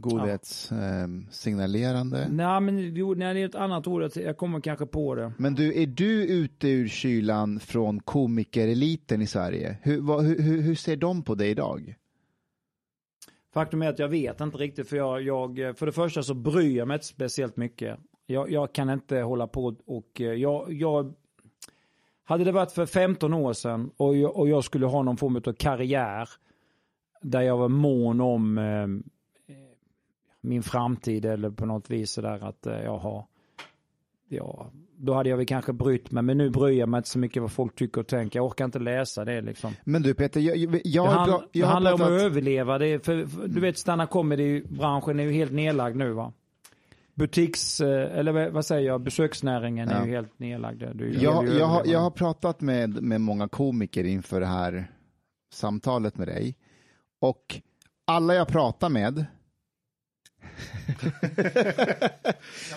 Godhetssignalerande. Nej, men jo, nej, det är ett annat ord. Jag- kommer kanske på det. Men du, är du ute ur kylan från komikereliten i Sverige? Hur, vad, hur, hur, hur ser de på dig idag? Faktum är att jag vet inte riktigt för jag, jag för det första så bryr jag mig inte speciellt mycket. Jag, jag kan inte hålla på och eh, jag, jag hade det varit för 15 år sedan och jag, och jag skulle ha någon form av karriär där jag var mån om eh, min framtid eller på något vis sådär att eh, jag har Ja, då hade jag väl kanske brytt mig, men nu bryr jag mig inte så mycket vad folk tycker och tänker. Jag orkar inte läsa det liksom. Men du Peter, jag, jag, jag, Det, har hand, pra- det jag har handlar om att överleva. Det är för, för, du vet, stanna comedy-branschen är ju helt nedlagd nu va? Butiks, eh, eller vad- säger jag, besöksnäringen är Ja. ju helt nedlagd. Det är ju- jag, det är jag, jag har pratat med, med många komiker inför det här samtalet med dig. Och alla jag pratar med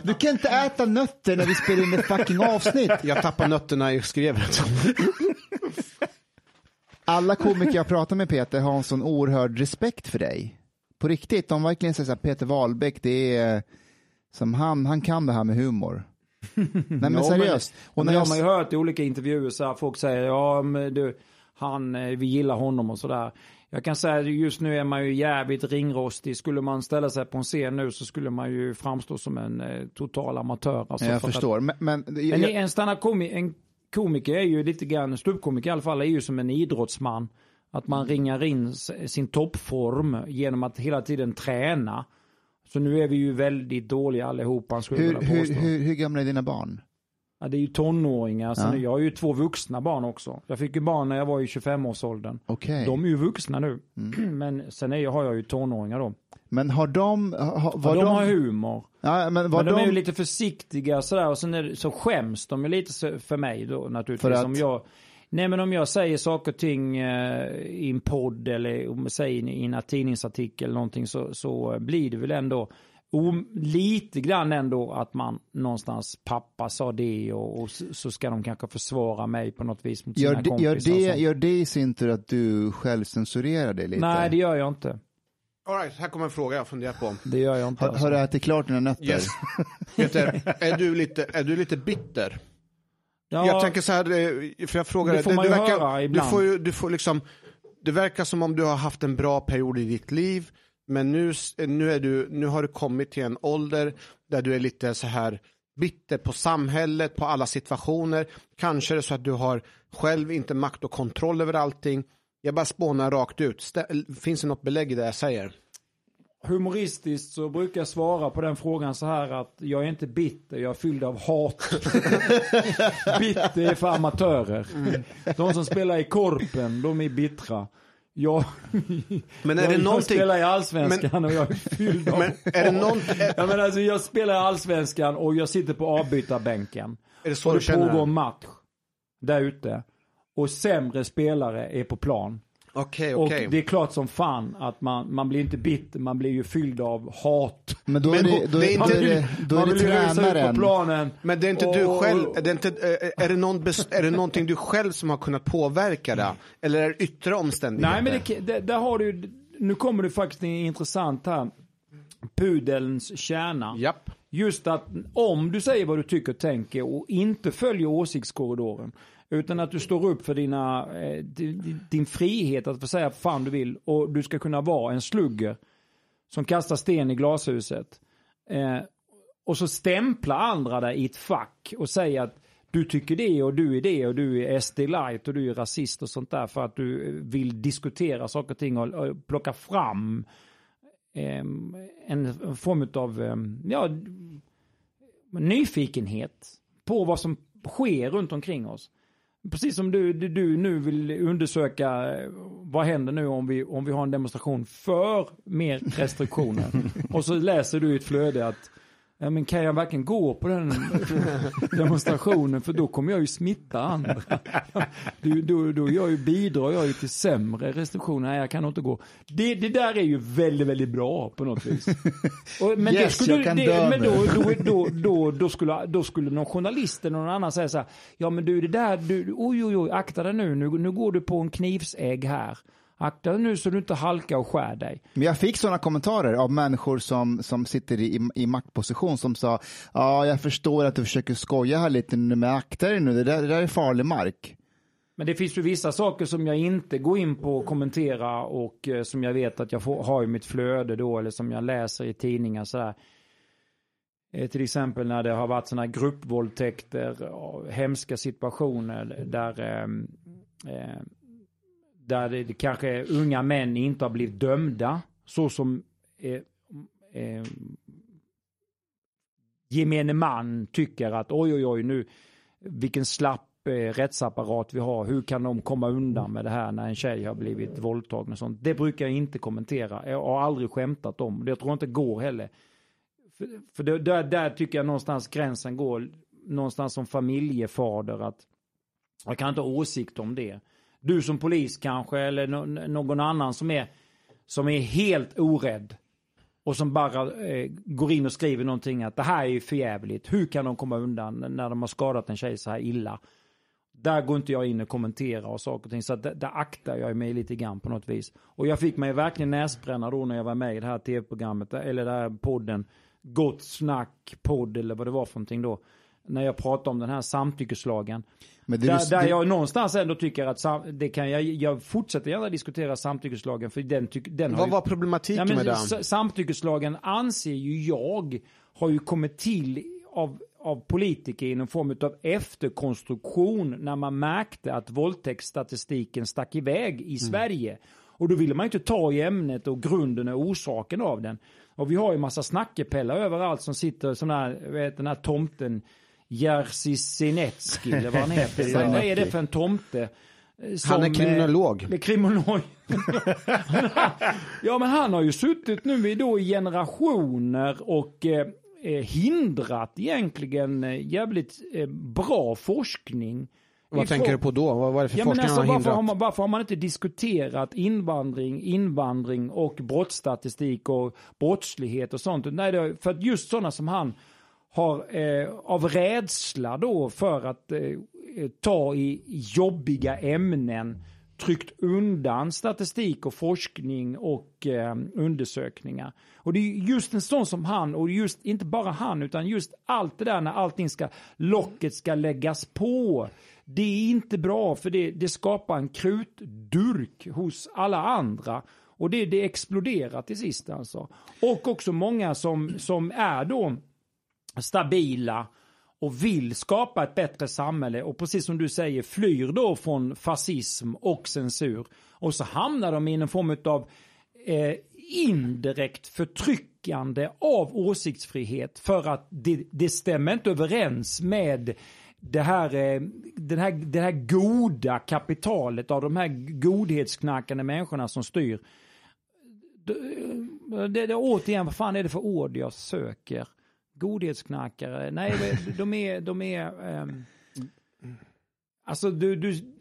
Du kan inte äta nötter när vi spelar in ett fucking avsnitt. Jag tappar nötterna i skrevet. Alla komiker jag pratar med Peter har en sån oerhörd respekt för dig. På riktigt, de verkligen säger så här, Peter Wahlbeck, det är som han, han kan det här med humor. Nej men seriöst. Och när har man ju jag, hört i olika intervjuer så här, folk säger ja men du, han, eh, vi gillar honom och sådär. Jag kan säga att just nu är man ju jävligt ringrostig. Skulle man ställa sig på en scen nu så skulle man ju framstå som en eh, total amatör. Alltså, jag för att- förstår, men, men Men jag, en stand komi en komiker är ju lite grann, ståuppkomiker i alla fall, är ju som en idrottsman. Att man ringar in sin toppform genom att hela tiden träna. Så nu är vi ju väldigt dåliga allihopa, hur, hur, hur, hur gamla är dina barn? Ja, det är ju tonåringar. Så Ja. nu, jag har ju två vuxna barn också. Jag fick ju barn när jag var i 25-årsåldern. Okej. De är ju vuxna nu. Mm. Men sen är, jag- har jag ju tonåringar då. Men har de, ha, Var var de, de, har humor. ja, men Men de, de, är ju lite försiktiga sådär och sen är så skäms de ju lite för mig då naturligtvis. För att? Om jag, nej men om jag säger saker och ting eh, i en podd eller om jag säger i en tidningsartikel eller någonting så, så blir det väl ändå om, lite grann ändå att man någonstans pappa sa det och, och så så ska de kanske försvara mig på något vis mot sina gör, det, kompisar. gör, det, gör det i sin tur att du själv censurerar dig lite? Nej det gör jag inte. All right, här kommer en fråga jag funderar på. Det gör jag inte. har, alltså. har du ätit klart dina nötter? Yes. Peter, är du lite, är du lite bitter? ja, Jag tänker så här, eh, för jag frågar Det får dig, man du ju verkar, höra du ibland. får ju, du får liksom, det verkar som om du har haft en bra period i ditt liv, men nu, nu, är du, nu har du kommit till en ålder där du är lite så här bitter på samhället, på alla situationer. Kanske är det så att du har själv inte makt och kontroll över allting. Jag bara spånar rakt ut. Finns det något belägg i det jag säger? humoristiskt så brukar jag svara på den frågan så här att jag är inte bitter, jag är fylld av hat. bitter är för amatörer. De som spelar i Korpen, de är bittra. Jag, Men är jag, det jag någonting... spelar i Allsvenskan och jag är fylld av Men är det någonting... Ja, men alltså, jag spelar i Allsvenskan och jag sitter på avbytarbänken. Är det så och du det pågår match där ute. Och sämre spelare är på plan. Okej, Och okej. det är klart som fan att man, man blir inte bitter, man blir ju fylld av hat. Men då är det, ho- då är då det, då är man ut på tränaren. planen. Men det är inte du Och- själv, är det, inte, är, är, det någon, är det någonting du själv som har kunnat påverka det? Eller är det yttre omständigheter? Nej men det, det, där har du nu kommer det faktiskt intressant här. Pudelns kärna. Japp. Just att om du säger vad du tycker och tänker och inte följer åsiktskorridoren. Utan att du står upp för dina, eh, din, frihet att få säga vad fan du vill. Och du ska kunna vara en slugger som kastar sten i glashuset. Eh, och så stämpla andra dig i ett fack och säga att du tycker det och du är det och du är SD light och du är rasist och sånt där för att du vill diskutera saker och ting och, och plocka fram en form av eh, ja, nyfikenhet på vad som sker runt omkring oss. Precis som du, du, du nu vill undersöka eh, vad händer nu om vi, om vi har en demonstration för mer restriktioner. Och så läser du i ett flöde att Ja, men kan jag verkligen gå på den demonstrationen för då kommer jag ju smitta andra. Då, då, då jag ju, bidrar jag ju till sämre restriktioner. Nej, jag kan inte gå. Det, det där är ju väldigt, väldigt bra på något vis. Och, men Yes, det skulle, jag kan det, dö men då, då, då, då, då, skulle, då skulle någon journalist eller någon annan säga så här. Ja men du det där, du, oj oj oj, akta dig nu, nu, nu går du på en knivsägg här. Akta dig nu så du inte halkar och skär dig. Men jag fick sådana kommentarer av människor som, som sitter i, i maktposition som sa ja, jag förstår att du försöker skoja här lite, men akta dig nu, det där, det där är farlig mark. Men det finns ju vissa saker som jag inte går in på och kommentera och eh, som jag vet att jag får, har i mitt flöde då eller som jag läser i tidningar sådär. Eh, till exempel när det har varit sådana gruppvåldtäkter och hemska situationer där, ehm, eh, där det, kanske är unga män inte har blivit dömda så som eh, eh, gemene man tycker att oj oj oj nu vilken slapp eh, rättsapparat vi har. Hur kan de komma undan med det här när en tjej har blivit våldtagen och sånt. Det brukar jag inte kommentera. Jag har aldrig skämtat om. Det Jag tror inte går heller. För, för det, där, där tycker jag någonstans gränsen går. Någonstans som familjefader att jag kan inte ha åsikt om det. Du som polis kanske eller någon annan som är, som är helt orädd. Och som bara eh, går in och skriver någonting att det här är ju förjävligt. Hur kan de komma undan när de har skadat en tjej så här illa? Där går inte jag in och kommenterar och saker och ting. Så att där, där aktar jag mig lite grann på något vis. Och jag fick mig verkligen näsbränna då när jag var med i det här tv-programmet. Eller den här podden. Gott snack podd eller vad det var för någonting då. När jag pratade om den här samtyckeslagen. Men Där, du- där jag någonstans ändå tycker att sam, det kan jag, jag fortsätter gärna diskutera samtyckeslagen för den, tyck, den har Vad ju var problematiken Ja, med den? samtyckeslagen anser ju jag har ju kommit till av, av politiker i någon form av efterkonstruktion när man märkte att våldtäktsstatistiken stack iväg i Sverige. Och då ville man inte ta i ämnet och grunden och orsaken av den. Och vi har ju massa snackepellar överallt som sitter sån här, vet den här tomten Jerzy Sinetski eller vad han heter. vad, är det för en tomte? eh, Han som, är eh, kriminolog. eller kriminolog. ja men han har ju suttit nu då i generationer och eh, eh, hindrat egentligen eh, jävligt eh, bra forskning. Vad tänker du på då? Vad var det för Ja, forskning alltså, han har varför, hindrat? har man, varför har man inte diskuterat invandring, invandring och brottsstatistik och brottslighet och sånt? Nej, är- för just sådana som han har eh, av rädsla då för att eh, ta i jobbiga ämnen tryckt undan statistik och forskning och eh, undersökningar. Och det är just en sån som han, och just inte bara han, utan just allt det där när allting ska, locket ska läggas på. Det är inte bra för det, det skapar en krutdurk hos alla andra. Och det, det exploderar till sist alltså. Och också många som, som är då stabila och vill skapa ett bättre samhälle och precis som du säger flyr då från fascism och censur. Och så hamnar de i en form av eh, indirekt förtryckande av åsiktsfrihet för att det, det stämmer inte överens med det här, eh, den här, det här goda kapitalet av de här godhetsknackande människorna som styr. Det, det, det, återigen, vad fan är det för ord jag söker? Godhetsknackare? Nej, de är, de är um, Alltså du, du,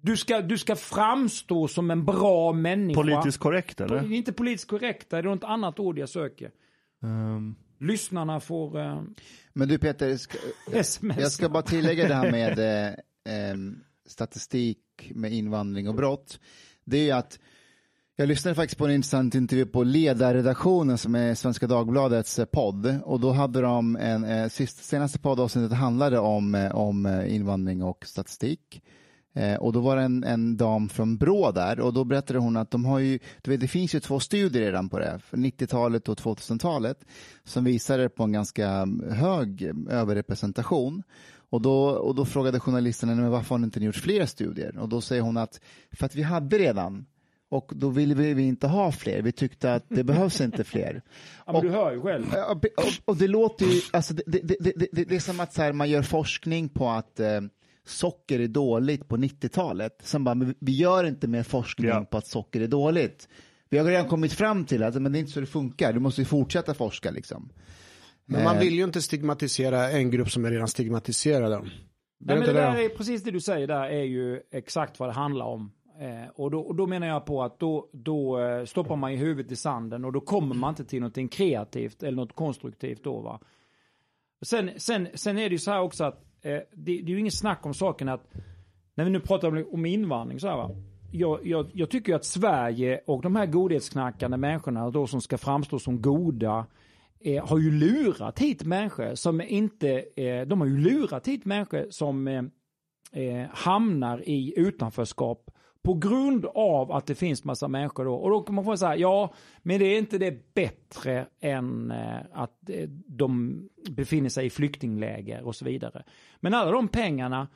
du ska, du ska framstå som en bra människa. Politiskt korrekt eller? Inte politiskt korrekt, det är något annat ord jag söker. Um. Lyssnarna får... Uh, Men du Peter, ska, sms. jag ska bara tillägga det här med eh, eh, statistik med invandring och brott. Det är ju att jag lyssnade faktiskt på en intressant intervju på Ledarredaktionen som är Svenska Dagbladets eh, podd och då hade de en, eh, sist, senaste poddavsnittet handlade om, eh, om eh, invandring och statistik. Eh, och då var det en, en dam från Brå där och då berättade hon att de har ju, du vet, det finns ju två studier redan på det, 90-talet och 2000-talet, som visade på en ganska mm, hög eh, överrepresentation. Och då, och då frågade journalisterna, men varför har ni inte gjort fler studier? Och då säger hon att, för att vi hade redan och då ville vi inte ha fler. Vi tyckte att det behövs inte fler. Ja, men och, du hör ju själv. Och, och, och det låter ju, alltså det, det, det, det, är som att så här, man gör forskning på att eh, socker är dåligt på 90-talet. Sen bara, vi gör inte mer forskning ja. på att socker är dåligt. Vi har redan kommit fram till att men det är inte så det funkar, du måste fortsätta forska liksom. Men man eh. vill ju inte stigmatisera en grupp som är redan stigmatiserade. Nej, men det, där är, precis det du säger där är ju exakt vad det handlar om. Eh, och, då, och, då, menar jag på att då, då eh, stoppar man ju huvudet i sanden och då kommer man inte till någonting kreativt eller något konstruktivt då va. Sen, sen, sen är det ju så här också att eh, det, det, är ju inget snack om saken att när vi nu pratar om, om invandring så här va. Jag, jag, jag tycker att Sverige och de här godhetsknackande människorna då som ska framstå som goda eh, har ju lurat hit människor som inte, eh, de har ju lurat hit människor som eh, eh hamnar i utanförskap på grund av att det finns massa människor då. Och då kommer man få säga, ja, men det är inte det bättre än eh, att eh, de befinner sig i flyktingläger och så vidare. Men alla de pengarna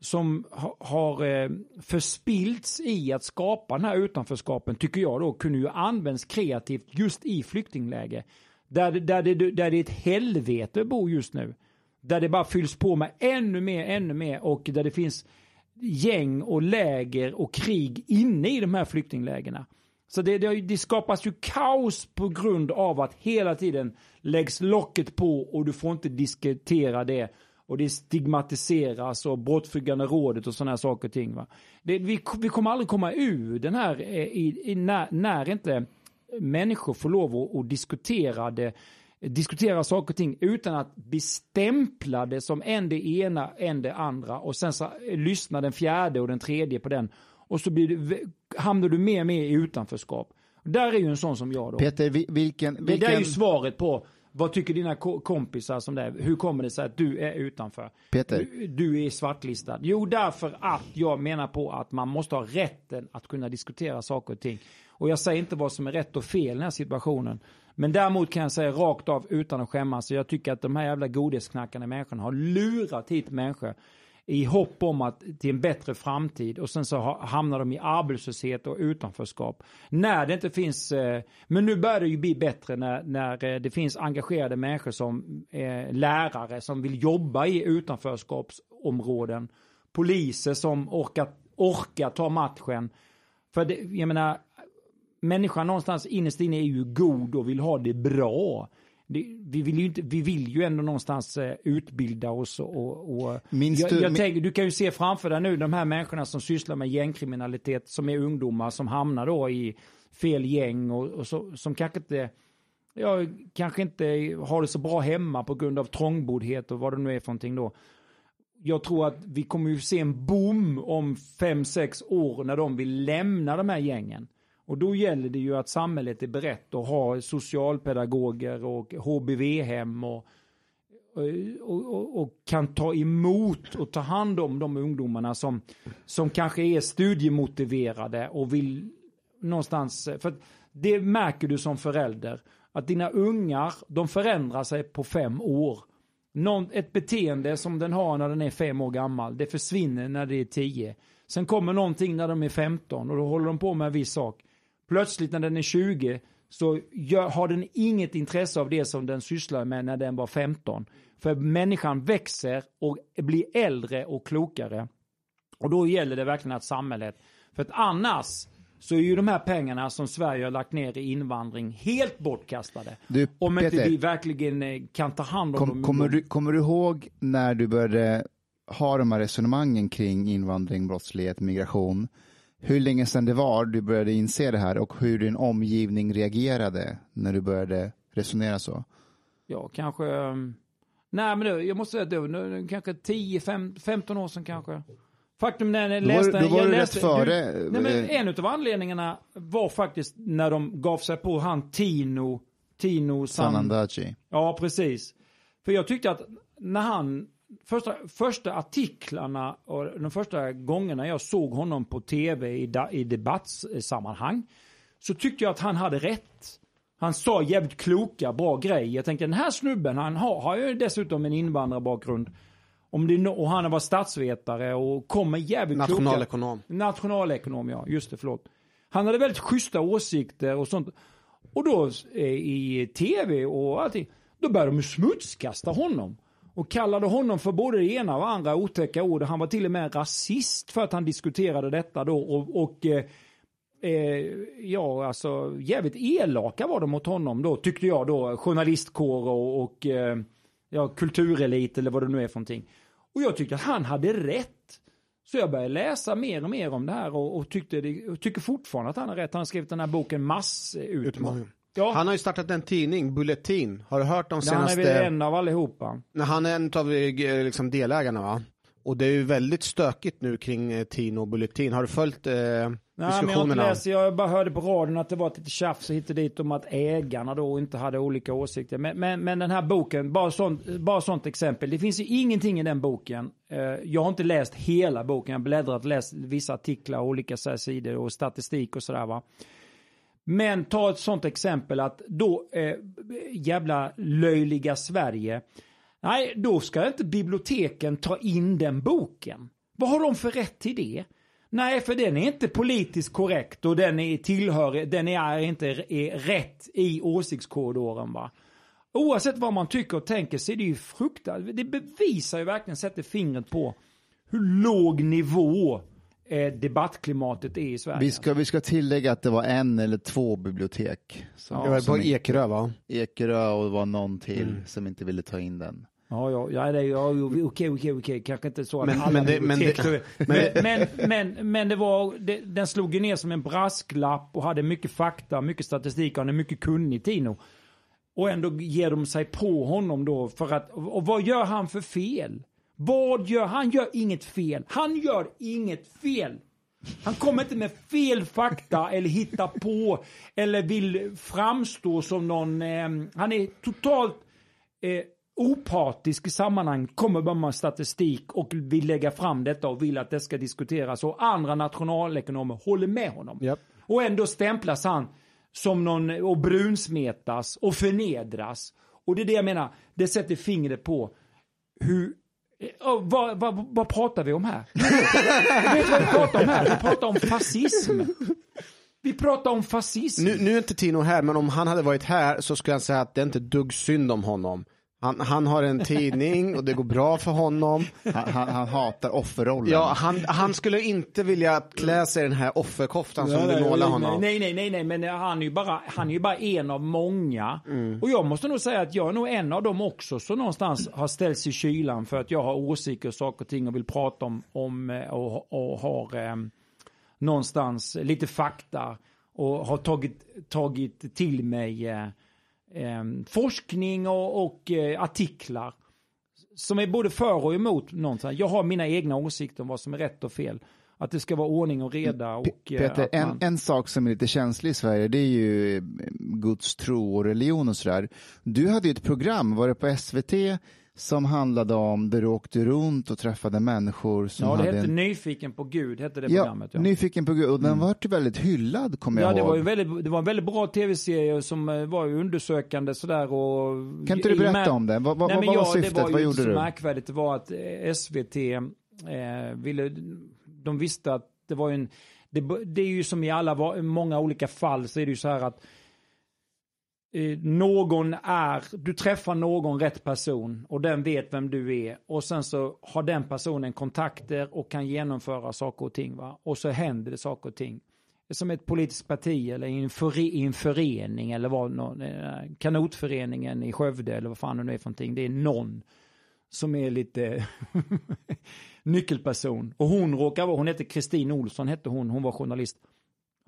som har eh, förspillts i att skapa den här utanförskapen tycker jag då kunde ju användas kreativt just i flyktingläger. Där, där, det, där det är ett helvete att bo just nu. Där det bara fylls på med ännu mer, ännu mer och där det finns gäng och läger och krig inne i de här flyktinglägena. Så det, det, det, skapas ju kaos på grund av att hela tiden läggs locket på och du får inte diskutera det. Och det stigmatiseras och Brottsförebyggande rådet och sådana här saker och ting. Va? Det, vi, vi kommer aldrig komma ur den här eh, i, i, när, när inte människor får lov att, att diskutera det diskutera saker och ting utan att bli stämplade som en det ena, en det andra och sen så lyssnar den fjärde och den tredje på den och så blir du, hamnar du mer och mer i utanförskap. Där är ju en sån som jag då. Peter, vilken... vilken... Det där är ju svaret på vad tycker dina kompisar som det är? Hur kommer det sig att du är utanför? Peter. Du, du är svartlistad. Jo, därför att jag menar på att man måste ha rätten att kunna diskutera saker och ting. Och jag säger inte vad som är rätt och fel i den här situationen. Men däremot kan jag säga rakt av utan att skämmas, jag tycker att de här jävla godisknackande människorna har lurat hit människor i hopp om att till en bättre framtid och sen så hamnar de i arbetslöshet och utanförskap. När det inte finns, eh, men nu börjar det ju bli bättre när, när eh, det finns engagerade människor som eh, lärare som vill jobba i utanförskapsområden. Poliser som orkar, orkar ta matchen. För det, jag menar, människan någonstans innerst inne är ju god och vill ha det bra. Det, vi, vill ju inte, vi vill ju ändå någonstans uh, utbilda oss och... och Minns jag, du, jag tänker, du kan ju se framför dig nu de här människorna som sysslar med gängkriminalitet som är ungdomar som hamnar då i fel gäng och, och så, som kanske inte ja, kanske inte har det så bra hemma på grund av trångboddhet och vad det nu är för någonting då. Jag tror att vi kommer ju se en boom om fem sex år när de vill lämna de här gängen. Och då gäller det ju att samhället är berett att ha socialpedagoger och HBV-hem och, och, och, och, kan ta emot och ta hand om de ungdomarna som, som kanske är studiemotiverade och vill någonstans, för det märker du som förälder, att dina ungar, de förändrar sig på fem år. Någon, ett beteende som den har när den är fem år gammal, det försvinner när det är tio. Sen kommer någonting när de är 15 och då håller de på med en viss sak. Plötsligt när den är 20 så gör, har den inget intresse av det som den sysslar med när den var 15. För människan växer och blir äldre och klokare. Och då gäller det verkligen att samhället, för att annars så är ju de här pengarna som Sverige har lagt ner i invandring helt bortkastade. Du, Om inte Peter. vi verkligen eh, kan ta hand om Kom, dem. kommer, du, kommer du ihåg när du började ha de här resonemangen kring invandring, brottslighet, migration? Hur länge sedan det var du började inse det här och hur din omgivning reagerade när du började resonera så? Ja, kanske... ehm, Nej, men det, jag måste säga att det var nu- kanske 10, 5, 15 år sedan kanske. Faktum när jag Då var- läste... då var jag du rätt läste, före, Du, nej, men eh, en av anledningarna var faktiskt när de gav sig på han Tino, Tino San... Sanandaji. Ja, precis. För jag tyckte att när han, första, första artiklarna och de första gångerna jag såg honom på tv i, da, i debattsammanhang så tyckte jag att han hade rätt. Han sa jävligt kloka, bra grejer. Jag tänkte den här snubben, han har, har ju dessutom en invandrarbakgrund. Om det, och han var statsvetare och kom med jävligt kloka... Nationalekonom. Nationalekonom, ja. Just det, förlåt. Han hade väldigt schyssta åsikter och sånt. Och då eh, i tv och allting, då började de smutskasta honom. Och kallade honom för både det ena och andra otäcka ord. Han var till och med rasist för att han diskuterade detta då. Och, och eh, eh, ja, alltså jävligt elaka var de mot honom då, tyckte jag då. Journalistkår och, och eh, ja, kulturelit eller vad det nu är för någonting. Och jag tyckte att han hade rätt. Så jag började läsa mer och mer om det här och, och, tyckte det, och tycker fortfarande att han har rätt. Han har skrivit den här boken Massutmaning. Eh, Ja, Han har ju startat en tidning, Bulletin. Har du hört de han är senaste... väl en av allihopa. Nej, Han är en av eh, liksom, delägarna va? Och det är ju väldigt stökigt nu kring eh, Tino Bulletin. Har du följt eh, Nej, men jag diskussionerna? läst, jag bara hörde på radion att det var ett litet tjafs hit och dit om att ägarna då inte hade olika åsikter. Men, men, men den här boken, bara sånt, bara sånt exempel. Det finns ju ingenting i den boken. Eh, Jag har inte läst hela boken, jag har bläddrat och läst vissa artiklar och olika så här sidor och statistik och sådär va. Men ta ett sånt exempel att då eh, jävla löjliga Sverige. Nej, då ska inte biblioteken ta in den boken. Vad har de för rätt till det? Nej, för den är inte politiskt korrekt och den är tillhör, den är inte är rätt i åsiktskorridoren va. Oavsett vad man tycker och tänker så är det ju fruktansvärt. Det bevisar ju verkligen, sätter fingret på hur låg nivå eh, debattklimatet är i Sverige. Vi ska, vi ska tillägga att det var en eller två bibliotek. Som, Jag var på som Ekerö va? Ekerö och det var någon till som inte ville ta in den. Ja, ja, ja, det ja okej, okej, okej, kanske inte så att Men- alla men det- men det- men, men, men, men, det var, det, den slog ju ner som en brasklapp och hade mycket fakta, mycket statistik och han är mycket kunnig Tino. Och ändå ger de sig på honom då för att, och vad gör han för fel? Vad gör, han gör inget fel. Han gör inget fel. Han kommer inte med fel fakta eller hitta på eller vill framstå som någon, eh, han är totalt eh, opartisk i sammanhang, kommer bara med statistik och vill lägga fram detta och vill att det ska diskuteras och andra nationalekonomer håller med honom. Japp. Och ändå stämplas han som någon och brunsmetas och förnedras. Och det är det jag menar, det sätter fingret på hur Eh, oh, vad, vad, vad pratar vi om här? Vet vad vi pratar om här? Vi pratar om fascism. Vi pratar om fascism. Nu, nu är inte Tino här, men om han hade varit här så skulle han säga att det är inte dugg synd om honom. Han, han har en tidning och det går bra för honom. Han, han, han hatar offerrollen. Ja, han, han skulle inte vilja klä sig i den här offerkoftan som du målar honom. Nej, nej, nej, nej, men han är ju bara, han är ju bara en av många. Och jag måste nog säga att jag är nog en av dem också som någonstans har ställts i kylan för att jag har åsikter och saker och ting och vill prata om, om eh, och, och har eh, någonstans lite fakta och har tagit, tagit till mig eh, eh, forskning och, och eh, artiklar som är både för och emot någonstans. Jag har mina egna åsikter om vad som är rätt och fel. Att det ska vara ordning och reda och eh, Peter, att en, man... en sak som är lite känslig i Sverige det är ju eh, Guds tro och religion och sådär. Du hade ju ett program, var det på SVT, som handlade om där du åkte runt och träffade människor som Ja, det hade hette en... Nyfiken på Gud, hette det Ja, programmet. Ja, Nyfiken på Gud, och den var ju väldigt hyllad kommer ja jag det, ihåg. var väldigt, det var en väldigt bra tv-serie som eh, var undersökande sådär och... Kan inte du och med- berätta om den? Vad, vad, Nej, vad var ja, syftet? Det var vad gjorde så du? märkvärdigt. Det var att eh, SVT eh, ville... De visste att det var en... det, det är ju som i alla, många olika fall så är det ju så här att Eh, någon är, du träffar någon rätt person och den vet vem du är och sen så har den personen kontakter och kan genomföra saker och ting va. Och så händer det saker och ting. Som ett politiskt parti eller i en, före, i en förening eller vad, någon, eh, kanotföreningen i Skövde eller vad fan det nu är för någonting. Det är någon som är lite nyckelperson. Och hon råkar vara, hon heter Kristin Olsson hette hon, hon var journalist.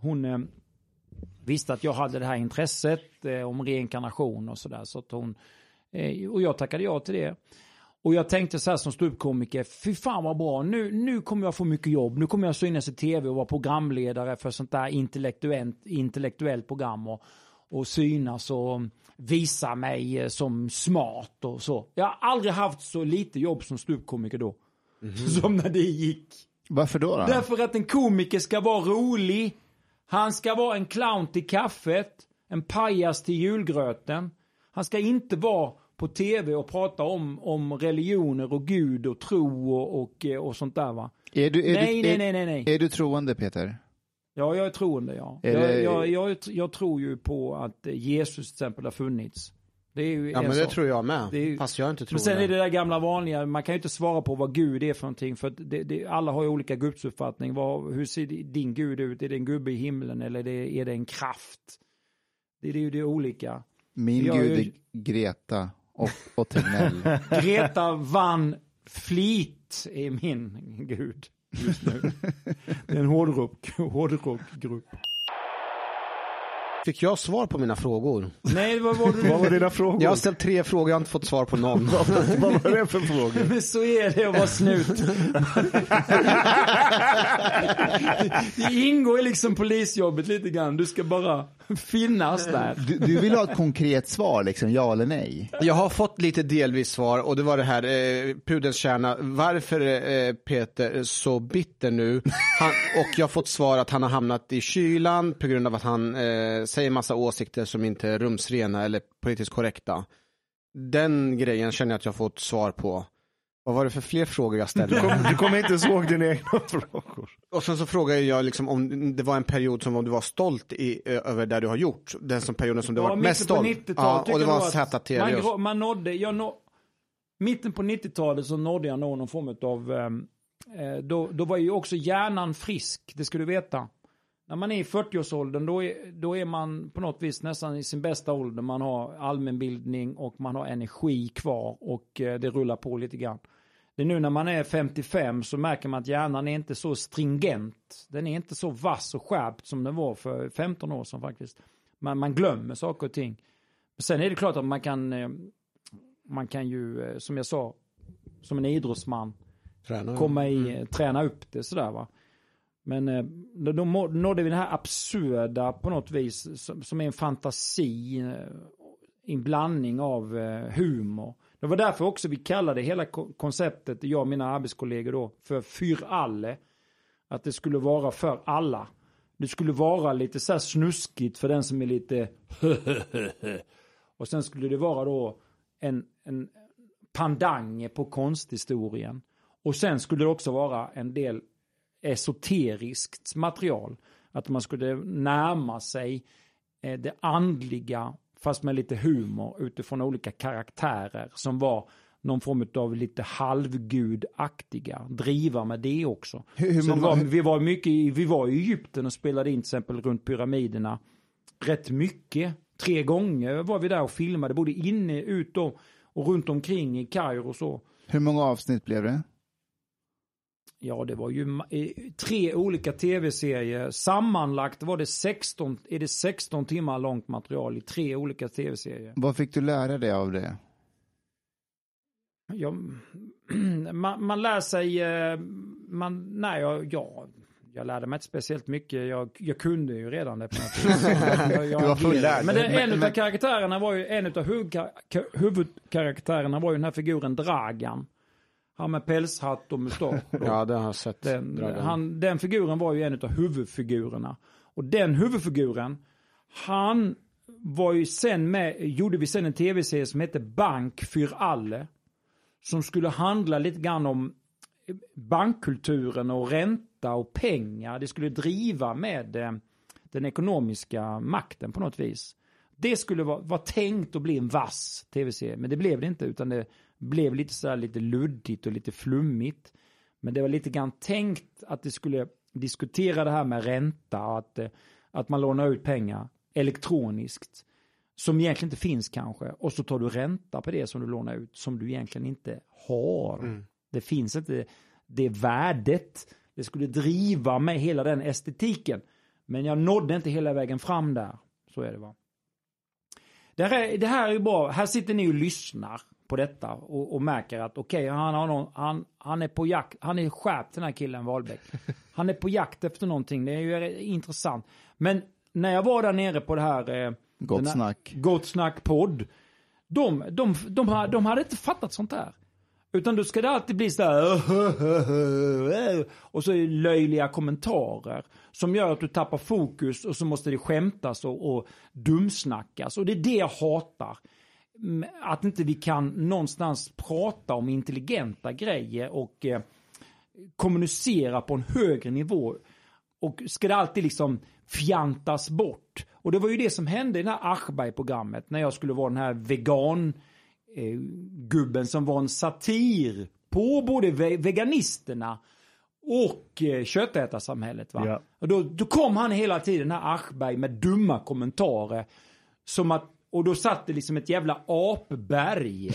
Hon eh, visste att jag hade det här intresset eh, om reinkarnation och sådär. Så att hon, eh, och jag tackade ja till det. Och jag tänkte så här som ståuppkomiker, fy fan vad bra, nu, nu kommer jag få mycket jobb, nu kommer jag synas i tv och vara programledare för sånt där intellektuellt, intellektuellt program och, och synas och visa mig eh, som smart och så. Jag har aldrig haft så lite jobb som ståuppkomiker då. Som när det gick. Varför då? då? Därför att en komiker ska vara rolig. Han ska vara en clown till kaffet. En pajas till julgröten. Han ska inte vara på tv och prata om, om religioner och Gud och tro och, och, eh, och sånt där va. Är du, är nej, du, nej, är, nej, nej, nej. Är du troende Peter? Ja, jag är troende ja. Jag, jag, jag, jag tror ju på att Jesus till exempel har funnits. Det är ju Ja en men det sak. tror jag med. Det är ju- Fast jag inte tror Men sen det. är det där gamla vanliga, man kan ju inte svara på vad Gud är för någonting. För att det, det, alla har ju olika gudsuppfattning. Vad, hur ser din Gud ut? Är det en gubbe i himlen eller är det, är det en kraft? Det, det är ju det olika. Min Jag- gud är Greta och, och Tegnell. Greta Van Fleet är min gud just nu. Det är en hårdrock, hårdrockgrupp. Fick jag svar på mina frågor? Nej, vad var det Vad var dina frågor? Jag har ställt tre frågor, jag har inte fått svar på någon. Vad var det för frågor? Men så är det att vara snut. det ingår i liksom polisjobbet lite grann. Du ska bara finnas där. Du, du vill ha ett konkret svar, liksom ja eller nej? Jag har fått lite delvis svar och det var det här, eh, pudelns kärna, varför är eh, Peter så bitter nu? Han, och jag har fått svar att han har hamnat i kylan på grund av att han eh, säger massa åsikter som inte är rumsrena eller politiskt korrekta. Den grejen känner jag att jag har fått svar på. Vad var det för fler frågor jag ställde? kom, du kommer inte ihåg dina egna frågor. Och sen så frågade jag liksom om det var en period som om du var stolt i, över det du har gjort. Den som perioden som du Ja, var mest mitten på stolt. 90-talet Ja, och det var ZTV. Man, man nådde, jag nå, mitten på 90-talet så nådde jag någon form av, ehm, eh, då, då var ju också hjärnan frisk, det ska du veta. När man är i 40-årsåldern då är, då är man på något vis nästan i sin bästa ålder. Man har allmänbildning och man har energi kvar och eh, det rullar på lite grann. Det är nu när man är 55 så märker man att hjärnan är inte så stringent. Den är inte så vass och skärpt som den var för 15 år sedan faktiskt. Man, man glömmer saker och ting. Sen är det klart att man kan, eh, man kan ju, eh, som jag sa, som en idrottsman, Tränar. komma i, Mm. träna upp det sådär va. Men eh, då, nådde vi det här absurda på något vis, som, är en fantasi, eh, en blandning av eh, humor. Det var därför också vi kallade hela konceptet, jag och mina arbetskollegor då, för Für alle. Att det skulle vara för alla. Det skulle vara lite så här snuskigt för den som är lite Och sen skulle det vara då en, en pandang på konsthistorien. Och sen skulle det också vara en del esoteriskt material. Att man skulle närma sig eh, det andliga fast med lite humor utifrån olika karaktärer som var någon form av lite halvgudaktiga. Driva med det också. Hur, hur Så det många, var, vi, var mycket, i- vi var i Egypten och spelade in till exempel runt pyramiderna. Rätt mycket. Tre gånger var vi där och filmade både inne, ut och, och runt omkring i Kairo och så. hur många avsnitt blev det? Ja, det var ju tre olika tv-serier. Sammanlagt var det 16, är det 16 timmar långt material i tre olika tv-serier. Vad fick du lära dig av det? Ja, man, man lär sig, eh, man, nej, jag, ja, jag lärde mig inte speciellt mycket. Jag, jag kunde ju redan det på något fullärd. Men det, en Men- av men- karaktärerna var ju, en av huvudka- huvudkaraktärerna var ju den här figuren Dragan. Han med pälshatt och mustasch. Ja, det har jag sett. Den, han, den figuren var ju en av huvudfigurerna. Och den huvudfiguren, han var ju sen med, gjorde vi sen en tv-serie som hette Bank für alle. Som skulle handla lite grann om bankkulturen och ränta ränta och pengar. Det skulle driva med eh, den ekonomiska makten på något vis. Det skulle vara, vara tänkt att bli en vass tv-serie, men det blev det inte, utan det blev lite så här lite luddigt och lite flummigt. Men det var lite grann tänkt att det skulle diskutera det här med ränta och att, eh, att man lånar ut pengar elektroniskt som egentligen inte finns kanske och så tar du ränta på det som du lånar ut som du egentligen inte har. Det finns inte det värdet. Det skulle driva med hela den estetiken. Men jag nådde inte hela vägen fram där. Så är det va. Det här, är- det här är ju bra. Här sitter ni och lyssnar på detta och, och märker att okej, han, har någon, han, han är på jakt. Han är skärpt den här killen Wahlbeck. Han är på jakt efter någonting. Det är ju intressant. Men när jag var där nere på det här... Eh, Gott här- snack. Gott snack podd. De, de, de, ha- de hade inte fattat sånt där. Utan då ska det alltid bli så där och så är det löjliga kommentarer som gör att du tappar fokus och så måste det skämtas och, och dumsnackas. Och det är det jag hatar. Att inte vi kan någonstans prata om intelligenta grejer och eh, kommunicera på en högre nivå. Och ska det alltid liksom fjantas bort. Och det var ju det som hände i det här Aschberg-programmet när jag skulle vara den här vegan eh, gubben som var en satir på både ve veganisterna och eh, köttätarsamhället. Va? Ja. Och då, då kom han hela tiden, den här Aschberg, med dumma kommentarer. Som att, och då satt det liksom ett jävla apberg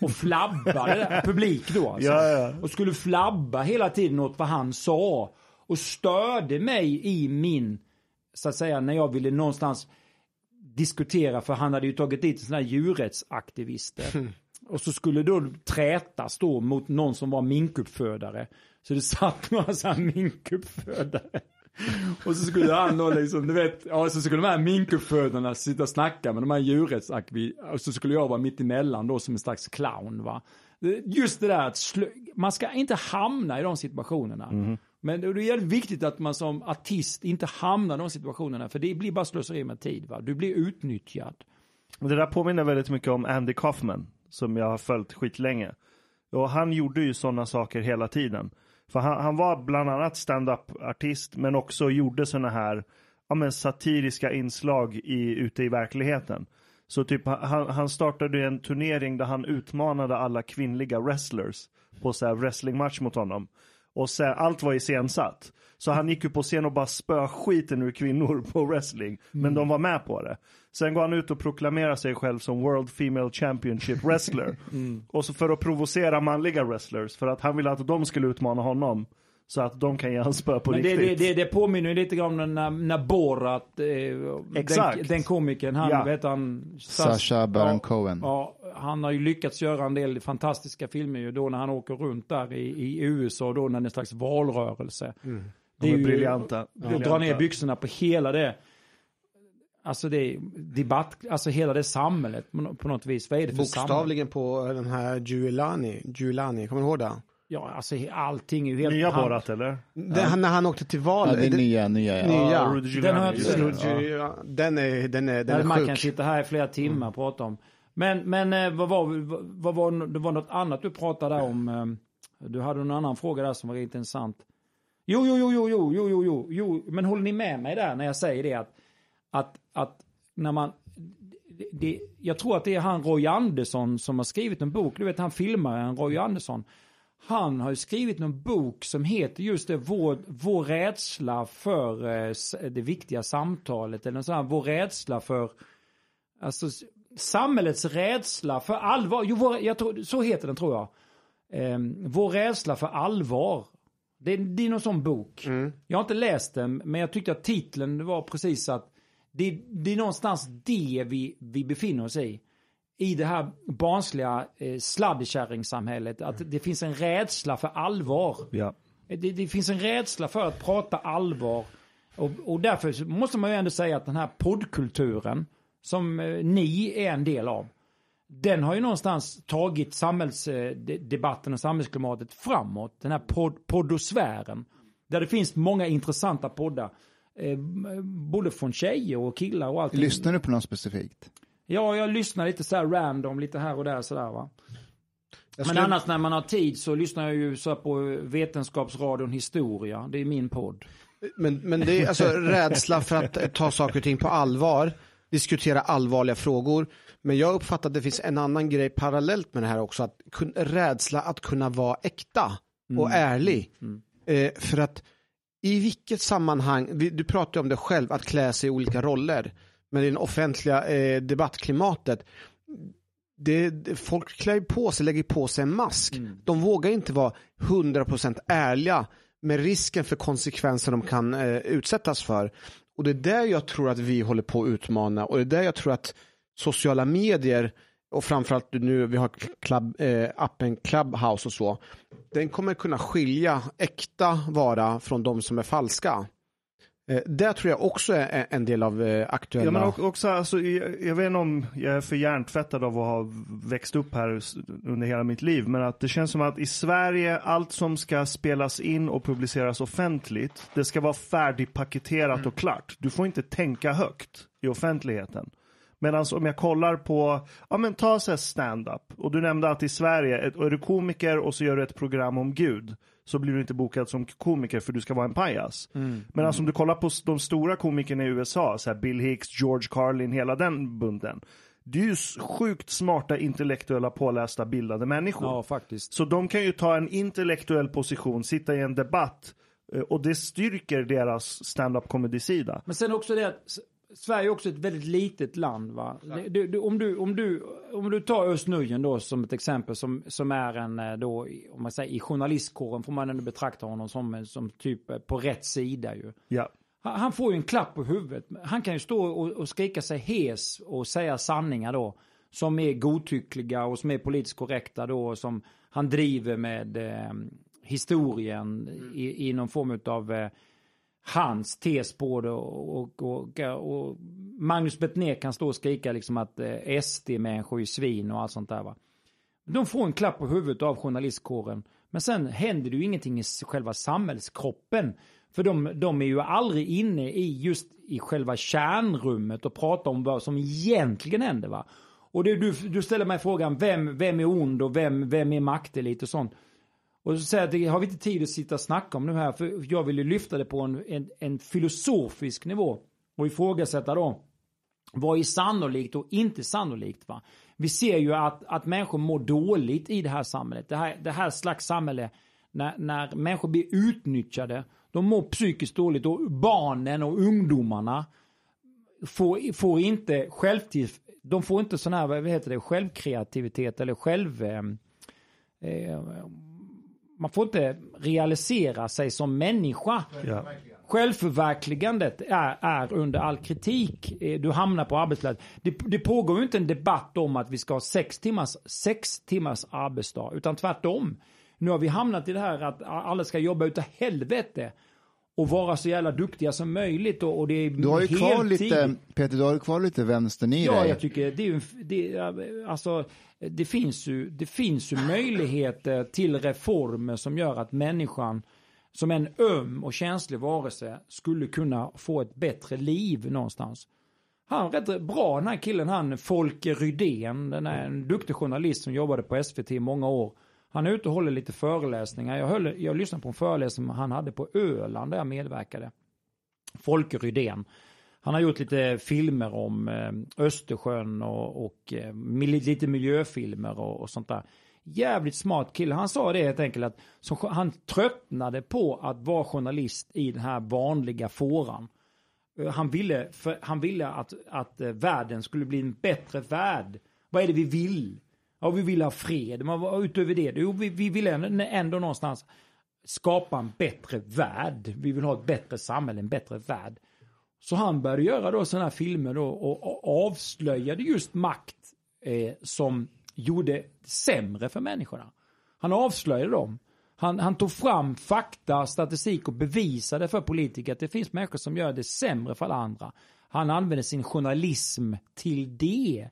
och flabbade, där, publik då alltså. Ja, ja. Och skulle flabba hela tiden åt vad han sa. Och störde mig i min, så att säga, när jag ville någonstans diskutera, för han hade ju tagit dit sådana här djurrättsaktivister. Och så skulle då trätas då mot någon som var minkuppfödare. Så det satt några sådana här minkuppfödare. Och så skulle han då liksom, du vet, ja så skulle de här minkuppfödarna sitta och snacka med de här djurrättsaktivisterna. Och så skulle jag vara mitt emellan då som en slags clown va. Just det där att slö, man ska inte hamna i de situationerna. Men det är jävligt viktigt att man som artist inte hamnar i de situationerna. För det blir bara slöseri med tid va. Du blir utnyttjad. Det där påminner väldigt mycket om Andy Kaufman som jag har följt skitlänge. Och han gjorde ju sådana saker hela tiden. För han, han var bland annat stand-up-artist men också gjorde sådana här ja, men satiriska inslag i, ute i verkligheten. Så typ han, han startade en turnering där han utmanade alla kvinnliga wrestlers på så här wrestlingmatch mot honom. Och sen, allt var iscensatt. Så han gick ju på scen och bara spö skiten ur kvinnor på wrestling. Men de var med på det. Sen går han ut och proklamerar sig själv som World Female Championship Wrestler. Och så för att provocera manliga wrestlers. För att han ville att de skulle utmana honom. Så att de kan ge han spö på Men det, riktigt. det, det, det påminner ju lite grann om när, när Borat, eh, den, Exakt. den komikern, han, Ja. heter han? Sacha Baron ja, Cohen. Ja, han har ju lyckats göra en del fantastiska filmer ju då när han åker runt där i, i USA då när det är en slags valrörelse. De är briljanta. Då drar ner Briljanta. byxorna på hela det, alltså det debatt, alltså hela det samhället på nå- på något vis. Vad är det för samhälle? Bokstavligen på den här Giuliani, Giuliani, kommer du ihåg det? Ja, alltså allting är ju helt... Nya han- Borat eller? Den, när han åkte till val. Ja, det är den- nya, nya. Ja. Nya. Ja, Den har jag det. ja, den är, den är, den Där är man kan sjuk. sitta här i flera timmar och prata om. Men, men eh, vad var, vad var, det var något annat du pratade om. eh, Du hade en annan fråga där som var intressant. Jo, jo, jo, jo, jo, jo, jo, jo, jo, men håller ni med mig där när jag säger det att, att, att när man, det, det, jag tror att det är han Roy Andersson som har skrivit en bok, du vet han filmaren Roy Andersson. Han har ju skrivit en bok som heter just det, vår, vår rädsla för eh, det viktiga samtalet. Eller sånt här, vår rädsla för, alltså samhällets rädsla för allvar. Jo, vår, jag tror, så heter den tror jag. Eh, vår rädsla för allvar. Det, det är någon sån bok. Jag har inte läst den, men jag tyckte att titeln var precis att det, det är någonstans det vi, vi befinner oss i. I det här barnsliga eh, sladdkärringsamhället. Att det finns en rädsla för allvar. Ja. Det, det finns en rädsla för att prata allvar. Och, och därför måste man ju ändå säga att den här poddkulturen som eh, ni är en del av. Den har ju någonstans tagit samhällsdebatten och samhällsklimatet framåt. Den här pod, poddosfären. Där det finns många intressanta poddar. Eh, både från tjejer och killar och allting. Lyssnar du på något specifikt? Ja, jag lyssnar lite så här random, lite här och där sådär va. Jag Men skulle- annars när man har tid så lyssnar jag ju så här på Vetenskapsradion Historia. Det är min podd. Men, men det är alltså rädsla för att ta saker och ting på allvar, diskutera allvarliga frågor. Men jag uppfattar att det finns en annan grej parallellt med det här också, att kun, rädsla att kunna vara äkta och ärlig. Eh, för att i vilket sammanhang, du pratar ju om det själv, att klä sig i olika roller. Men i det offentliga eh, debattklimatet, det, folk klär på sig, lägger på sig en mask. De vågar inte vara 100% ärliga med risken för konsekvenser de kan eh, utsättas för. Och det är där jag tror att vi håller på att utmana och det är där jag tror att sociala medier och framförallt nu vi har club, eh, appen Clubhouse och så. Den kommer kunna skilja äkta vara från de som är falska. Eh, det tror jag också är en del av eh, aktuella... Ja, men också, alltså, jag, jag vet inte om jag är för hjärntvättad av att ha växt upp här under hela mitt liv, men att det känns som att i Sverige, allt som ska spelas in och publiceras offentligt, det ska vara färdigpaketerat och klart. Du får inte tänka högt i offentligheten. Medan om jag kollar på, ja men ta så stand-up. Och du nämnde att i Sverige, är du komiker och så gör du ett program om Gud, så blir du inte bokad som komiker för du ska vara en pajas. Men alltså om du kollar på de stora komikerna i USA, så här Bill Hicks, George Carlin, hela den bunten. Det är ju sjukt smarta, intellektuella, pålästa, bildade människor. Ja, faktiskt. Så de kan ju ta en intellektuell position, sitta i en debatt eh, och det styrker deras stand-up comedy-sida. Men sen också det att Sverige är också ett väldigt litet land. Va? Du, du, om, du, om, du, om du tar Özz då som ett exempel som, som är en eh, då, om man säger i journalistkåren får man ändå betrakta honom som, som typ eh, på rätt sida ju. Ja. Han han får ju en klapp på huvudet. Han kan ju stå och, och skrika sig hes och säga sanningar då. Som är godtyckliga och som är politiskt korrekta då. och Som han driver med eh, historien i, i någon form av eh, hans tes på det. Och, och, och, Magnus Bettner kan stå och skrika liksom att eh, SD-människor är svin och allt sånt där va. De får en klapp på huvudet av journalistkåren. Men sen händer det ju ingenting i själva samhällskroppen. För de, de är ju aldrig inne i just i själva kärnrummet och pratar om vad som egentligen händer. Va? Och det, du, du ställer mig frågan, vem, vem är ond och vem, vem är maktelit och sånt. Och så säger jag att det har vi inte tid att sitta och snacka om nu här. För jag vill ju lyfta det på en, en, en filosofisk nivå. Och ifrågasätta då. Vad är sannolikt och inte sannolikt? Va? Vi ser ju att, att människor mår dåligt i det här samhället. Det här, det här slags samhälle, när, när människor blir utnyttjade, de mår psykiskt dåligt och barnen och ungdomarna får, får inte självtill... de får inte sån här, vad heter det, självkreativitet eller själv... Eh, eh, man får inte realisera sig som människa. Ja. Självförverkligandet är, är under all kritik. Eh, Du hamnar på arbetsplatsen. Det, det pågår ju inte en debatt om att vi ska ha sex timmars, sex timmars arbetsdag, utan tvärtom. Nu har vi hamnat i det här att alla ska jobba utav helvete och vara så jävla duktiga som möjligt och, och det är Du har ju kvar lite, Peter, du har ju kvar lite vänstern i Ja, dig. jag tycker det är ju, alltså, det finns ju, det finns ju möjligheter till reformer som gör att människan som en öm och känslig varelse skulle kunna få ett bättre liv någonstans. Han är rätt bra den här killen, han Folke Rydén, den är en duktig journalist som jobbade på SVT i många år. Han är ute och håller lite föreläsningar. Jag, höll, jag lyssnade på en föreläsning han hade på Öland där jag medverkade. Folke Rydén. Han har gjort lite filmer om eh, Östersjön och, och eh, lite miljöfilmer och, och sånt där. Jävligt smart kille. Han sa det helt enkelt att som, han tröttnade på att vara journalist i den här vanliga fåran. Eh, han ville, för, han ville att, att världen skulle bli en bättre värld. Vad är det vi vill? Ja, vi vill ha fred. Men vad utöver det? Jo, vi, vi vill ändå, ändå någonstans skapa en bättre värld. Vi vill ha ett bättre samhälle, en bättre värld. Så han började göra då sådana här filmer då och, och avslöjade just makt eh, som gjorde sämre för människorna. Han avslöjade dem. Han, han tog fram fakta, statistik och bevisade för politiker att det finns människor som gör det sämre för alla andra. Han använde sin journalism till det.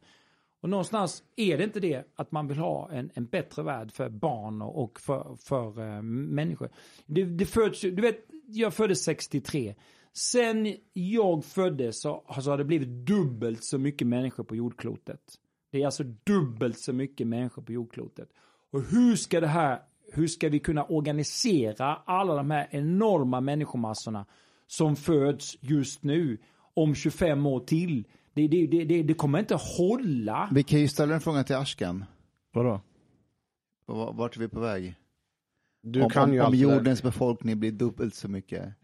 Och någonstans är det inte det att man vill ha en, en bättre värld för barn och, och för, för uh, människor. Det, det föds, ju- du vet, jag föddes 63. Sen jag föddes så, så har det blivit dubbelt så mycket människor på jordklotet. Det är alltså dubbelt så mycket människor på jordklotet. Och hur ska det här, hur ska vi kunna organisera alla de här enorma människomassorna som föds just nu om 25 år till? Det, det, det, det, det kommer inte hålla. Vi kan ju ställa en fråga till Ashkan. Vadå? Vart är vi på väg? Du om kan om, ju om jordens befolkning blir dubbelt så mycket.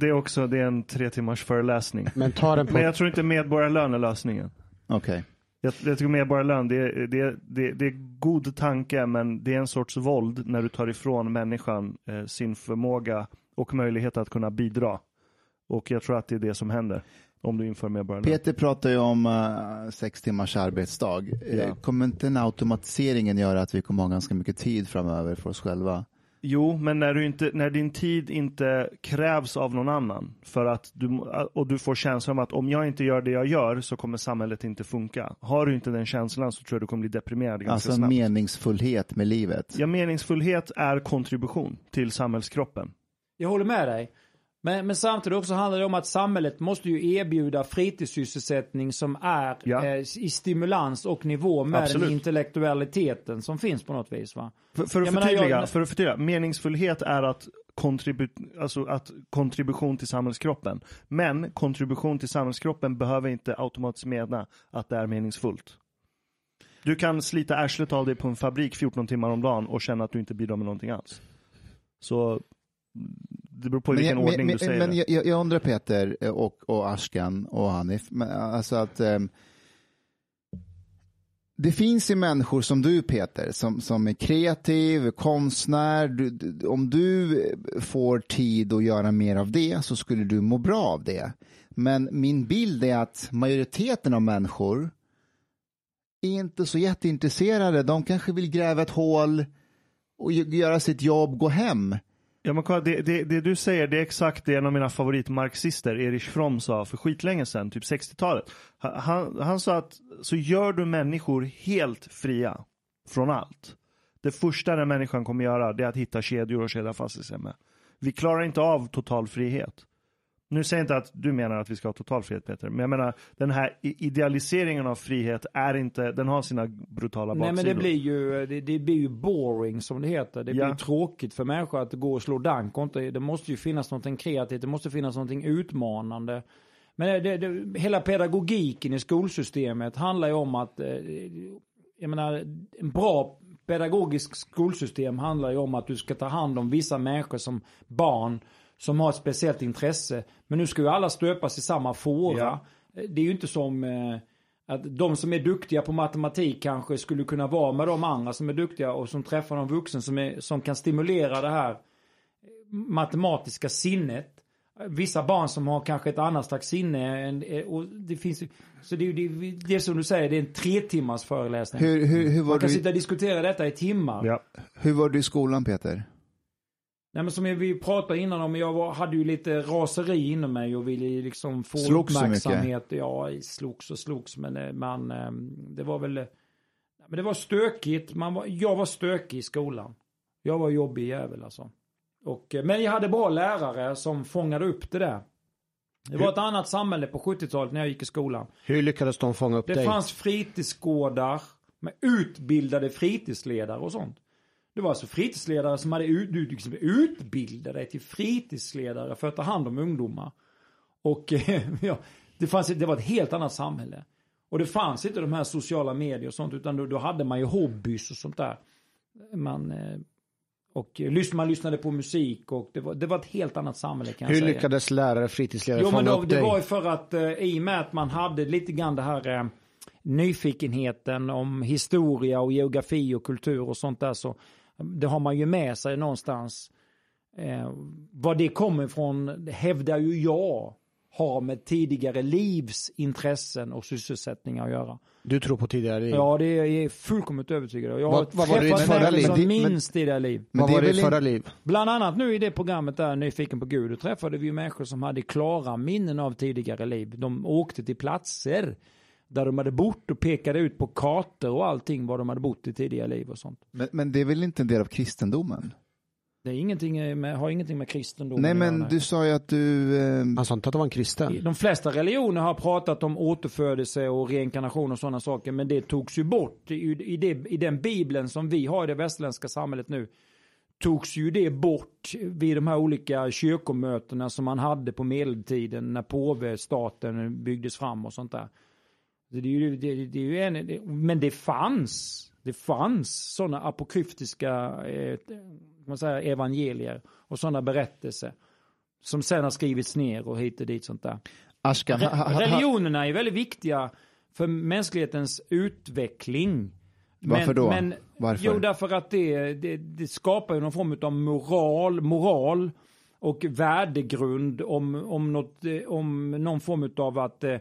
Det är också det är en tre timmars föreläsning. Men ta den på... Men jag tror inte medborgarlön är lösningen. Okej. Jag, jag tycker medborgarlön, det är, det, det, det är god tanke, men det är en sorts våld när du tar ifrån människan eh, sin förmåga och möjlighet att kunna bidra. Och jag tror att det är det som händer om du inför medborgarlön. Peter pratar ju om eh, sex timmars arbetsdag. Eh, Ja. Kommer inte den automatiseringen göra att vi kommer ha ganska mycket tid framöver för oss själva? Jo, men när, du inte, när din tid inte krävs av någon annan för att du, och du får känslan av att om jag inte gör det jag gör så kommer samhället inte funka. Har du inte den känslan så tror jag du kommer bli deprimerad ganska Alltså snabbt. meningsfullhet med livet. Ja, meningsfullhet är kontribution till samhällskroppen. Jag håller med dig. Men, men samtidigt också handlar det om att samhället måste ju erbjuda fritidssysselsättning som är Ja. eh, i stimulans och nivå med Absolut. den intellektualiteten som finns på något vis. Va? För, för, att Jag menar, förtydliga, jag- för att förtydliga, meningsfullhet är att, kontribu, alltså att kontribution till samhällskroppen. Men kontribution till samhällskroppen behöver inte automatiskt mena att det är meningsfullt. Du kan slita arslet av dig på en fabrik 14 timmar om dagen och känna att du inte bidrar med någonting alls. Så det beror på i vilken men, ordning men, du säger men det. jag, jag jag undrar Peter och, och Ashkan och Hanif, men, alltså att ehm, det finns ju människor som du Peter, som, som är kreativ, konstnär. Du, du, om du får tid att göra mer av det så skulle du må bra av det. Men min bild är att majoriteten av människor är inte så jätteintresserade. De kanske vill gräva ett hål och gö- göra sitt jobb, gå hem. Ja, men kolla, det, det, det du säger det är exakt det en av mina favoritmarxister, Erich Fromm, sa för skitlänge sedan, typ 60-talet. Han, han, sa att så gör du människor helt fria från allt. Det första den människan kommer göra det är att hitta kedjor och kedja fast sig med. Vi klarar inte av total frihet. Nu säger jag inte att du menar att vi ska ha total frihet Peter, men jag menar den här idealiseringen av frihet är inte, den har sina brutala Nej baksidor. men det blir ju, det, det blir ju boring som det heter. Det blir Ja. ju tråkigt för människor att gå och slå dank. Och inte, det måste ju finnas någonting kreativt, det måste finnas någonting utmanande. Men det, det, hela pedagogiken i skolsystemet handlar ju om att, eh, jag menar, en bra pedagogisk skolsystem handlar ju om att du ska ta hand om vissa människor som barn som har ett speciellt intresse. Men nu ska ju alla stöpas i samma fåra. Ja. Det är ju inte som eh, att de som är duktiga på matematik kanske skulle kunna vara med de andra som är duktiga och som träffar någon vuxen som, är, som kan stimulera det här matematiska sinnet. Vissa barn som har kanske ett annat slags sinne. än- Och det finns, så det, är det, det är som du säger, det är en tre timmars föreläsning. Hur, hur, hur, var Man kan du, sitta och diskutera detta i timmar. Ja. hur var du i skolan Peter? Nej, men som vi pratade innan om, jag var, hade ju lite raseri inom mig och ville liksom få Slogs uppmärksamhet. Ja, slogs och slogs, men eh, man, eh, det var väl, eh, men det var stökigt. Man var, jag var stökig i skolan. Jag var jobbig jävel alltså. Och, eh, men jag hade bra lärare som fångade upp det där. Det var ett annat samhälle på 70-talet när jag gick i skolan. Hur lyckades de fånga upp Det dig? fanns fritidsgårdar med utbildade fritidsledare och sånt. Det var alltså fritidsledare som hade ut, du liksom utbildat dig till fritidsledare för att ta hand om ungdomar. Och eh, ja, det, fanns, det var ett helt annat samhälle. Och det fanns inte de här sociala medier och sånt utan då, då hade man ju hobbys och sånt där. Man, eh, och man lyssnade på musik och det var, det var ett helt annat samhälle kan jag Hur säga. lyckades lärare, fritidsledare Jo fånga upp det dig? var ju för att eh, i och med att man hade lite grann det här eh, nyfikenheten om historia och geografi och kultur och sånt där så det har man ju med sig någonstans. Eh, vad det kommer ifrån hävdar ju jag har med tidigare livs intressen och sysselsättningar att göra. Du tror på tidigare liv? Ja, det är jag fullkomment övertygad om. Jag har Vad- vad var det förra liv? som minns tidigare liv. Men Vad var det i förra liv? Bland annat nu i det programmet där, Nyfiken på Gud, då träffade vi människor som hade klara minnen av tidigare liv. De åkte till platser där de hade bott och pekade ut på kartor och allting var de hade bott i tidigare liv och sånt. Men, men det är väl inte en del av kristendomen? Det är ingenting med, har ingenting med kristendom Nej göra, men du sa ju att du... Eh, Han sa inte att det var en kristen. De flesta religioner har pratat om återfödelse och reinkarnation och sådana saker, men det togs ju bort. I, i, det, I den bibeln som vi har i det västerländska samhället nu, togs ju det bort vid de här olika kyrkomötena som man hade på medeltiden när påvestaten byggdes fram och sånt där. Det är ju, det, det är ju en, det, men det fanns, det fanns sådana apokryftiska eh, man säger, evangelier och sådana berättelser som sen har skrivits ner och hit och dit sånt där. Ashkan, ha, ha, ha, Religionerna är väldigt viktiga för mänsklighetens utveckling. Varför då? Varför? Jo, därför att det, det, det skapar ju någon form av moral, moral och värdegrund om, om, något, eh, om någon form av att eh,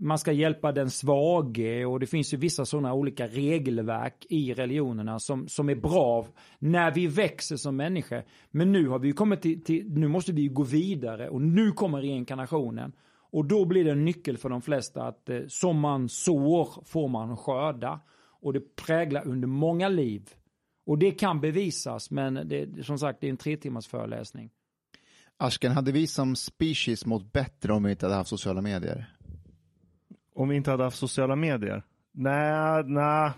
man ska hjälpa den svage och det finns ju vissa sådana olika regelverk i religionerna som, som är bra när vi växer som människor. Men nu har vi ju kommit till, till nu måste vi ju gå vidare och nu kommer reinkarnationen. Och då blir det en nyckel för de flesta att eh, som man sår får man skörda. Och det präglar under många liv. Och det kan bevisas men det, som sagt det är en tre timmars föreläsning. Ashkan, hade vi som species mått bättre om vi inte hade haft sociala medier? Om vi inte hade haft sociala medier? Nej, nej,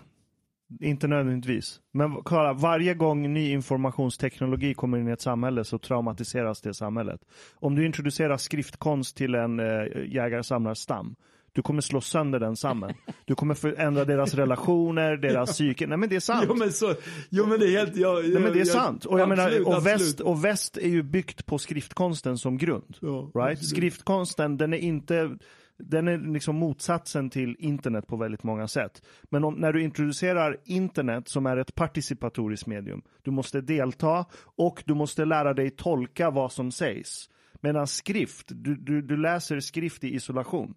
inte nödvändigtvis. Men kolla, varje gång ny informationsteknologi kommer in i ett samhälle så traumatiseras det samhället. Om du introducerar skriftkonst till en eh, jägar-samlarstam, du kommer slå sönder den stammen. Du kommer förändra deras relationer, deras psyke. Nej men det är sant. Jo men, så, jo, men det är helt... Jag, Nej, men det är jag, sant. Och, jag absolut, menar, och, väst, och väst är ju byggt på skriftkonsten som grund. Ja, right? Skriftkonsten, den är inte den är liksom motsatsen till internet på väldigt många sätt. Men om, när du introducerar internet som är ett participatoriskt medium, du måste delta och du måste lära dig tolka vad som sägs. Medan skrift, du, du, du läser skrift i isolation.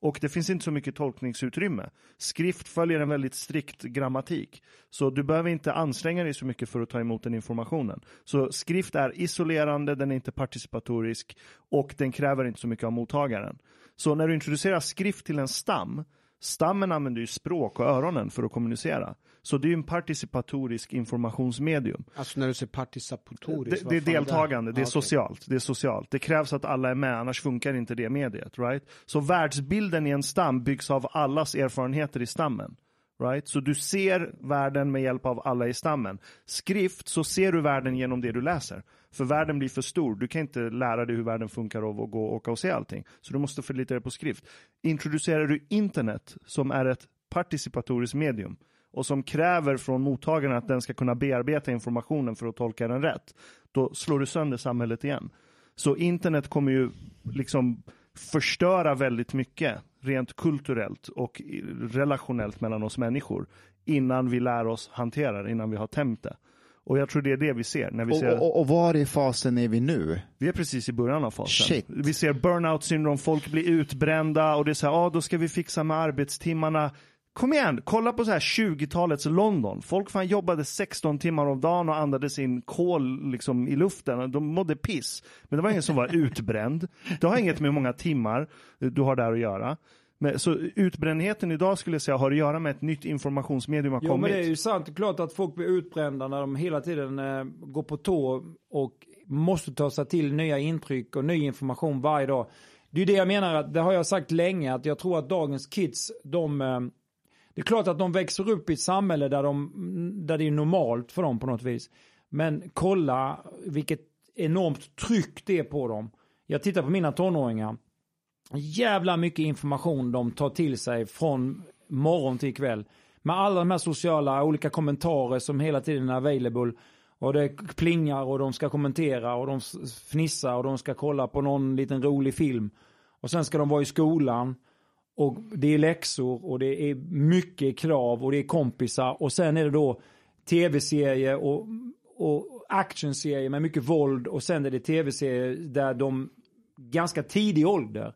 Och det finns inte så mycket tolkningsutrymme. Skrift följer en väldigt strikt grammatik. Så du behöver inte anstränga dig så mycket för att ta emot den informationen. Så skrift är isolerande, den är inte participatorisk och den kräver inte så mycket av mottagaren. Så när du introducerar skrift till en stam, stammen använder ju språk och öronen för att kommunicera. Så det är ju en participatorisk informationsmedium. Alltså när du säger participatoriskt. Det, det är deltagande, det är okej. socialt. Det är socialt. Det krävs att alla är med, annars funkar inte det mediet. Right? Så världsbilden i en stam byggs av allas erfarenheter i stammen. Right? Så du ser världen med hjälp av alla i stammen. Skrift, så ser du världen genom det du läser. För världen blir för stor. Du kan inte lära dig hur världen funkar av att gå och åka och se allting. Så du måste förlita dig på skrift. Introducerar du internet, som är ett participatoriskt medium, och som kräver från mottagaren att den ska kunna bearbeta informationen för att tolka den rätt, då slår du sönder samhället igen. Så internet kommer ju liksom förstöra väldigt mycket rent kulturellt och relationellt mellan oss människor innan vi lär oss hantera det, innan vi har tämjt det. Och jag tror det är det vi ser när vi Och, ser och, och, var i fasen är vi nu? vi är precis i början av fasen. Shit. Vi ser burnout syndrom, folk blir utbrända och det är så här, ah, då ska vi fixa med arbetstimmarna. Kom igen, kolla på så här 20-talets London. Folk fan jobbade 16 timmar om dagen och andades in kol liksom i luften. De mådde piss. Men det var ingen som var utbränd. Det har inget med hur många timmar du har där att göra. Men, så utbrändheten idag skulle jag säga har att göra med ett nytt informationsmedium har Jo kommit. men det är ju sant. Det är klart att folk blir utbrända när de hela tiden eh, går på tå och måste ta sig till nya intryck och ny information varje dag. Det är det jag menar, att det har jag sagt länge, att jag tror att dagens kids, de... Eh, det är klart att de växer upp i ett samhälle där, de, där det är normalt för dem på något vis. Men kolla vilket enormt tryck det är på dem. Jag tittar på mina tonåringar. Jävla mycket information de tar till sig från morgon till kväll. Med alla de här sociala olika kommentarer som hela tiden är available. Och det plingar och de ska kommentera och de fnissar och de ska kolla på någon liten rolig film. Och sen ska de vara i skolan. Och det är läxor och det är mycket krav och det är kompisar. Och sen är det då tv-serier och, och actionserier med mycket våld. Och sen är det tv-serier där de ganska tidig ålder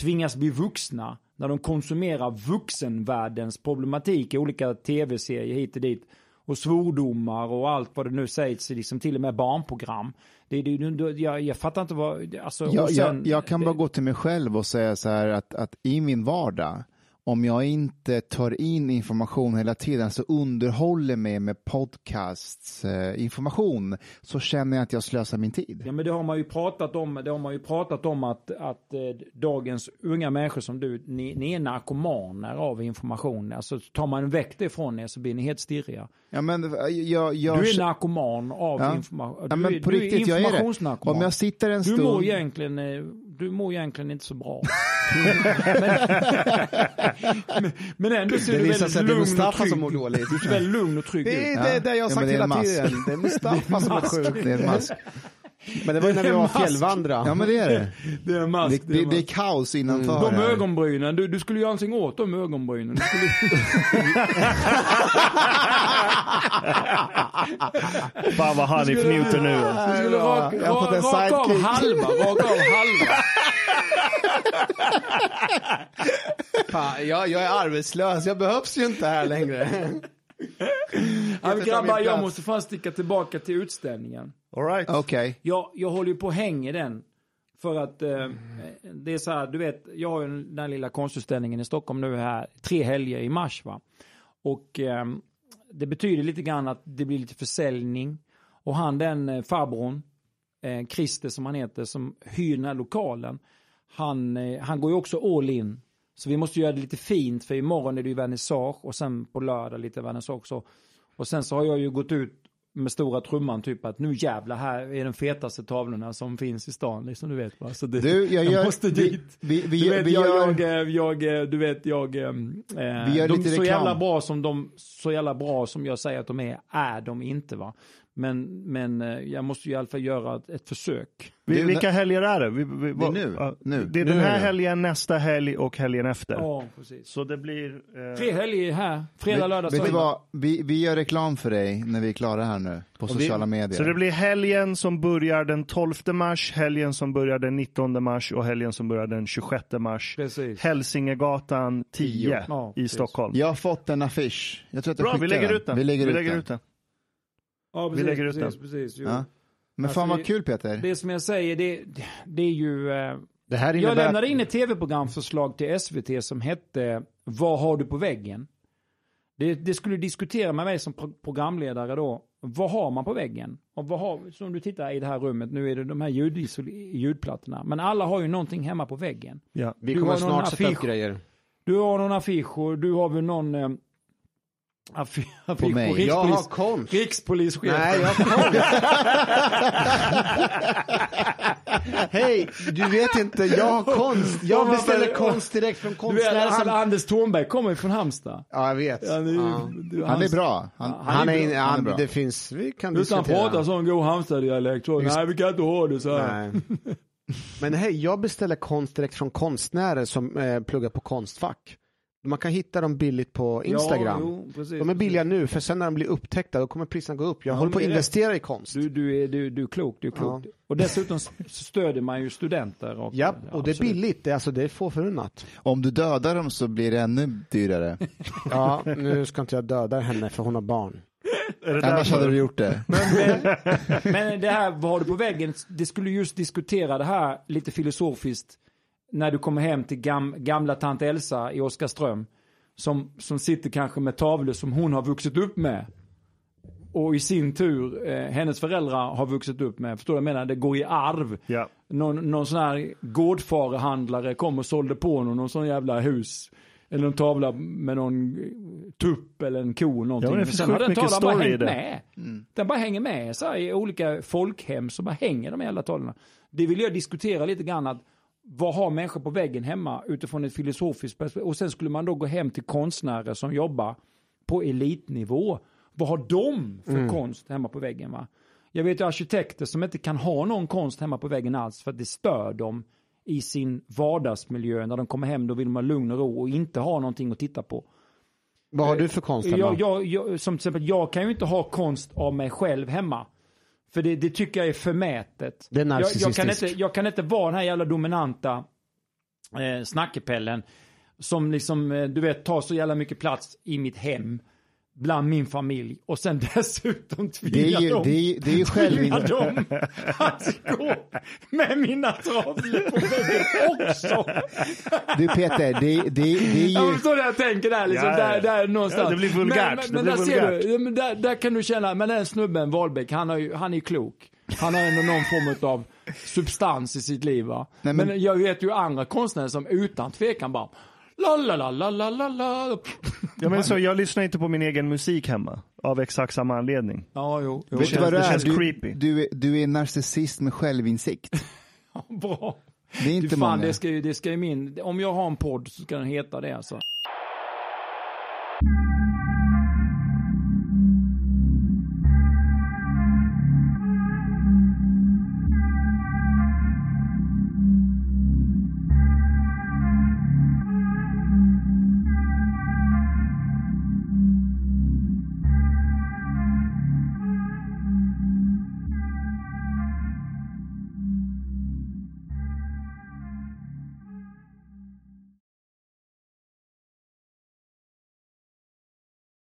tvingas bli vuxna när de konsumerar vuxenvärldens problematik i olika tv-serier hit och dit. Och svordomar och allt vad det nu sägs, liksom till och med barnprogram. Det, det, jag, jag fattar inte vad... Alltså, Jag, sen- jag, jag kan bara gå till mig själv och säga så här att, att i min vardag, om jag inte tar in information hela tiden, så underhåller mig med podcasts eh, information, så känner jag att jag slösar min tid. Ja men det har man ju pratat om, det har man ju pratat om att, att eh, dagens unga människor som du, ni, ni är narkomaner av information. Alltså tar man väck det ifrån er så blir ni helt stirriga. Ja, men eh, jag, jag, Du är narkoman av Ja. information. Ja, Du, men är- på du riktigt, är jag är det. informationsnarkoman. Om jag sitter en Du stund... mår egentligen, eh, du mår egentligen inte så bra. men, men ändå Det du visar sig väldigt att det är lugn och Mustafa trygg. som mår dåligt. Du ser väldigt lugn och trygg Det ut. är det, det jag har sagt det hela tiden. Det är Mustafa som är sjuk. Det är en mask. Men det var ju när vi var fjällvandra. Ja, men det är det. Det är mask. Det, det, det är kaos innanför. De här. ögonbrynen, du, du skulle göra någonting åt de ögonbrynen. Du skulle... Fan vad Hanif njuter nu. Du skulle raka, Jag har fått en raka av sidekick. halva, raka av halva. Fan, jag, jag är arbetslös, jag behövs ju inte här längre. Ja, grabbar, jag måste fan sticka tillbaka till utställningen. All right. Okej. Jag, jag håller ju på och hänger den. För att eh, det är så här, du vet, jag har ju den här lilla konstutställningen i Stockholm nu här, tre helger i mars va. Och eh, det betyder lite grann att det blir lite försäljning. Och han den eh, farbrorn, eh, Christer som han heter, som hyr den här lokalen. Han, eh, han går ju också all in. Så vi måste göra det lite fint för imorgon är det ju vernissage och sen på lördag lite vernissage också. Och sen så har jag ju gått ut med stora trumman typ att nu jävlar här är den fetaste tavlorna som finns i stan liksom du vet va. Så det, Du, jag jag gör- måste vi- dit. vi- vi- du vet, vi jag, gör- jag, eh, jag, eh, du vet jag, eh, Vi gör de, lite så reklam. jävla bra som de, så jävla bra som jag säger att de är, är de inte va. Men, men eh, jag måste ju i alla fall göra ett, försök. Vi, vilka helger är det? Vi, vi, Det är nu. Nu. Det är Nu den är här det. helgen, nästa helg och helgen efter. Ja, precis. Så det blir... Eh, Tre helger här, fredag, lördag, Vet du söndag. vad? Vi, vi gör reklam för dig när vi är klara här nu på sociala medier. så det blir helgen som börjar den 12 mars, helgen som börjar den 19 mars och helgen som börjar den 26 mars. Precis. Hälsingegatan 10 Ja, i precis. Stockholm. Jag har fått en affisch. Jag tror att jag Bra, vi lägger ut den. Vi lägger, ut, den. ut den. Ja, precis, Vi lägger ut precis, den. Precis. Ja. Men Alltså, fan vad det- kul Peter. Det som jag säger, det, det är ju... Eh, Det här jag lämnade in ett tv-programförslag till SVT som hette Vad har du på väggen? Det, det skulle diskutera med mig som pro- programledare då. Vad har man på väggen? Och vad har, som du tittar i det här rummet, nu är det de här ljudisol- ljudplattorna. Men alla har ju någonting hemma på väggen. Ja. Vi Du kommer snart sätta upp grejer. Du har någon affisch och du har väl någon eh, affi- affisch mig. på Jag har konst. rikspolischefen. Nej, jag har konst. Hej, du vet inte, jag har konst. Ja, Jag beställer konst direkt från konstnärer som... Anders Thornberg kommer från Halmstad. Ja, jag vet. Han är, Ja. du- Han är bra. Han, Ja, Han är, bra. Han är han, bra. det finns, vi kan han diskutera. pratar sån god Halmstad-dialekt. Just- Nej, vi kan inte ha det så här. Men hej, jag beställer konst direkt från konstnärer som eh, pluggar på Konstfack. Man kan hitta dem billigt på Instagram. Ja, jo, precis, de är billiga precis. nu, för sen när de blir upptäckta då kommer priserna gå upp. Jag Ja, håller på att men investera i konst. Du, du, är, du, du är klok, du är klok. Och dessutom stödjer man ju studenter. Och, Ja, och det är billigt. Det är, alltså, det är få förunnat. om du dödar dem så blir det ännu dyrare. Ja, nu ska inte jag döda henne för hon har barn. Annars hade du gjort det. Men det här, vad har du på väggen? Det skulle just diskutera det här lite filosofiskt. När du kommer hem till gam, gamla tant Elsa i Oskarström. Som, som sitter kanske med tavlor som hon har vuxit upp med. Och i sin tur, eh, hennes föräldrar har vuxit upp med. Förstår du vad jag menar? Det går i arv. Ja. någon, någon sån här gårdfarehandlare kom och sålde på någon, någon sån jävla hus. Eller en tavla med någon tupp eller en ko någonting. Ja, det finns sen har den tavlan bara hängt med. Den bara hänger med så här, i olika folkhem så bara hänger de jävla tavlorna. Det vill jag diskutera lite grann att vad har människor på väggen hemma utifrån ett filosofiskt perspektiv? Och sen skulle man då gå hem till konstnärer som jobbar på elitnivå. Vad har de för konst hemma på väggen? Va? Jag vet ju arkitekter som inte kan ha någon konst hemma på väggen alls för att det stör dem i sin vardagsmiljö. När de kommer hem då vill de ha lugn och ro och inte ha någonting att titta på. Vad har du för konst hemma? Jag, jag, jag, som till exempel, jag kan ju inte ha konst av mig själv hemma. För det, det tycker jag är förmätet. Det är jag, jag, kan inte, jag kan inte vara den här jävla dominanta eh, snackepellen. Som liksom, eh, du vet, tar så jävla mycket plats i mitt hem. Bland min familj och sen dessutom tvinga dem, det är, det är ju själv... tvinga dem att gå med mina tavlor på väggen också. Du Peter, det, det, det är Jag ju... förstår det jag tänker där, liksom, Ja, ja. där, där någonstans. Ja, det blir vulgärt, Men, men, blir där ser vulgärt. du, ja, men där, där kan du känna, men den snubben Wahlbeck, han, har ju, han är klok. Han har ändå någon form av substans i sitt liv va. Nej, men... men- jag vet ju andra konstnärer som utan tvekan bara La la la la la la la. Ja, men så jag lyssnar inte på min egen musik hemma. Av exakt samma anledning. Ja, jo. jo. Det känns- det är? känns Du, creepy. du, är- du är narcissist med självinsikt. Bra. Det är inte Du fan, många. det ska ju, det ska ju min, om jag har en podd så ska den heta det alltså.